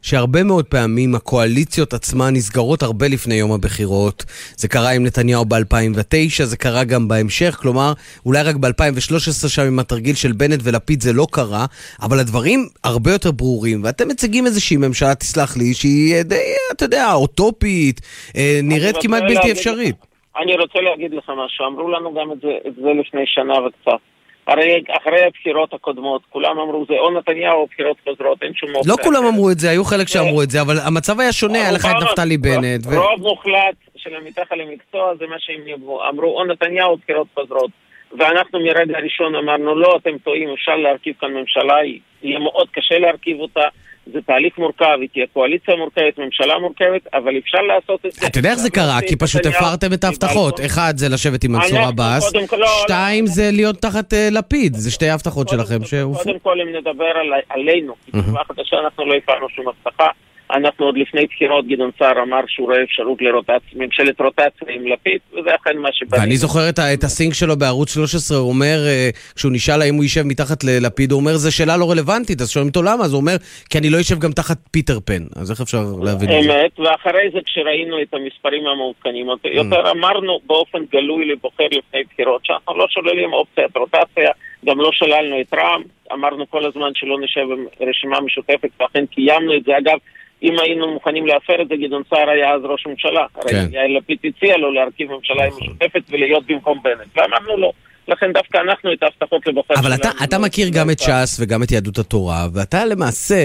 שהרבה מאוד פעמים הקואליציות עצמן נסגרות הרבה לפני יום הבחירות. זה קרה עם נתניהו ב-2009, זה קרה גם בהמשך, כלומר, אולי רק ב-2013 שם עם התרגיל של בנט ולפיד זה לא קרה, אבל הדברים הרבה יותר ברורים, ואתם מציגים איזושהי ממשלה, תסלח לי, שהיא די, אתה יודע, אוטופית, אה, נראית כמעט בלתי אפשרית. אני רוצה להגיד לך משהו, אמרו לנו גם את זה, את זה לפני שנה וקצת. הרי אחרי הבחירות הקודמות, כולם אמרו זה או נתניהו או בחירות חוזרות, אין שום אופציה. לא כולם אמרו את זה, היו חלק שאמרו את זה, אבל המצב היה שונה, היה לך את נפתלי בנט. רוב מוחלט של המתחת למקצוע זה מה שהם אמרו, או נתניהו או בחירות חוזרות. ואנחנו מרגע הראשון אמרנו, לא, אתם טועים, אפשר להרכיב כאן ממשלה, יהיה מאוד קשה להרכיב אותה. זה תהליך מורכב, היא תהיה קואליציה מורכבת, ממשלה מורכבת, אבל אפשר לעשות את זה. אתה יודע איך זה קרה? כי פשוט הפרתם את ההבטחות. אחד זה לשבת עם מנסור עבאס, לא, שתיים זה להיות תחת אה, לפיד. זה שתי ההבטחות שלכם שהופרו. קודם כל, אם נדבר עלינו, כי תקווה חדשה אנחנו לא הפרנו שום הבטחה. אנחנו עוד לפני בחירות, גדעון סער אמר שהוא רואה אפשרות לממשלת רוטציה עם לפיד, וזה אכן מה שבנינו. ואני זוכר את, את הסינק שלו בערוץ 13, הוא אומר, אה, כשהוא נשאל האם הוא יישב מתחת ללפיד, הוא אומר, זו שאלה לא רלוונטית, אז שואלים אותו למה, אז הוא אומר, כי אני לא אשב גם תחת פיטר פן. אז איך אפשר להבין את זה? אמת, ואחרי זה כשראינו את המספרים המעודכנים, יותר אמרנו באופן גלוי לבוחר לפני בחירות, שאנחנו לא שוללים אופציית רוטציה, גם לא שללנו את רע"מ, אמרנו כל הזמן שלא נשב עם רשימה משותפת, ואכן קיימנו את זה. אגב, אם היינו מוכנים להפר את זה, גדעון סער היה אז ראש ממשלה. כן. הרי יאיר לפיד הציע לו להרכיב ממשלה עם משותפת ולהיות במקום בנט, ואמרנו לא. לכן דווקא אנחנו את ההבטחות לבוחר אבל אתה, אתה מכיר גם את ש"ס וגם את יהדות התורה, ואתה למעשה,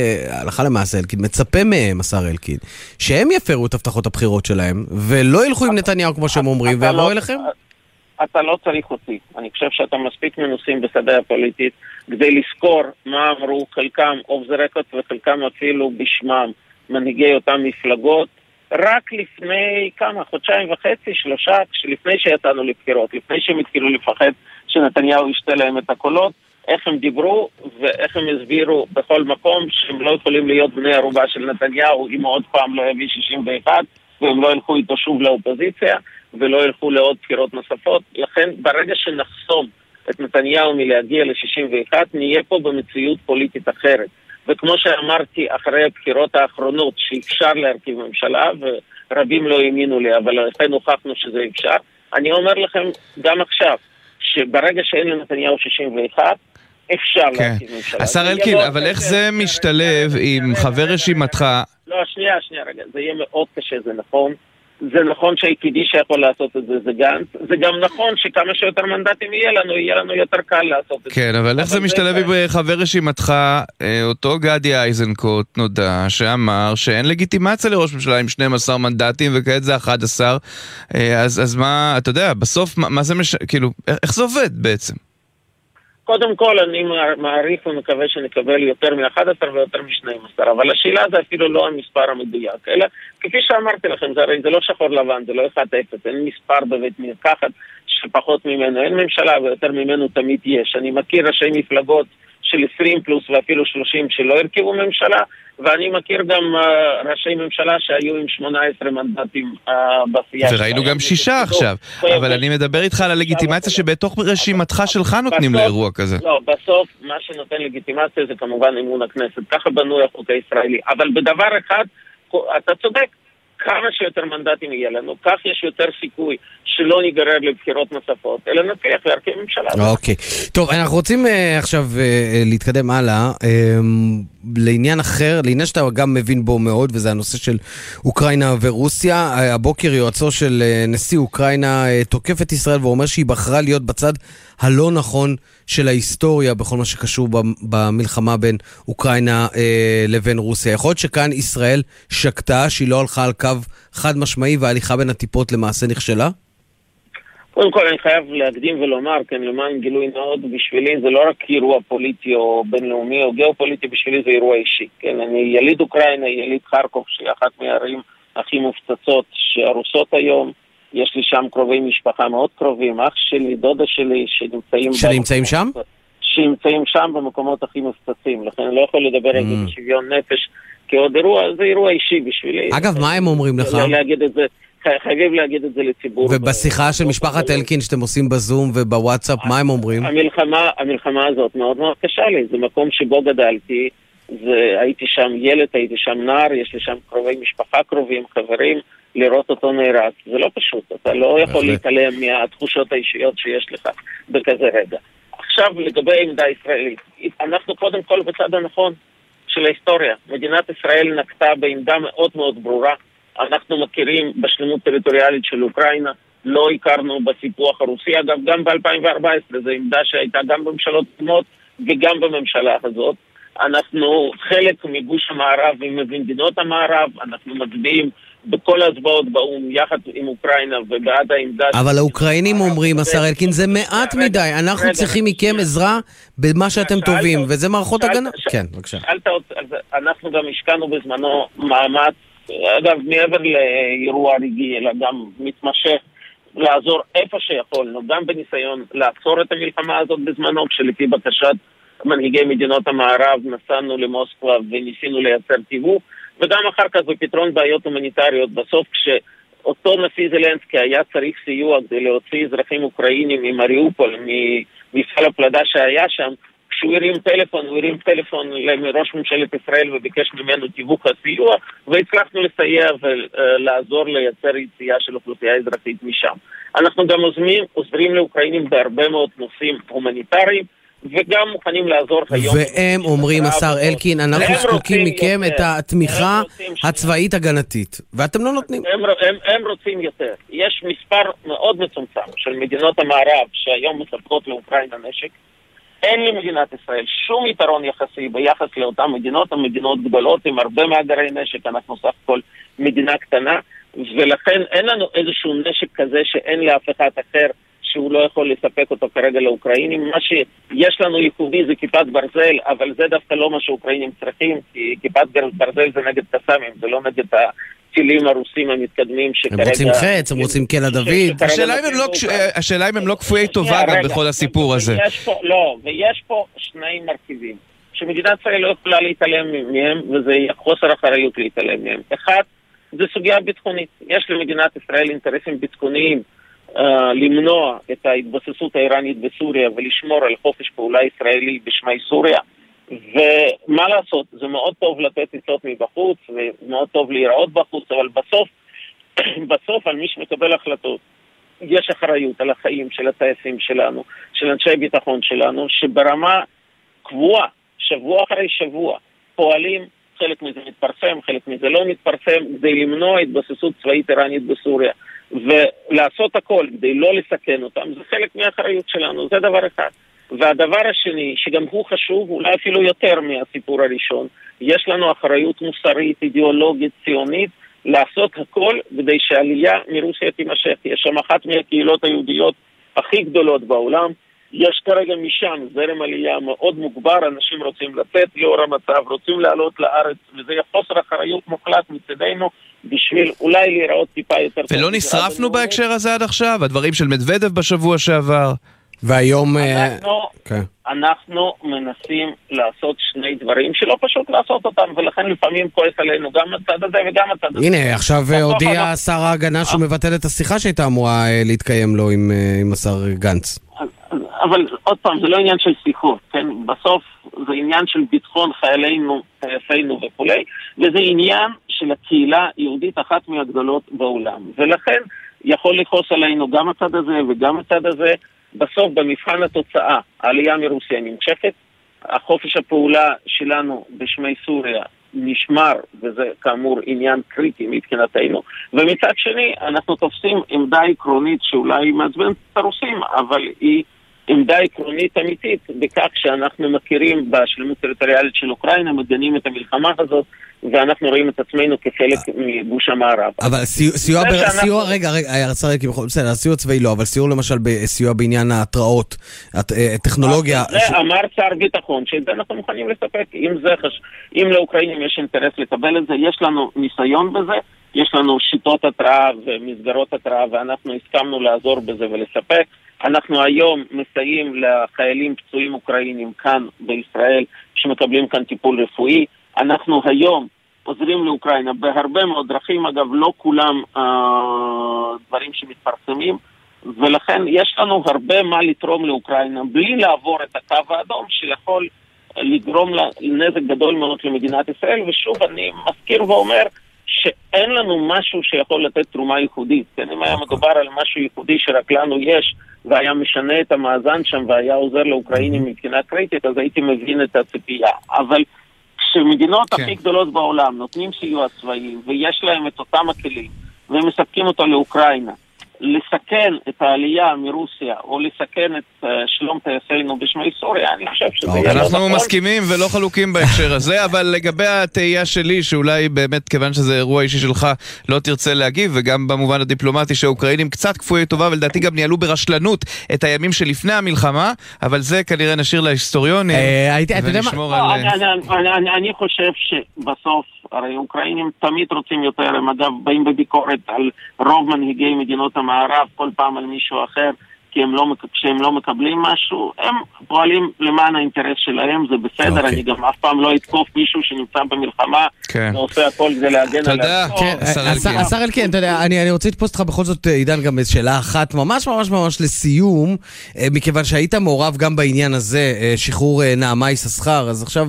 הלכה למעשה, אלקין, מצפה מהם, השר אלקין, שהם יפרו את הבטחות הבחירות שלהם, ולא ילכו עם נתניהו כמו שהם אומרים, ויבואו לא- אליכם? אתה לא צריך אותי. אני חושב שאתם מספיק מנוסים בשדה הפוליטית כדי לזכור מה אמרו חלקם אוף זה רקורד וחלקם אפילו בשמם. מנהיגי אותן מפלגות, רק לפני כמה, חודשיים וחצי, שלושה, לפני שיצאנו לבחירות, לפני שהם התחילו לפחד שנתניהו ישתה להם את הקולות, איך הם דיברו ואיך הם הסבירו בכל מקום שהם לא יכולים להיות בני ערובה של נתניהו אם הוא עוד פעם לא יביא 61 והם לא ילכו איתו שוב לאופוזיציה ולא ילכו לעוד בחירות נוספות. לכן ברגע שנחסום את נתניהו מלהגיע ל-61 נהיה פה במציאות פוליטית אחרת. וכמו שאמרתי אחרי הבחירות האחרונות שאפשר להרכיב ממשלה ורבים לא האמינו לי אבל לכן הוכחנו שזה אפשר אני אומר לכם גם עכשיו שברגע שאין לנתניהו 61 אפשר כן. להקים ממשלה. השר אלקין, אבל איך. זה משתלב עם חבר רשימתך? לא, שנייה, שנייה, רגע, זה יהיה מאוד קשה, זה נכון. זה נכון שהיחידי שיכול לעשות את זה זה גנץ. זה גם נכון שכמה שיותר מנדטים יהיה לנו, יהיה לנו יותר קל לעשות את זה. כן, אבל איך זה משתלב עם אה, חבר רשימתך, אה, אותו גדי איזנקוט, נודע, שאמר שאין לגיטימציה לראש ממשלה עם 12 מנדטים וכעת זה 11, אה, אז אז מה, אתה יודע, בסוף מה מה זה מש... כאילו, איך זה עובד בעצם? קודם כל, אני מע- מעריך ומקווה שנקבל יותר מ-11 ויותר מ-12, אבל השאלה זה אפילו לא המספר המדויק, אלא כפי שאמרתי לכם, זה הרי זה לא שחור לבן, זה לא 1-0, אין מספר בבית מרקחת שפחות ממנו, אין ממשלה ויותר ממנו תמיד יש. אני מכיר ראשי מפלגות של 20 פלוס ואפילו 30 שלא הרכיבו ממשלה, ואני מכיר גם uh, ראשי ממשלה שהיו עם 18 מנדטים uh, בסיעה. וראינו. גם שישה עכשיו, אבל אני מדבר איתך על הלגיטימציה שבתוך רשימתך שלך נותנים לאירוע כזה. לא, בסוף מה שנותן לגיטימציה זה כמובן אמון הכנסת. ככה בנוי החוק הישראלי. אבל בדבר אחד, אתה צודק, כמה שיותר מנדטים יהיה לנו, כך יש יותר סיכוי שלא ניגרר לבחירות נוספות, אלא נצליח להרכיב ממשלה. אוקיי. טוב, אנחנו רוצים אה, עכשיו אה, להתקדם הלאה אה, לעניין אחר, לעניין שאתה גם מבין בו מאוד, וזה הנושא של אוקראינה ורוסיה. הבוקר יועצו של נשיא אוקראינה תוקף את ישראל ואומר שהיא בחרה להיות בצד הלא נכון של ההיסטוריה בכל מה שקשור במ- במלחמה בין אוקראינה אה, לבין רוסיה. יכול להיות שכאן ישראל שקטה, שהיא לא הלכה על קו חד משמעי וההליכה בין הטיפות למעשה נכשלה? קודם כל אני חייב להקדים ולומר, כן, למען גילוי נאות, בשבילי זה לא רק אירוע פוליטי או בינלאומי או גיאופוליטי, בשבילי זה אירוע אישי. כן, אני יליד אוקראינה, יליד חרקוב, שהיא אחת מהערים הכי מופצצות שהרוסות היום. יש לי שם קרובי משפחה מאוד קרובים, אח שלי, דודה שלי, שנמצאים... שנמצאים שם? שנמצאים שם במקומות הכי מופצצים. לכן אני לא יכול לדבר על זה Mm. בשוויון נפש כעוד אירוע, זה אירוע אישי בשבילי. אגב, מה הם אומרים לך? לא להגיד את זה, חי- חייבים להגיד את זה לציבור. ובשיחה של משפחת אלקין שאתם עושים בזום ובוואטסאפ, מה הם אומרים? המלחמה, המלחמה הזאת מאוד מאוד קשה לי, זה מקום שבו גדלתי, זה, הייתי שם ילד, הייתי שם נער, יש לי שם קרובי משפחה קרובים, חברים, לראות אותו נהרג, זה לא פשוט, אתה לא יכול. להתעלם מהתחושות האישיות שיש לך בכזה רגע. עכשיו לגבי העמדה הישראלית, אנחנו קודם כל בצד הנכון של ההיסטוריה. מדינת ישראל נקטה בעמדה מאוד מאוד ברורה. אנחנו מכירים בשלמות טריטוריאלית של אוקראינה, לא הכרנו בסיפוח הרוסי. אגב, גם ב-2014 זו עמדה שהייתה גם בממשלות קודמות וגם בממשלה הזאת. אנחנו חלק מגוש המערב וממדינות המערב, אנחנו מצביעים בכל ההצבעות באו"ם יחד עם אוקראינה ובעד העמדה... אבל האוקראינים אומרים, השר אלקין, זה מעט מדי, אנחנו צריכים מכם עזרה במה שאתם טובים, וזה מערכות הגנה. כן, בבקשה. אנחנו גם השקענו בזמנו מאמץ, אגב, מעבר לאירוע רגעי, אלא גם מתמשך, לעזור איפה שיכולנו, גם בניסיון לעצור את המלחמה הזאת בזמנו, כשלפי בקשת מנהיגי מדינות המערב נסענו למוסקבה וניסינו לייצר תיווך, וגם אחר כך בפתרון בעיות הומניטריות. בסוף כשאותו נשיא זלנסקי היה צריך סיוע כדי להוציא אזרחים אוקראינים ממריופול, ממפעל הפלדה שהיה שם, כשהוא הרים טלפון, הוא הרים טלפון לראש ממשלת ישראל וביקש ממנו תיווך הסיוע, והצלחנו לסייע ולעזור לייצר יציאה של אוכלוסייה אזרחית משם. אנחנו גם עוזרים, עוזרים לאוקראינים בהרבה מאוד נושאים הומניטריים, וגם מוכנים לעזור היום. והם אומרים, השר אלקין, אנחנו זקוקים מכם את יותר. התמיכה רוצים ש- הצבאית הגנתית, ואתם לא נותנים. הם, הם, הם רוצים יותר. יש מספר מאוד מצומצם של מדינות המערב שהיום מספקות לאוקראינה נשק. אין למדינת ישראל שום יתרון יחסי ביחס לאותן מדינות, הן מדינות גדולות עם הרבה מאגרי נשק, אנחנו סך הכל מדינה קטנה, ולכן אין לנו איזשהו נשק כזה שאין לאף אחד אחר שהוא לא יכול לספק אותו כרגע לאוקראינים. מה שיש לנו ייחודי זה כיפת ברזל, אבל זה דווקא לא מה שאוקראינים צריכים, כי כיפת ברזל זה נגד קסאמים, זה לא נגד הטילים הרוסים המתקדמים הם שכרגע... רוצים חץ, הם רוצים קלע דוד. השאלה אם הם לא אה, השאלה אם הם לא כפויי טובה גם. בכל הסיפור הזה. לא, ויש פה שני מרכיבים שמדינת ישראל לא יכולה להתעלם מהם, וזה חוסר אחריות להתעלם מהם. אחד, זה סוגיה ביטחונית. יש למדינת ישראל אינטרסים ביטחוניים למנוע את ההתבססות האיראנית בסוריה ולשמור על חופש פעולה ישראלי בשמי סוריה. ומה לעשות, זה מאוד טוב לתת עצות מבחוץ, ומאוד טוב להיראות בחוץ, אבל בסוף, בסוף על מי שמקבל החלטות יש אחריות על החיים של הטייסים שלנו, של אנשי ביטחון שלנו, שברמה קבועה, שבוע אחרי שבוע, פועלים, חלק מזה מתפרסם, חלק מזה לא מתפרסם, כדי למנוע התבססות צבאית איראנית בסוריה. ולעשות הכל כדי לא לסכן אותם, זה חלק מהאחריות שלנו, זה דבר אחד. והדבר השני, שגם הוא חשוב, אולי אפילו יותר מהסיפור הראשון, יש לנו אחריות מוסרית, אידיאולוגית, ציונית, לעשות הכל כדי שהעלייה מרוסיה תימשך. יש שם אחת מהקהילות היהודיות הכי גדולות בעולם. יש כרגע משם זרם עלייה מאוד מוגבר, אנשים רוצים לצאת לאור המצב, רוצים לעלות לארץ, וזה יהיה חוסר אחריות מוחלט מצדנו בשביל אולי להיראות טיפה יותר... ולא נשרפנו בהקשר הזה עד עכשיו? הדברים של מדוודב בשבוע שעבר? והיום... אה, אנחנו, okay. כן. אנחנו מנסים לעשות שני דברים שלא פשוט לעשות אותם, ולכן לפעמים כועס עלינו גם הצד הזה וגם הצד הזה. הנה, עכשיו הודיע שר ההגנה שהוא מבטל את השיחה שהייתה אמורה אה, להתקיים לו עם, אה, עם השר גנץ. אבל עוד פעם, זה לא עניין של שיחות, כן? בסוף זה עניין של ביטחון חיילינו, טייסינו וכולי, וזה עניין של הקהילה היהודית אחת מהגדולות בעולם. ולכן יכול לכעוס עלינו גם הצד הזה וגם הצד הזה. בסוף, במבחן התוצאה, העלייה מרוסיה נמשכת, החופש הפעולה שלנו בשמי סוריה נשמר, וזה כאמור עניין קריטי מבחינתנו, ומצד שני אנחנו תופסים עמדה עקרונית שאולי מעצבנת את הרוסים, אבל היא עמדה עקרונית אמיתית בכך שאנחנו מכירים בשלמות טריטוריאלית של אוקראינה, מגנים את המלחמה הזאת, ואנחנו רואים את עצמנו כחלק מגוש המערב. אבל סיוע, סיוע, רגע, רגע, אלקין, בסדר, סיוע צבאי לא, אבל סיוע למשל בסיוע בעניין ההתראות, אה, טכנולוגיה... זה אמר שר ביטחון, שאת זה אנחנו מוכנים לספק. אם זה חש... אם לאוקראינים יש אינטרס לקבל את זה, יש לנו ניסיון בזה, יש לנו שיטות התראה ומסגרות התראה, ואנחנו הסכמנו לעזור בזה ולספק. אנחנו היום מסייעים לחיילים פצועים אוקראינים כאן בישראל שמקבלים כאן טיפול רפואי. אנחנו היום עוזרים לאוקראינה בהרבה מאוד דרכים, אגב, לא כולם אה, דברים שמתפרסמים, ולכן יש לנו הרבה מה לתרום לאוקראינה בלי לעבור את הקו האדום שיכול לגרום לנזק גדול מאוד למדינת ישראל, ושוב, אני מזכיר ואומר, שאין לנו משהו שיכול לתת תרומה ייחודית. כן, אם היה אוקיי. מדובר על משהו ייחודי שרק לנו יש, והיה משנה את המאזן שם והיה עוזר לאוקראינים מבחינה קריטית, אז הייתי מבין את הציפייה. אבל כשמדינות כן. הכי גדולות בעולם נותנים סיוע צבאי ויש להם את אותם הכלים והם מספקים אותו לאוקראינה, לסכן את העלייה מרוסיה או לסכן את uh, שלום טייסינו בשמי סוריה, אני חושב שזה יהיה לא נכון. אנחנו מסכימים ולא חלוקים בהקשר הזה, אבל לגבי התהייה שלי, שאולי באמת, כיוון שזה אירוע אישי שלך, לא תרצה להגיב, וגם במובן הדיפלומטי שהאוקראינים קצת כפויי טובה, ולדעתי גם ניהלו ברשלנות את הימים שלפני המלחמה, אבל זה כנראה נשאיר להיסטוריונים, אה, ונשמור על... לא, אני חושב שבסוף... הרי אוקראינים תמיד רוצים יותר, הם אגב באים בביקורת על רוב מנהיגי מדינות המערב, כל פעם על מישהו אחר. כי הם לא, כשהם לא מקבלים משהו, הם פועלים למען האינטרס שלהם, זה בסדר, okay. אוקיי. אני גם אף פעם לא אתקוף מישהו שנמצא במלחמה, כן. ועושה הכל כדי להגן על עצמו. תודה, כן, השר אלקין, אתה יודע, אני, אני רוצה לתפוס אותך בכל זאת, עידן, גם שאלה אחת, ממש ממש ממש לסיום, אה, מכיוון שהיית מעורב גם בעניין הזה, אה, שחרור אה, נעמה יששכר, אז עכשיו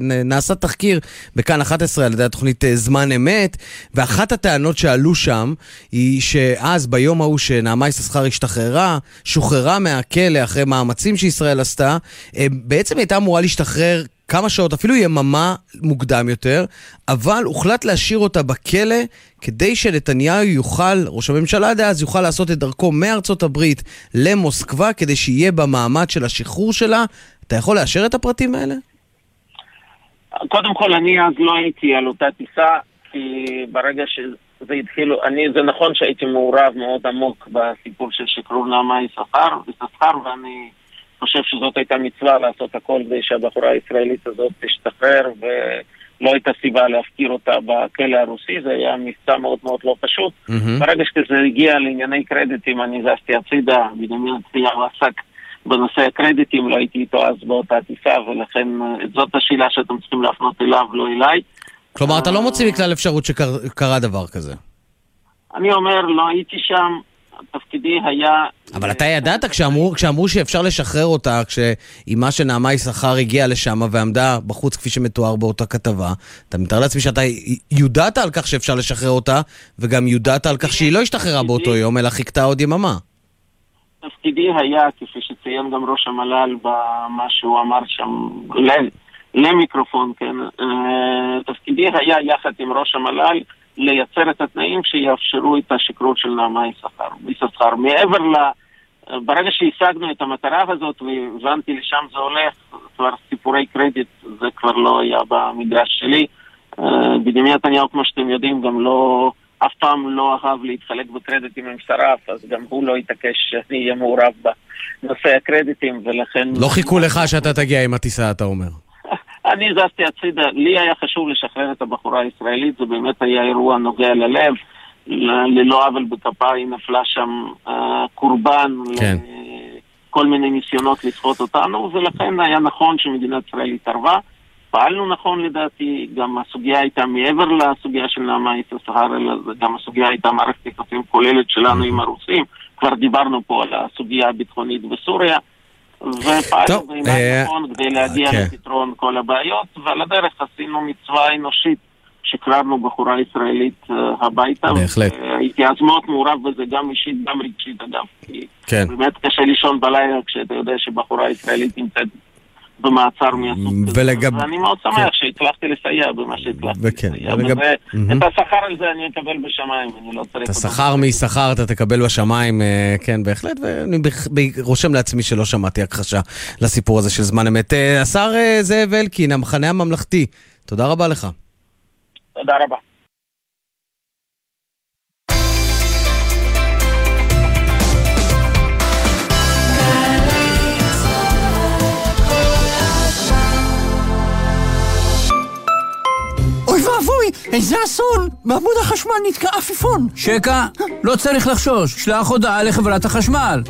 נעשה תחקיר בכאן 11 על ידי התוכנית זמן אמת, ואחת הטענות שעלו שם, היא שאז, ביום ההוא שנעמה יששכר השתחררה, שוחררה מהכלא אחרי מאמצים שישראל עשתה, אה, בעצם הייתה אמורה להשתחרר כמה שעות, אפילו יממה מוקדם יותר, אבל הוחלט להשאיר אותה בכלא כדי שנתניהו יוכל, ראש הממשלה דאז, יוכל לעשות את דרכו מארצות הברית למוסקבה, כדי שיהיה במעמד של השחרור שלה. אתה יכול לאשר את הפרטים האלה? קודם כל, אני אז לא הייתי על אותה טיסה, כי ברגע ש... זה התחיל, אני, זה נכון שהייתי מעורב מאוד עמוק בסיפור של שחרור נעמה יששכר, יששכר, ואני חושב שזאת הייתה מצווה לעשות הכל כדי שהבחורה הישראלית הזאת תשתחרר, ולא הייתה סיבה להפקיר אותה בכלא הרוסי, זה היה מבצע מאוד מאוד לא פשוט. Mm-hmm. ברגע שזה הגיע לענייני קרדיטים, אני זזתי הצידה, בנימין צביהו עסק בנושא הקרדיטים, לא הייתי איתו אז באותה טיסה, ולכן זאת השאלה שאתם צריכים להפנות אליו, לא אליי. כלומר, אתה לא מוציא מכלל אפשרות שקרה דבר כזה. אני אומר, לא הייתי שם, תפקידי היה... אבל אתה ידעת כשאמרו, כשאמרו שאפשר לשחרר אותה, כשאימה של נעמה יששכר הגיעה לשם ועמדה בחוץ כפי שמתואר באותה כתבה, אתה מתאר לעצמי שאתה יודעת על כך שאפשר לשחרר אותה, וגם יודעת על כך שהיא לא השתחררה באותו יום, אלא חיכתה עוד יממה. תפקידי היה, כפי שציין גם ראש המל"ל במה שהוא אמר שם למיקרופון, כן, אה, תפקידי היה יחד עם ראש המל"ל לייצר את התנאים שיאפשרו את השכרות של נעמה יששכר. מעבר ל... ברגע שהשגנו את המטרה הזאת והבנתי לשם זה הולך, כבר סיפורי קרדיט זה כבר לא היה במגרש שלי. אה, בנימין נתניהו, כמו שאתם יודעים, גם לא, אף פעם לא אהב להתחלק בקרדיטים עם שריו, אז גם הוא לא התעקש שאני אהיה מעורב בנושא הקרדיטים, ולכן... לא חיכו לך שאתה תגיע עם הטיסה, אתה אומר. אני זזתי הצידה, לי היה חשוב לשחרר את הבחורה הישראלית, זה באמת היה אירוע נוגע ללב. ללא עוול בכפה היא נפלה שם אה, קורבן כן. לכל מיני ניסיונות לסחוט אותנו, ולכן היה נכון שמדינת ישראל התערבה. פעלנו נכון לדעתי, גם הסוגיה הייתה מעבר לסוגיה של נעמה יששכר, אלא גם הסוגיה הייתה מערכת יחסים כוללת שלנו עם הרוסים. כבר דיברנו פה על הסוגיה הביטחונית בסוריה. ופעלנו בעיניי אה, נכון כדי להגיע כן. לפתרון כל הבעיות, ועל הדרך עשינו מצווה אנושית. שחררנו בחורה ישראלית אה, הביתה. בהחלט. הייתי אז מאוד מעורב בזה, גם אישית, גם רגשית אגב. כן. באמת קשה לישון בלילה כשאתה יודע שבחורה ישראלית נמצאת במעצר מהסוג הזה. ולגב... ואני מאוד שמח שהצלחתי לסייע במה שהצלחתי וכן, לסייע. ולגב... וזה- מהמם. את השכר על זה אני אקבל בשמיים, אני לא צריך את השכר משכר אתה תקבל בשמיים, אה, כן, בהחלט, ואני רושם לעצמי שלא שמעתי הכחשה לסיפור הזה של זמן אמת. אה, השר אה, זאב אלקין, המחנה הממלכתי, תודה רבה לך. תודה רבה. אוי ואבוי, איזה אסון! בעמוד החשמל נתקע עפיפון. שקע, לא צריך לחשוש, שלח הודעה לחברת החשמל.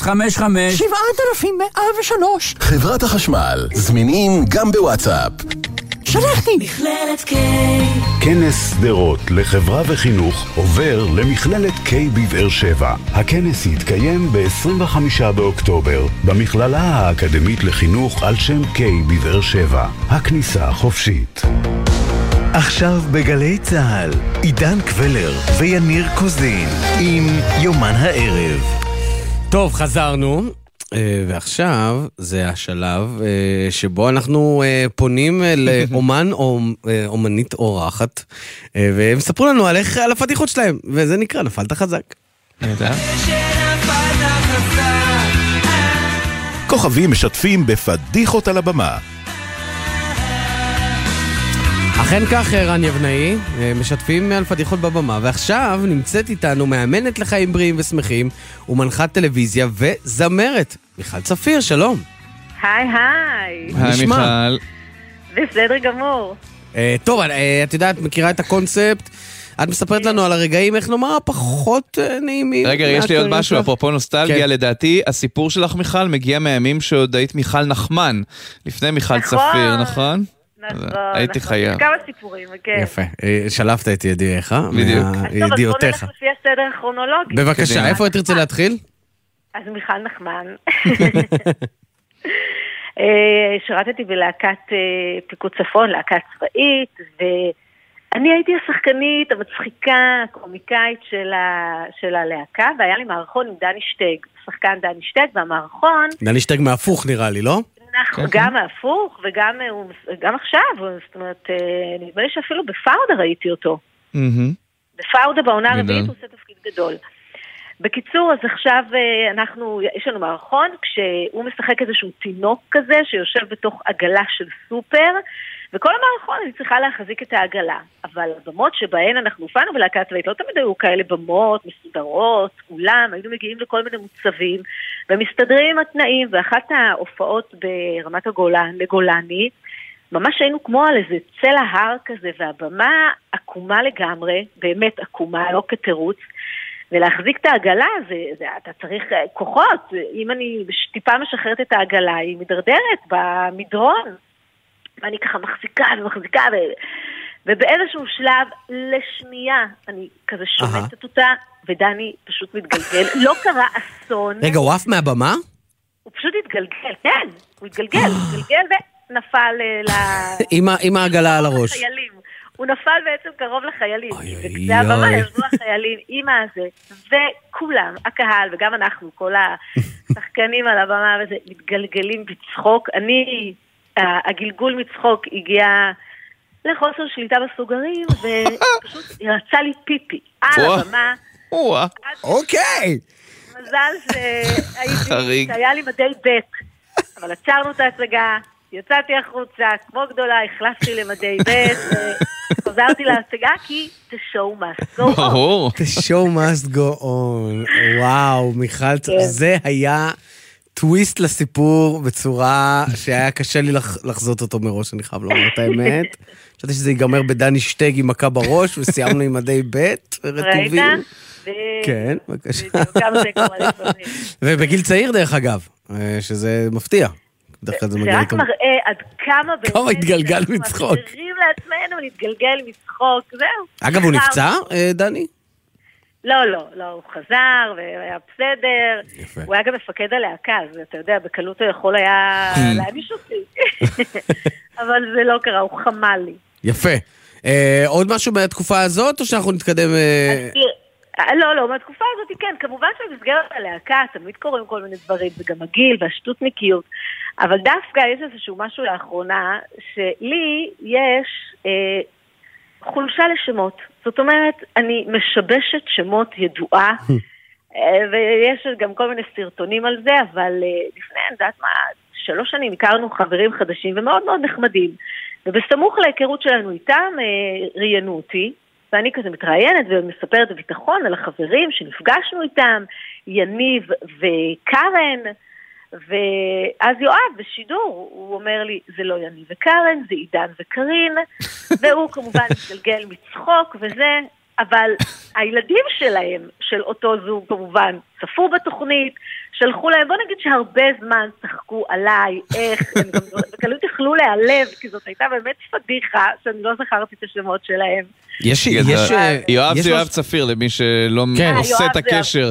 055 7103 חברת החשמל, זמינים גם בוואטסאפ. שלחתי! מכללת K כנס שדרות לחברה וחינוך עובר למכללת K בבאר שבע. הכנס יתקיים ב-25 באוקטובר במכללה האקדמית לחינוך על שם K בבאר שבע. הכניסה חופשית. עכשיו בגלי צה"ל, עידן קבלר ויניר קוזין עם יומן הערב. טוב, חזרנו. אה, ועכשיו זה השלב אה, שבו אנחנו אה, פונים לאומן או אומנית אורחת, והם יספרו לנו על איך, על הפדיחות שלהם, וזה נקרא נפלת חזק. כוכבים משתפים בפדיחות על הבמה. אכן כך, רן יבנאי, אה, משתפים על פדיחות בבמה, ועכשיו נמצאת איתנו מאמנת לחיים בריאים ושמחים, ומנחת טלוויזיה וזמרת, מיכל צפיר, שלום. היי היי. היי, מיכל. בסדר גמור. אה, טוב, אה, את יודעת, מכירה את הקונספט? את מספרת לנו על הרגעים, איך נאמר, הפחות אה, נעימים. רגע, יש לי עוד משהו. אפרופו נוסטלגיה, כן. לדעתי, הסיפור שלך, מיכל, מגיע מהימים שעוד היית מיכל נחמן, לפני מיכל נכון. צפיר, נכון? נכון. הייתי נכון. חייב. כמה סיפורים, כן. יפה, אה, שלפת את ידיעך, בדיוק. אז טוב, אז בוא. נלך לפי הסדר הכרונולוגי. בבקשה, איפה תרצה להתחיל? אז מיכל נחמן. אה, שירתתי בלהקת אה, פיקוד צפון, להקה צבאית, ואני הייתי השחקנית המצחיקה, הקומיקאית של, ה... של הלהקה, והיה לי מערכון עם דני שטג, שחקן דני שטג, והמערכון, דני שטג מהפוך נראה לי, לא? אנחנו גם הפוך וגם אה, גם עכשיו, זאת אומרת, אה, נדמה לי שאפילו בפאודה ראיתי אותו. בפאודה בעונה. הרביעית הוא עושה תפקיד גדול. בקיצור, אז עכשיו אה, אנחנו, יש לנו מערכון, כשהוא משחק איזשהו תינוק כזה שיושב בתוך עגלה של סופר, וכל המערכון אני צריכה להחזיק את העגלה. אבל הבמות שבהן אנחנו הופענו בלהקה צבאית לא תמיד היו כאלה במות, מסודרות, אולם, היינו מגיעים לכל מיני מוצבים, ומסתדרים עם התנאים, ואחת ההופעות ברמת הגולן, לגולני, ממש היינו כמו על איזה צלע הר כזה, והבמה עקומה לגמרי, באמת עקומה, לא כתירוץ. ולהחזיק את העגלה, זה, זה, אתה צריך אה, כוחות. אם אני טיפה משחררת את העגלה, היא מידרדרת במדרון. ואני ככה מחזיקה ומחזיקה, ו... ובאיזשהו שלב, לשנייה, אני כזה שומטת אותה, ודני פשוט מתגלגל. לא קרה אסון. רגע, הוא עף מהבמה? הוא פשוט התגלגל, כן, הוא התגלגל, הוא התגלגל ונפל אה, ל... עם העגלה על הראש. הוא נפל בעצם קרוב לחיילים. בקצה הבמה. ישבו החיילים עם הזה, וכולם, הקהל וגם אנחנו, כל השחקנים על הבמה וזה, מתגלגלים בצחוק. אני, הגלגול מצחוק הגיע לחוסר שליטה בסוגרים, ופשוט יצא לי פיפי על הבמה. אוקיי. מזל שהייתי, שהיה לי מדי ב', אבל עצרנו את ההצגה, יצאתי החוצה, כמו גדולה, החלפתי למדי ב', וחזרתי להצגה כי the show must go on. The show must go on. וואו, מיכל, זה היה טוויסט לסיפור בצורה שהיה קשה לי לחזות אותו מראש, אני חייב לומר את האמת. חשבתי שזה ייגמר בדני שטג עם מכה בראש, וסיימנו עם מדי ב' רטובים. כן, בבקשה. ובגיל צעיר, דרך אגב, שזה מפתיע. בדרך כלל זה מגיע רק מראה עד כמה באמת... כמה התגלגל מצחוק. אנחנו מאפשרים לעצמנו להתגלגל מצחוק, זהו. אגב, הוא נפצע, דני? לא, לא, לא, הוא חזר והיה בסדר. יפה. הוא היה גם מפקד הלהקה, אז אתה יודע, בקלות הוא יכול היה להעניש אותי. אבל זה לא קרה, הוא חמל לי. יפה. עוד משהו מהתקופה הזאת, או שאנחנו נתקדם... לא, לא, מהתקופה הזאת כן, כמובן שבמסגרת הלהקה תמיד קורים כל מיני דברים, זה גם הגיל והשטותניקיות, אבל דווקא יש איזשהו משהו לאחרונה, שלי יש אה, חולשה לשמות. זאת אומרת, אני משבשת שמות ידועה, אה, ויש גם כל מיני סרטונים על זה, אבל אה, לפני, אני יודעת מה, שלוש שנים הכרנו חברים חדשים ומאוד מאוד נחמדים. ובסמוך להיכרות שלנו איתם, אה, ראיינו אותי, ואני כזה מתראיינת ומספרת בביטחון על החברים שנפגשנו איתם, יניב וקארן, ואז יואב בשידור, הוא אומר לי, זה לא יניב וקארן, זה עידן וקארין, והוא כמובן מתגלגל מצחוק וזה, אבל הילדים שלהם, של אותו זוג כמובן, צפו בתוכנית, שלחו להם, בוא נגיד שהרבה זמן צחקו עליי, איך, הם גם בקלות יכלו להיעלב, כי זאת הייתה באמת פדיחה, שאני לא זכרתי את השמות שלהם. יש, יש... יואב זה יואב צפיר, למי שלא עושה את הקשר.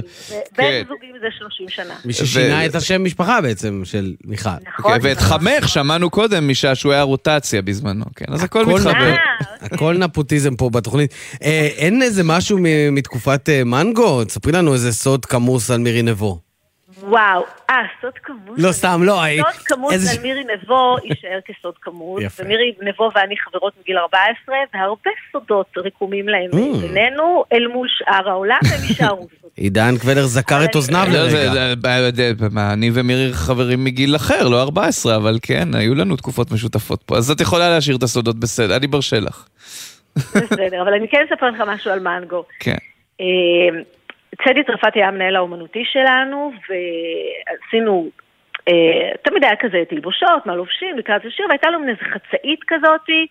בן זוגים זה 30 שנה. מי ששינה את השם משפחה בעצם, של מיכל. נכון. ואת חמך שמענו קודם משעשועי הרוטציה בזמנו, כן, אז הכל מתחבר. הכל נפוטיזם פה בתוכנית. אין איזה משהו מתקופת מנגו? תספרי לנו איזה סוד כמוס על מירי נבו. וואו, אה, סוד כמוס. לא, סתם, לא. סוד כמוס על מירי נבו יישאר כסוד כמוס. ומירי נבו ואני חברות מגיל 14, והרבה סודות רקומים להם בינינו, אל מול שאר העולם, והם יישארו. עידן קבלר זכר את אוזניו לרגע. אני ומירי חברים מגיל אחר, לא 14, אבל כן, היו לנו תקופות משותפות פה. אז את יכולה להשאיר את הסודות בסדר, אני מרשה לך. בסדר, אבל אני כן אספר לך משהו על מנגו. כן. צדי צרפתי היה המנהל האומנותי שלנו, ועשינו, אה, תמיד היה כזה תלבושות, מה לובשים, לקראת השיר, והייתה לנו איזה חצאית כזאתי,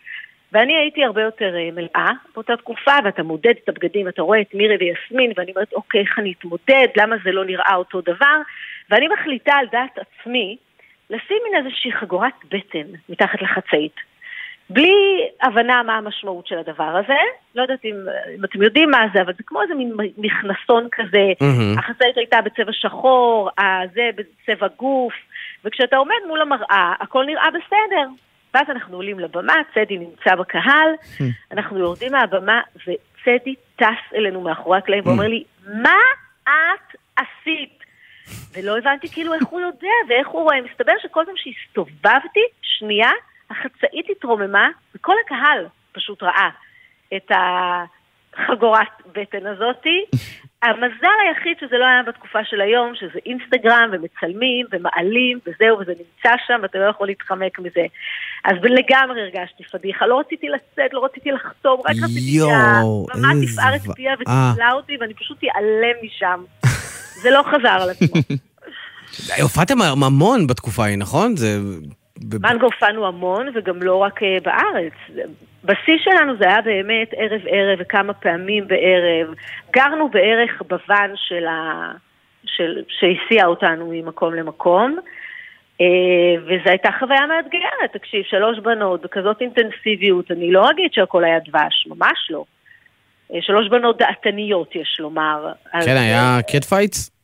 ואני הייתי הרבה יותר אה, מלאה באותה תקופה, ואתה מודד את הבגדים, אתה רואה את מירי ויסמין, ואני אומרת, אוקיי, איך אני אתמודד, למה זה לא נראה אותו דבר? ואני מחליטה על דעת עצמי לשים מין איזושהי חגורת בטן מתחת לחצאית. בלי הבנה מה המשמעות של הדבר הזה, לא יודעת אם, אם אתם יודעים מה זה, אבל זה כמו איזה מין מכנסון כזה, mm-hmm. החצאית הייתה בצבע שחור, הזה בצבע גוף, וכשאתה עומד מול המראה, הכל נראה בסדר. ואז אנחנו עולים לבמה, צדי נמצא בקהל, mm-hmm. אנחנו יורדים מהבמה, וצדי טס אלינו מאחורי הקלעים ואומר לי, מה את עשית? ולא הבנתי כאילו איך הוא יודע ואיך הוא רואה. מסתבר שכל פעם שהסתובבתי, שנייה, החצאית התרוממה, וכל הקהל פשוט ראה את החגורת בטן הזאתי. המזל היחיד שזה לא היה בתקופה של היום, שזה אינסטגרם ומצלמים ומעלים וזהו, וזה נמצא שם ואתה לא יכול להתחמק מזה. אז לגמרי הרגשתי פדיחה, לא רציתי לצאת, לא רציתי לחתום, רק רציתי שהבמה תפער את פיה ותפלה אותי ואני פשוט אעלם משם. זה לא חזר על עצמו. הופעתם המון בתקופה ההיא, נכון? זה... מנגו הופענו המון, וגם לא רק בארץ. בשיא שלנו זה היה באמת ערב-ערב וכמה פעמים בערב. גרנו בערך בוואן של ה... של... שהסיע אותנו ממקום למקום. וזו הייתה חוויה מאתגרת, תקשיב, שלוש בנות בכזאת אינטנסיביות, אני לא אגיד שהכל היה דבש, ממש לא. שלוש בנות דעתניות, יש לומר. כן, היה cat fights?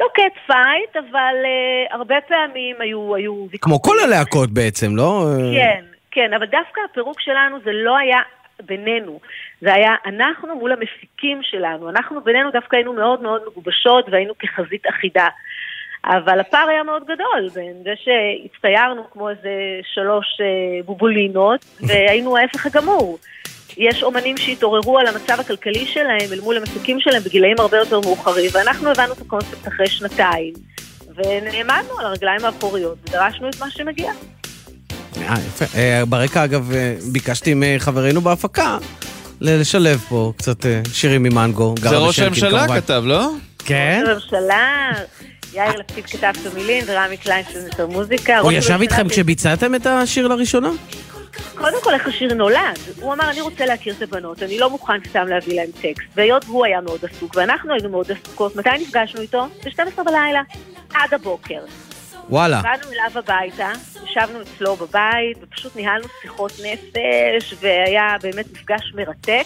לא cat fight, אבל uh, הרבה פעמים היו, היו כמו כל הלהקות בעצם, לא? כן, כן, אבל דווקא הפירוק שלנו זה לא היה בינינו. זה היה אנחנו מול המפיקים שלנו. אנחנו בינינו דווקא היינו מאוד מאוד מגובשות והיינו כחזית אחידה. אבל הפער היה מאוד גדול בין זה שהצטיירנו כמו איזה שלוש אה, בובולינות והיינו ההפך הגמור. יש אומנים שהתעוררו על המצב הכלכלי שלהם אל מול המפיקים שלהם בגילאים הרבה יותר מאוחרים, ואנחנו הבנו את הקונספט אחרי שנתיים, ונעמדנו על הרגליים האחוריות ודרשנו את מה שמגיע. אה, יפה. אה, ברקע, אגב, אה, ביקשתי מחברינו בהפקה לשלב פה קצת אה, שירים ממנגו. זה ראש הממשלה כתב, לא? כן? ראש הממשלה, יאיר לפיד כתב את המילים ורמי קליינשטיין את המוזיקה. הוא ישב איתכם כשביצעתם את השיר לראשונה? קודם כל, איך השיר נולד. הוא אמר, אני רוצה להכיר את הבנות, אני לא מוכן סתם להביא להם טקסט. והיות והוא היה מאוד עסוק, ואנחנו היינו מאוד עסוקות, מתי נפגשנו איתו? ב-12 בלילה, עד הבוקר. וואלה. באנו אליו הביתה, ישבנו אצלו בבית, ופשוט ניהלנו שיחות נפש, והיה באמת מפגש מרתק,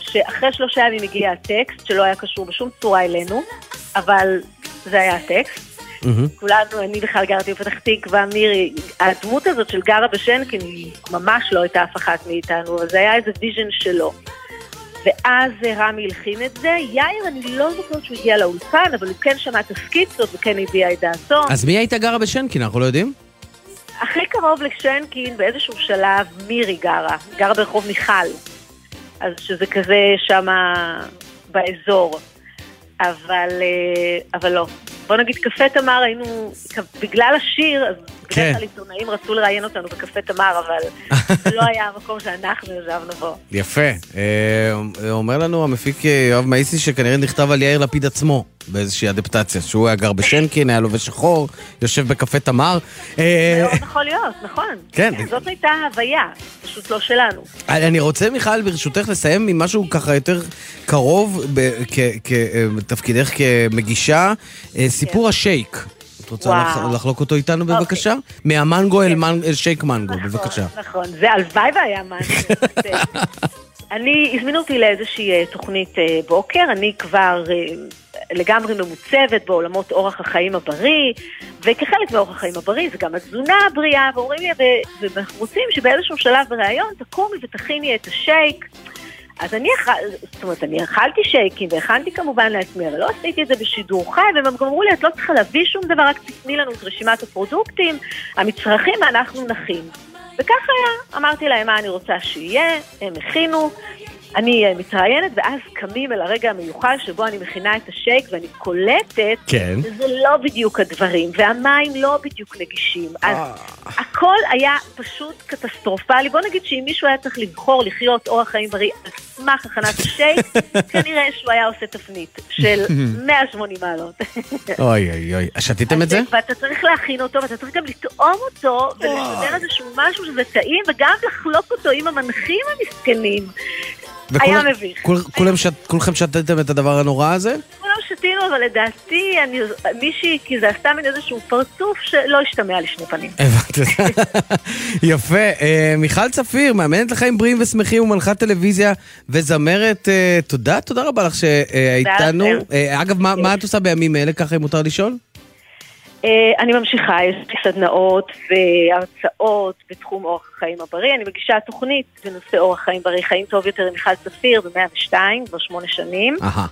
שאחרי שלושה ימים הגיע הטקסט, שלא היה קשור בשום צורה אלינו, אבל זה היה הטקסט. כולנו, אני בכלל גרתי בפתח תקווה, מירי, הדמות הזאת של גרה בשנקין היא ממש לא הייתה אף אחת מאיתנו, אבל זה היה איזה vision שלו. ואז אה, רמי הלחין את זה, יאיר, אני לא זוכרת שהוא הגיע לאולפן, אבל הוא כן שמע את הסקיצות וכן הביע את דעתו. אז מי הייתה גרה בשנקין? אנחנו לא יודעים? הכי קרוב לשנקין, באיזשהו שלב, מירי גרה, גרה ברחוב מיכל. אז שזה כזה שמה באזור. אבל, אה, אבל לא. בוא נגיד, קפה תמר היינו, בגלל השיר, אז כן. בדרך כלל עיתונאים רצו לראיין אותנו בקפה תמר, אבל זה לא היה המקום שאנחנו ישבנו בו. יפה. אה, אומר לנו המפיק אה, יואב מאיסי שכנראה נכתב על יאיר לפיד עצמו באיזושהי אדפטציה, שהוא היה גר בשנקין, היה לובש שחור, יושב בקפה תמר. אה, מאוד יכול להיות, נכון. כן. זאת הייתה ההוויה, פשוט לא שלנו. אני רוצה, מיכל, ברשותך, לסיים עם משהו ככה יותר קרוב ב- כ- כ- אה, בתפקידך כמגישה, אה, סיפור השייק. את רוצה וואו. לח- לחלוק אותו איתנו בבקשה? מהמנגו אל מנ- אל שייק מנגו, בבקשה. נכון, זה הלוואי והיה מעניין. אני, הזמינו אותי לאיזושהי אה, תוכנית אה, בוקר, אני כבר אה, לגמרי ממוצבת בעולמות אורח החיים הבריא, וכחלק מאורח החיים הבריא זה גם התזונה הבריאה, ואומרים לי, ואנחנו רוצים שבאיזשהו שלב בריאיון תקומי ותכיני את השייק. אז אני, זאת אומרת, אני אכלתי שייקים והכנתי כמובן לעצמי, אבל לא עשיתי את זה בשידור חי, והם גם אמרו לי, את לא צריכה להביא שום דבר, רק תתני לנו את רשימת הפרודוקטים, המצרכים, ואנחנו נכין. וככה היה, אמרתי להם מה אני רוצה שיהיה, הם הכינו, אני אה, מתראיינת, ואז קמים אל הרגע המיוחל שבו אני מכינה את השייק ואני קולטת, כן. זה לא בדיוק הדברים, והמים לא בדיוק נגישים. אז הכל היה פשוט קטסטרופלי. בוא נגיד שאם מישהו היה צריך לבחור לחיות אורח חיים בריא על סמך הכנת השייק, כנראה שהוא היה עושה תפנית של 180 מעלות. אוי אוי אוי. שתיתם את זה? ואתה צריך להכין אותו, ואתה צריך גם לטעום אותו, ולשדר איזשהו משהו שזה טעים, וגם לחלוק אותו עם המנחים המסכנים. היה מביך. כולכם שתתם את הדבר הנורא הזה? שתינו, אבל לדעתי, אני, מישהי, כי זה עשתה מין איזשהו פרצוף שלא השתמע לשני פנים. הבנתי. יפה. אה, מיכל צפיר, מאמנת לחיים בריאים ושמחים ומנחת טלוויזיה וזמרת. אה, תודה, תודה רבה לך שהיית תודה איתנו. לכם. אה, אגב, מה מה את עושה בימים אלה, ככה אם מותר לשאול? אה, אני ממשיכה, יש לי סדנאות והרצאות בתחום אורח החיים הבריא. אני מגישה תוכנית בנושא אורח חיים בריא, חיים טוב יותר עם מיכל צפיר ב-102, כבר שמונה שנים. אהה.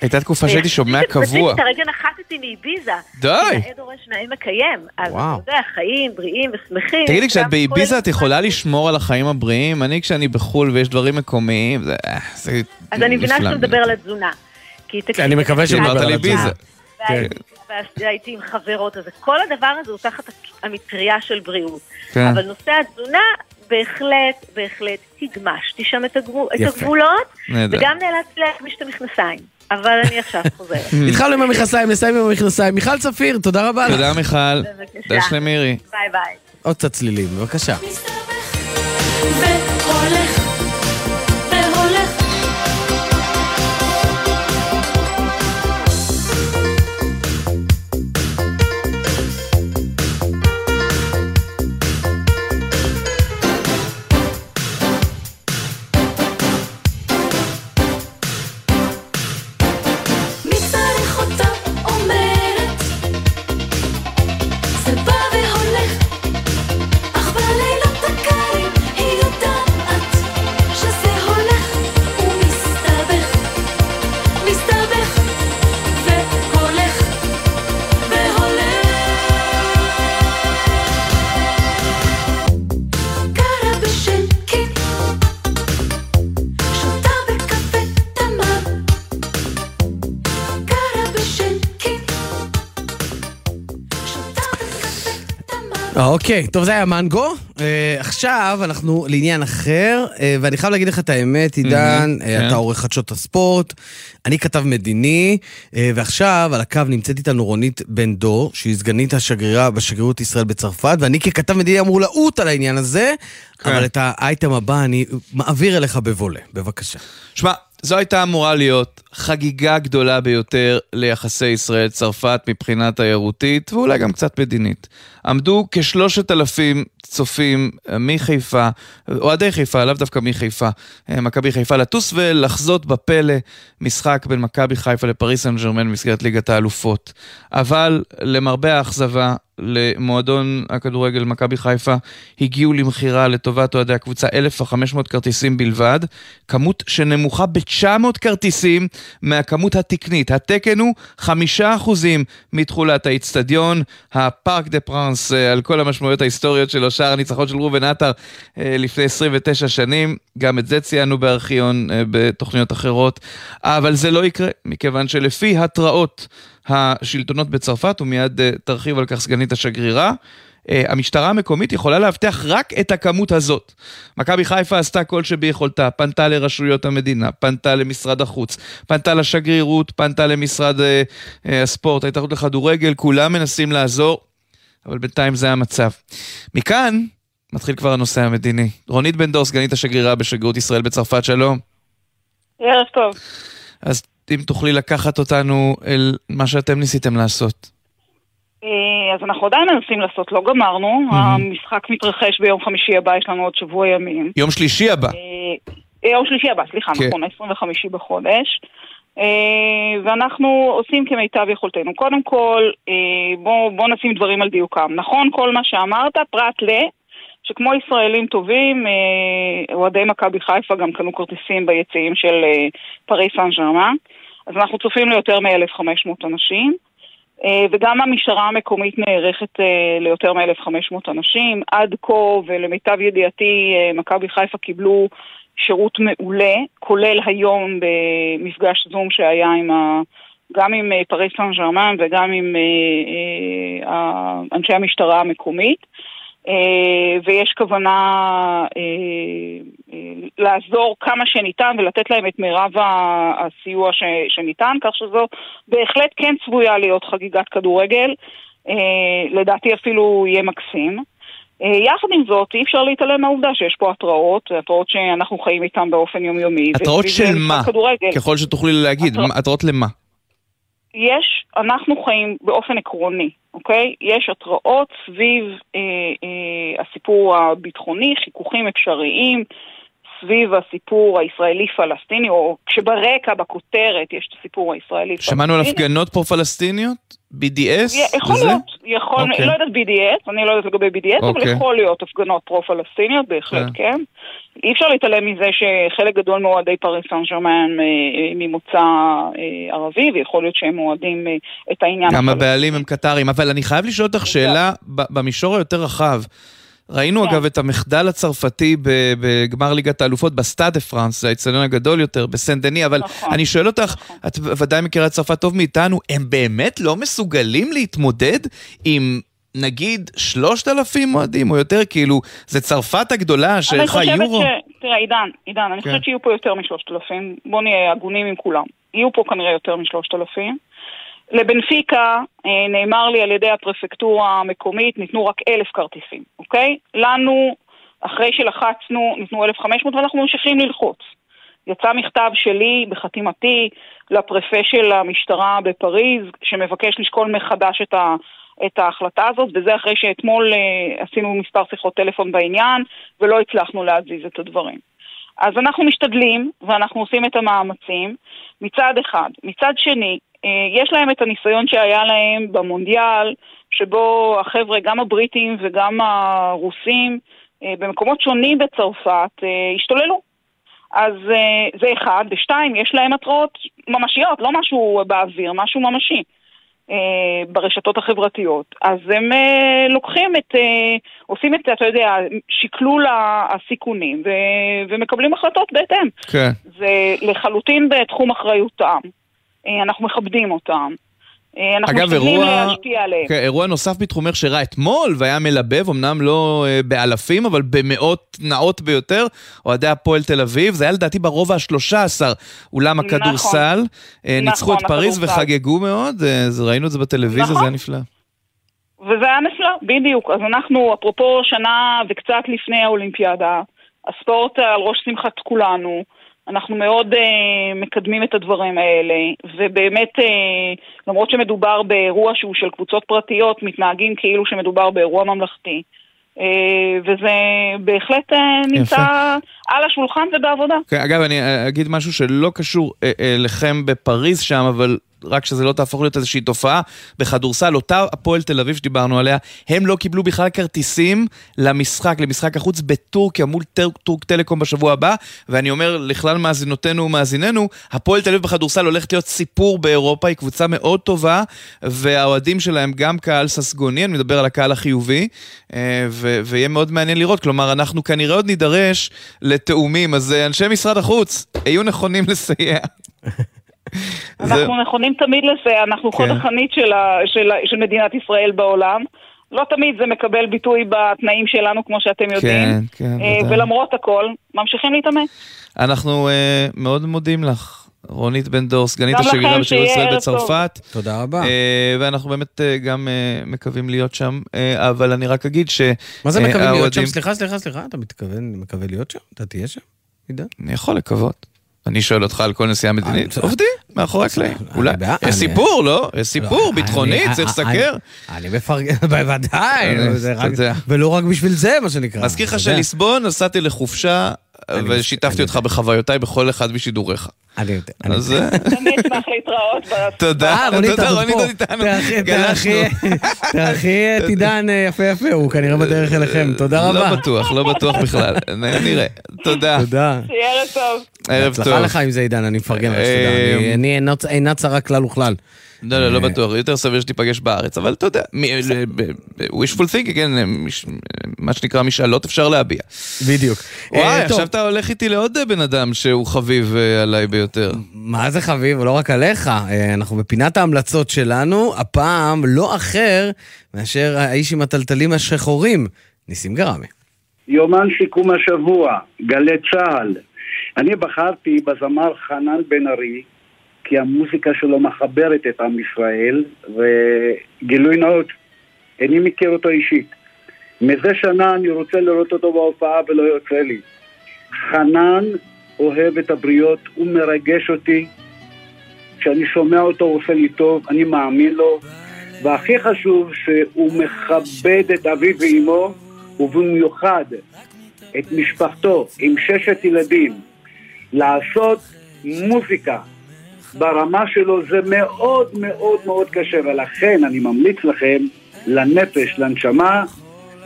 הייתה תקופה שהייתי שומע קבוע. ספציפית, הרגע נחתתי מאביזה. די. נאה דורש נאה מקיים. אז. אתה יודע, חיים בריאים ושמחים. תגידי, כשאת באביזה את יכולה לשמור על החיים הבריאים? אני, כשאני בחו"ל ויש דברים מקומיים, זה... אה, אז אני מבינה שאתה מדבר על התזונה. אני מקווה שנדבר דיברת על התזונה. אביזה. והייתי- עם חברות, אז כל הדבר הזה הוא תחת המטריה של בריאות. כן. אבל נושא התזונה, בהחלט, בהחלט הגמשתי שם את את. הגבולות. וגם נאלצתי להגמיש את המכנסיים. אבל אני עכשיו חוזרת. התחלנו עם המכנסיים, נסיים עם המכנסיים. מיכל צפיר, תודה רבה לך. תודה מיכל. בבקשה. תודה למירי. ביי ביי. עוד קצת צלילים, בבקשה. והולך. אוקיי, טוב זה היה מנגו. אה, עכשיו אנחנו לעניין אחר, אה, ואני חייב להגיד לך את האמת, עידן, אה, כן. אתה עורך חדשות הספורט, אני כתב מדיני, ועכשיו על הקו נמצאת איתנו רונית בן דור, שהיא סגנית השגרירה בשגרירות ישראל בצרפת, ואני ככתב מדיני אמור לעוט על העניין הזה, כן. אבל את האייטם הבא אני מעביר אליך בבולה, בבקשה. שמע, זו הייתה אמורה להיות חגיגה גדולה ביותר ליחסי ישראל-צרפת מבחינה תיירותית, ואולי גם קצת מדינית. עמדו כשלושת אלפים צופים אה, מחיפה, אוהדי חיפה, לאו דווקא מחיפה, אה, מכבי חיפה, לטוס ולחזות בפלא משחק בין מכבי חיפה לפריס סן ג'רמן במסגרת ליגת האלופות. אבל למרבה האכזבה, למועדון הכדורגל מכבי חיפה הגיעו למכירה לטובת אוהדי הקבוצה 1,500 כרטיסים בלבד, כמות שנמוכה ב-900 כרטיסים מהכמות התקנית. התקן הוא 5% מתכולת האיצטדיון, הפארק דה פרנס, אה, על כל המשמעויות ההיסטוריות שלו, שער הניצחון של ראובן עטר אה, לפני 29 שנים, גם את זה ציינו בארכיון אה, בתוכניות אחרות, אבל זה לא יקרה, מכיוון שלפי התראות השלטונות בצרפת, ומיד תרחיב על כך סגנית השגרירה, המשטרה המקומית יכולה לאבטח רק את הכמות הזאת. מכבי חיפה עשתה כל שביכולתה, פנתה לרשויות המדינה, פנתה למשרד החוץ, פנתה לשגרירות, פנתה למשרד אה, הספורט, ההתאחדות לכדורגל, כולם מנסים לעזור, אבל בינתיים זה המצב. מכאן מתחיל כבר הנושא המדיני. רונית בן דור, סגנית השגרירה בשגרירות ישראל בצרפת, שלום. ערב טוב. אז אם תוכלי לקחת אותנו אל מה שאתם ניסיתם לעשות. אה, אז אנחנו עדיין מנסים לעשות, לא גמרנו. המשחק מתרחש ביום חמישי הבא, יש לנו עוד שבוע ימים. יום שלישי הבא. אה, יום שלישי הבא, סליחה, כן. נכון, ה-25 בחודש. אה, ואנחנו עושים כמיטב יכולתנו. קודם כל, אה, בואו בוא נשים דברים על דיוקם. נכון כל מה שאמרת, פרט ל... שכמו ישראלים טובים, אה, אוהדי מכבי חיפה גם קנו כרטיסים ביציעים של פריס סן ג'רמן. אז אנחנו צופים ליותר מ-1,500 אנשים. וגם המשטרה המקומית נערכת ליותר מ-1,500 אנשים. עד כה, ולמיטב ידיעתי, מכבי חיפה קיבלו שירות מעולה, כולל היום במפגש זום שהיה עם ה... גם עם אה, פריס סן ג'רמן וגם עם אה, אה, אנשי המשטרה המקומית. ויש כוונה לעזור כמה שניתן ולתת להם את מירב הסיוע שניתן, כך שזו בהחלט כן צפויה להיות חגיגת כדורגל, לדעתי אפילו יהיה מקסים. אה, יחד עם זאת, אי אפשר להתעלם מהעובדה שיש פה התראות, התראות שאנחנו חיים איתן באופן יומיומי. התראות של מה? כדורגל. ככל שתוכלי להגיד, התראות- התראות למה? יש, אנחנו חיים באופן עקרוני, אוקיי? יש התראות סביב אה, אה, הסיפור הביטחוני, חיכוכים אפשריים, סביב הסיפור הישראלי-פלסטיני, או כשברקע, בכותרת, יש את הסיפור הישראלי-פלסטיני. שמענו על הפגנות פרו-פלסטיניות? BDS? יכול וזה? להיות, יכול, אוקיי. לא יודעת BDS, אני לא יודעת לגבי BDS, אבל אוקיי. יכול להיות הפגנות פרו-פלסטיניות, בהחלט כן. כן. אי אפשר להתעלם מזה שחלק גדול מאוהדי פריס סן ג'רמן אה, אה, ממוצא אה, ערבי, ויכול להיות שהם אוהדים את העניין גם. הבעלים הם קטרים, אבל אני חייב לשאול אותך שאלה ב- במישור היותר רחב. ראינו כן. אגב את המחדל הצרפתי בגמר ליגת האלופות בסטאד דה פרנס, זה האצטדיון הגדול יותר, בסן דני, אבל נכון. אני שואל אותך, את ודאי מכירה את צרפת טוב מאיתנו, הם באמת לא מסוגלים להתמודד עם... נגיד שלושת אלפים אוהדים או יותר, כאילו, זה צרפת הגדולה אני שאיך חושבת היורו... ש... תראה, עידן, עידן, אני כן. חושבת שיהיו פה יותר משלושת אלפים. בוא נהיה הגונים עם כולם. יהיו פה כנראה יותר משלושת אלפים. לבנפיקה, אה, נאמר לי על ידי הפרפקטורה המקומית, ניתנו רק אלף כרטיסים, אוקיי? לנו, אחרי שלחצנו, ניתנו 1,500 ואנחנו ממשיכים ללחוץ. יצא מכתב שלי בחתימתי לפרפה של המשטרה בפריז, שמבקש לשקול מחדש את, ה, את ההחלטה הזאת, וזה אחרי שאתמול אה, עשינו מספר שיחות טלפון בעניין, ולא הצלחנו להזיז את הדברים. אז אנחנו משתדלים, ואנחנו עושים את המאמצים, מצד אחד. מצד שני, יש להם את הניסיון שהיה להם במונדיאל, שבו החבר'ה, גם הבריטים וגם הרוסים, אה, במקומות שונים בצרפת, אה, השתוללו. אז אה, זה אחד, ושתיים, יש להם התראות ממשיות, לא משהו באוויר, משהו ממשי. אה, ברשתות החברתיות. אז הם אה, לוקחים את, אה, עושים את, אתה יודע, שקלול הסיכונים ו- ומקבלים החלטות בהתאם. כן. זה לחלוטין בתחום אחריותם. אה, אנחנו מכבדים אותם. אה, אנחנו אגב, אירוע, להשפיע עליהם. כן, אירוע נוסף בתחומך שראה אתמול והיה מלבב, אמנם לא אה, באלפים, אבל במאות נאות ביותר, אוהדי הפועל תל אביב, זה היה לדעתי ברובע ה-13, אולם נכון. הכדורסל. אה, ניצחו את נכון, פריז הכדורסל. וחגגו מאוד, אה, ראינו את זה בטלוויזיה, נכון. זה היה נפלא. וזה היה נפלא, בדיוק. אז אנחנו, אפרופו שנה וקצת לפני האולימפיאדה, הספורט על ראש שמחת כולנו, אנחנו מאוד אה, מקדמים את הדברים האלה, ובאמת, אה, למרות שמדובר באירוע שהוא של קבוצות פרטיות, מתנהגים כאילו שמדובר באירוע ממלכתי. אה, וזה בהחלט נמצא על השולחן ובעבודה. כן, אגב, אני אגיד משהו שלא קשור לכם בפריז שם, אבל רק שזה לא תהפוך להיות איזושהי תופעה. בכדורסל, אותה הפועל תל אביב שדיברנו עליה, הם לא קיבלו בכלל כרטיסים למשחק, למשחק החוץ בטורקיה מול טורק טלקום בשבוע הבא, ואני אומר לכלל מאזינותינו ומאזיננו, הפועל תל אביב בכדורסל הולכת להיות סיפור באירופה, היא קבוצה מאוד טובה, והאוהדים שלהם גם קהל ססגוני, אני מדבר על הקהל החיובי, אה, ו- ויהיה מאוד מעניין לראות, כלומר, אנחנו כנראה עוד נידרש לתאומים, אז אנשי משרד החוץ, היו נכונים לסייע. אנחנו נכונים תמיד לזה, אנחנו חוד כן. החנית של, ה, של, של מדינת ישראל בעולם. לא תמיד זה מקבל ביטוי בתנאים שלנו, כמו שאתם יודעים. כן, כן, אה, ודאי. ולמרות הכל, ממשיכים להתאמץ. אנחנו אה, מאוד מודים לך. רונית בן דור, סגנית השגרירה שיהיה ישראל. בצרפת. תודה רבה. אה, ואנחנו באמת אה, גם אה, מקווים להיות שם, אה, אבל אני רק אגיד ש... מה זה מקווים להיות שם? סליחה, סליחה, סליחה, אתה מתכוון, מקווה להיות שם? אתה תהיה שם? עידן? אני יכול לקוות. אני שואל אותך על כל נסיעה מדינית. עובדים, מאחורי הקלעים. אולי. יש סיפור, לא? יש סיפור, ביטחונית, אני- צריך לסקר. אני מפרגן, בוודאי. ולא רק בשביל זה, מה שנקרא. מזכיר לך. שליסבון, נסעתי לחופשה, ושיתפתי אותך בחוויותיי בכל אחד משידוריך. אני יודע. אז אני אשמח להתראות. תודה, אה, רונית, עוד רונית פה. תארחי- תארחי את עידן אה, יפה יפה, הוא כנראה בדרך אליכם. תודה רבה. לא בטוח, לא בטוח בכלל. נראה. תודה. תודה. שיהיה ערב טוב. ערב טוב. הצלחה לך עם זה, עידן, אני מפרגן לך, שתדע. אה, אני- אני אינו- אינה צרה כלל וכלל. לא, לא, לא בטוח, יותר סביר שתיפגש בארץ, אבל אתה יודע, wishful thinking, כן, מש- מה שנקרא משאלות אפשר להביע. בדיוק. וואי, אה. עכשיו אתה הולך איתי לעוד אה, בן אדם שהוא חביב אה, עליי ביותר. מה זה חביב? לא רק עליך. אה, אנחנו בפינת ההמלצות שלנו, הפעם לא אחר מאשר האיש עם הטלטלים השחורים, ניסים גרמי. יומן שיקום השבוע, גלי צה"ל. אני בחרתי בזמר חנן בן ארי, כי המוזיקה שלו מחברת את עם ישראל, וגילוי נאות, איני מכיר אותו אישית. מזה שנה אני רוצה לראות אותו בהופעה ולא יוצא לי. חנן אוהב את הבריות, הוא מרגש אותי. כשאני שומע אותו הוא עושה לי טוב, אני מאמין לו. והכי חשוב שהוא מכבד את אביו ואימו, ובמיוחד את משפחתו עם ששת ילדים. לעשות מוזיקה ברמה שלו זה מאוד מאוד מאוד קשה, ולכן אני ממליץ לכם, לנפש, לנשמה,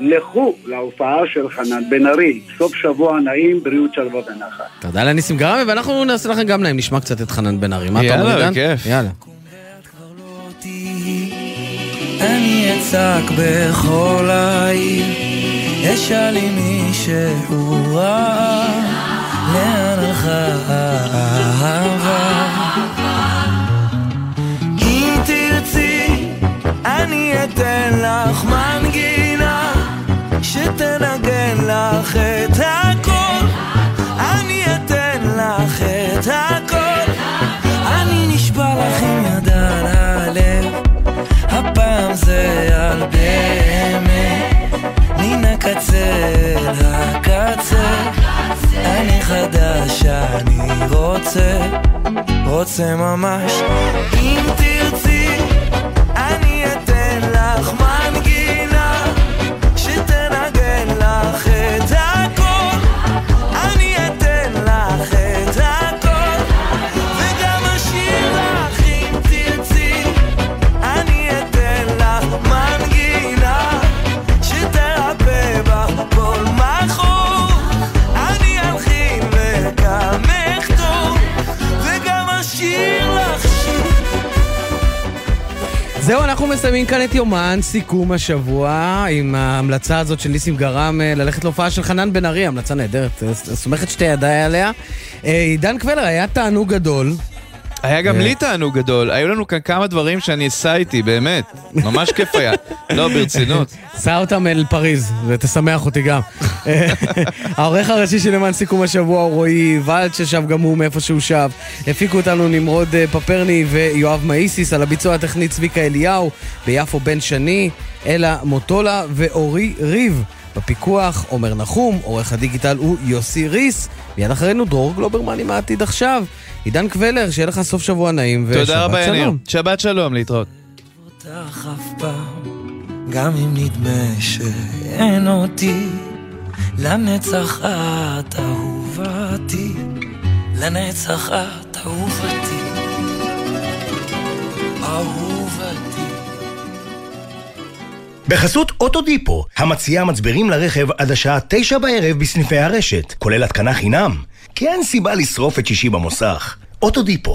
לכו להופעה של חנן בן ארי. סוף שבוע נעים, בריאות שלווה ונחת. תודה לניסים גרמי, ואנחנו נעשה לכם גם להם, נשמע קצת את חנן בן ארי. מה אתה אומר, יאללה, עידן? בכיף. יאללה. אני אצעק בכל העיר, אשאל אם מישהו ראה, לאן הלכה האהבה. אני אתן לך מנגינה, שתנגן לך את הכל. אני אתן לך את הכל. אני נשבע לך עם יד על הלב. הפעם זה על באמת, מן הקצה אל הקצה. אני חדש, אני רוצה, רוצה ממש. אם תרצי, זהו, אנחנו מסיימים כאן את יומן, סיכום השבוע, עם ההמלצה הזאת של ניסים גרם אה, ללכת להופעה של חנן בן ארי, המלצה נהדרת, אה, סומכת שתי ידיי עליה. אה, עידן קבלר, היה תענוג גדול. היה גם לי תענוג גדול, היו לנו כאן כמה דברים שאני אסע איתי, באמת. ממש כיף היה. לא, ברצינות. סע אותם אל פריז, ותשמח אותי גם. העורך הראשי של למען סיכום השבוע הוא רועי ולד, ששב גם הוא מאיפה שהוא שב. הפיקו אותנו נמרוד אה, פפרני ויואב מאיסיס, על הביצוע הטכני צביקה אליהו, ביפו בן שני, אלה מוטולה ואורי ריב. בפיקוח עומר נחום, עורך הדיגיטל הוא יוסי ריס, מיד אחרינו דרור גלוברמן עם העתיד עכשיו. עידן קבלר, שיהיה לך סוף שבוע נעים ושבת שלום. תודה רבה, יניר. שבת שלום, להתראות. גם אם נדמה שאין אותי, לנצח את אהובתי, לנצח את אהובתי, אהובתי. בחסות אוטודיפו, המציעה מצברים לרכב עד השעה תשע בערב בסניפי הרשת, כולל התקנה חינם. כי אין סיבה לשרוף את שישי במוסך. אוטודיפו.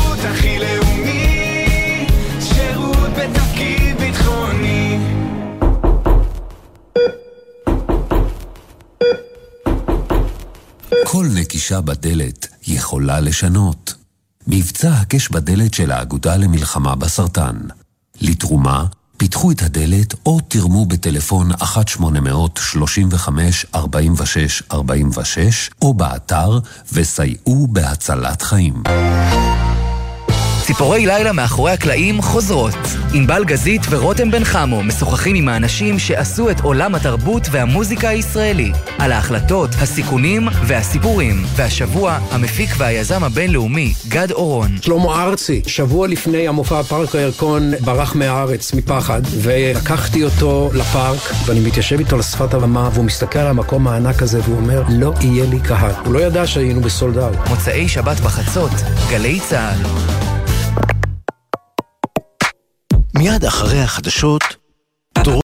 הכי לאומי, שירות בתפקיד ביטחוני. כל נקישה בדלת יכולה לשנות. מבצע הקש בדלת של האגודה למלחמה בסרטן. לתרומה, פיתחו את הדלת או תרמו בטלפון 1-800-35-46-46 או באתר וסייעו בהצלת חיים. ציפורי לילה מאחורי הקלעים חוזרות. ענבל גזית ורותם בן חמו משוחחים עם האנשים שעשו את עולם התרבות והמוזיקה הישראלי. על ההחלטות, הסיכונים והסיפורים. והשבוע, המפיק והיזם הבינלאומי, גד אורון. שלמה ארצי, שבוע לפני המופע פארק הירקון, ברח מהארץ מפחד, ולקחתי אותו לפארק, ואני מתיישב איתו על שפת הבמה, והוא מסתכל על המקום הענק הזה, והוא אומר, לא יהיה לי קהל. הוא לא ידע שהיינו בסולד אאוט. מוצאי שבת בחצות, גלי צה"ל. מיד אחרי החדשות,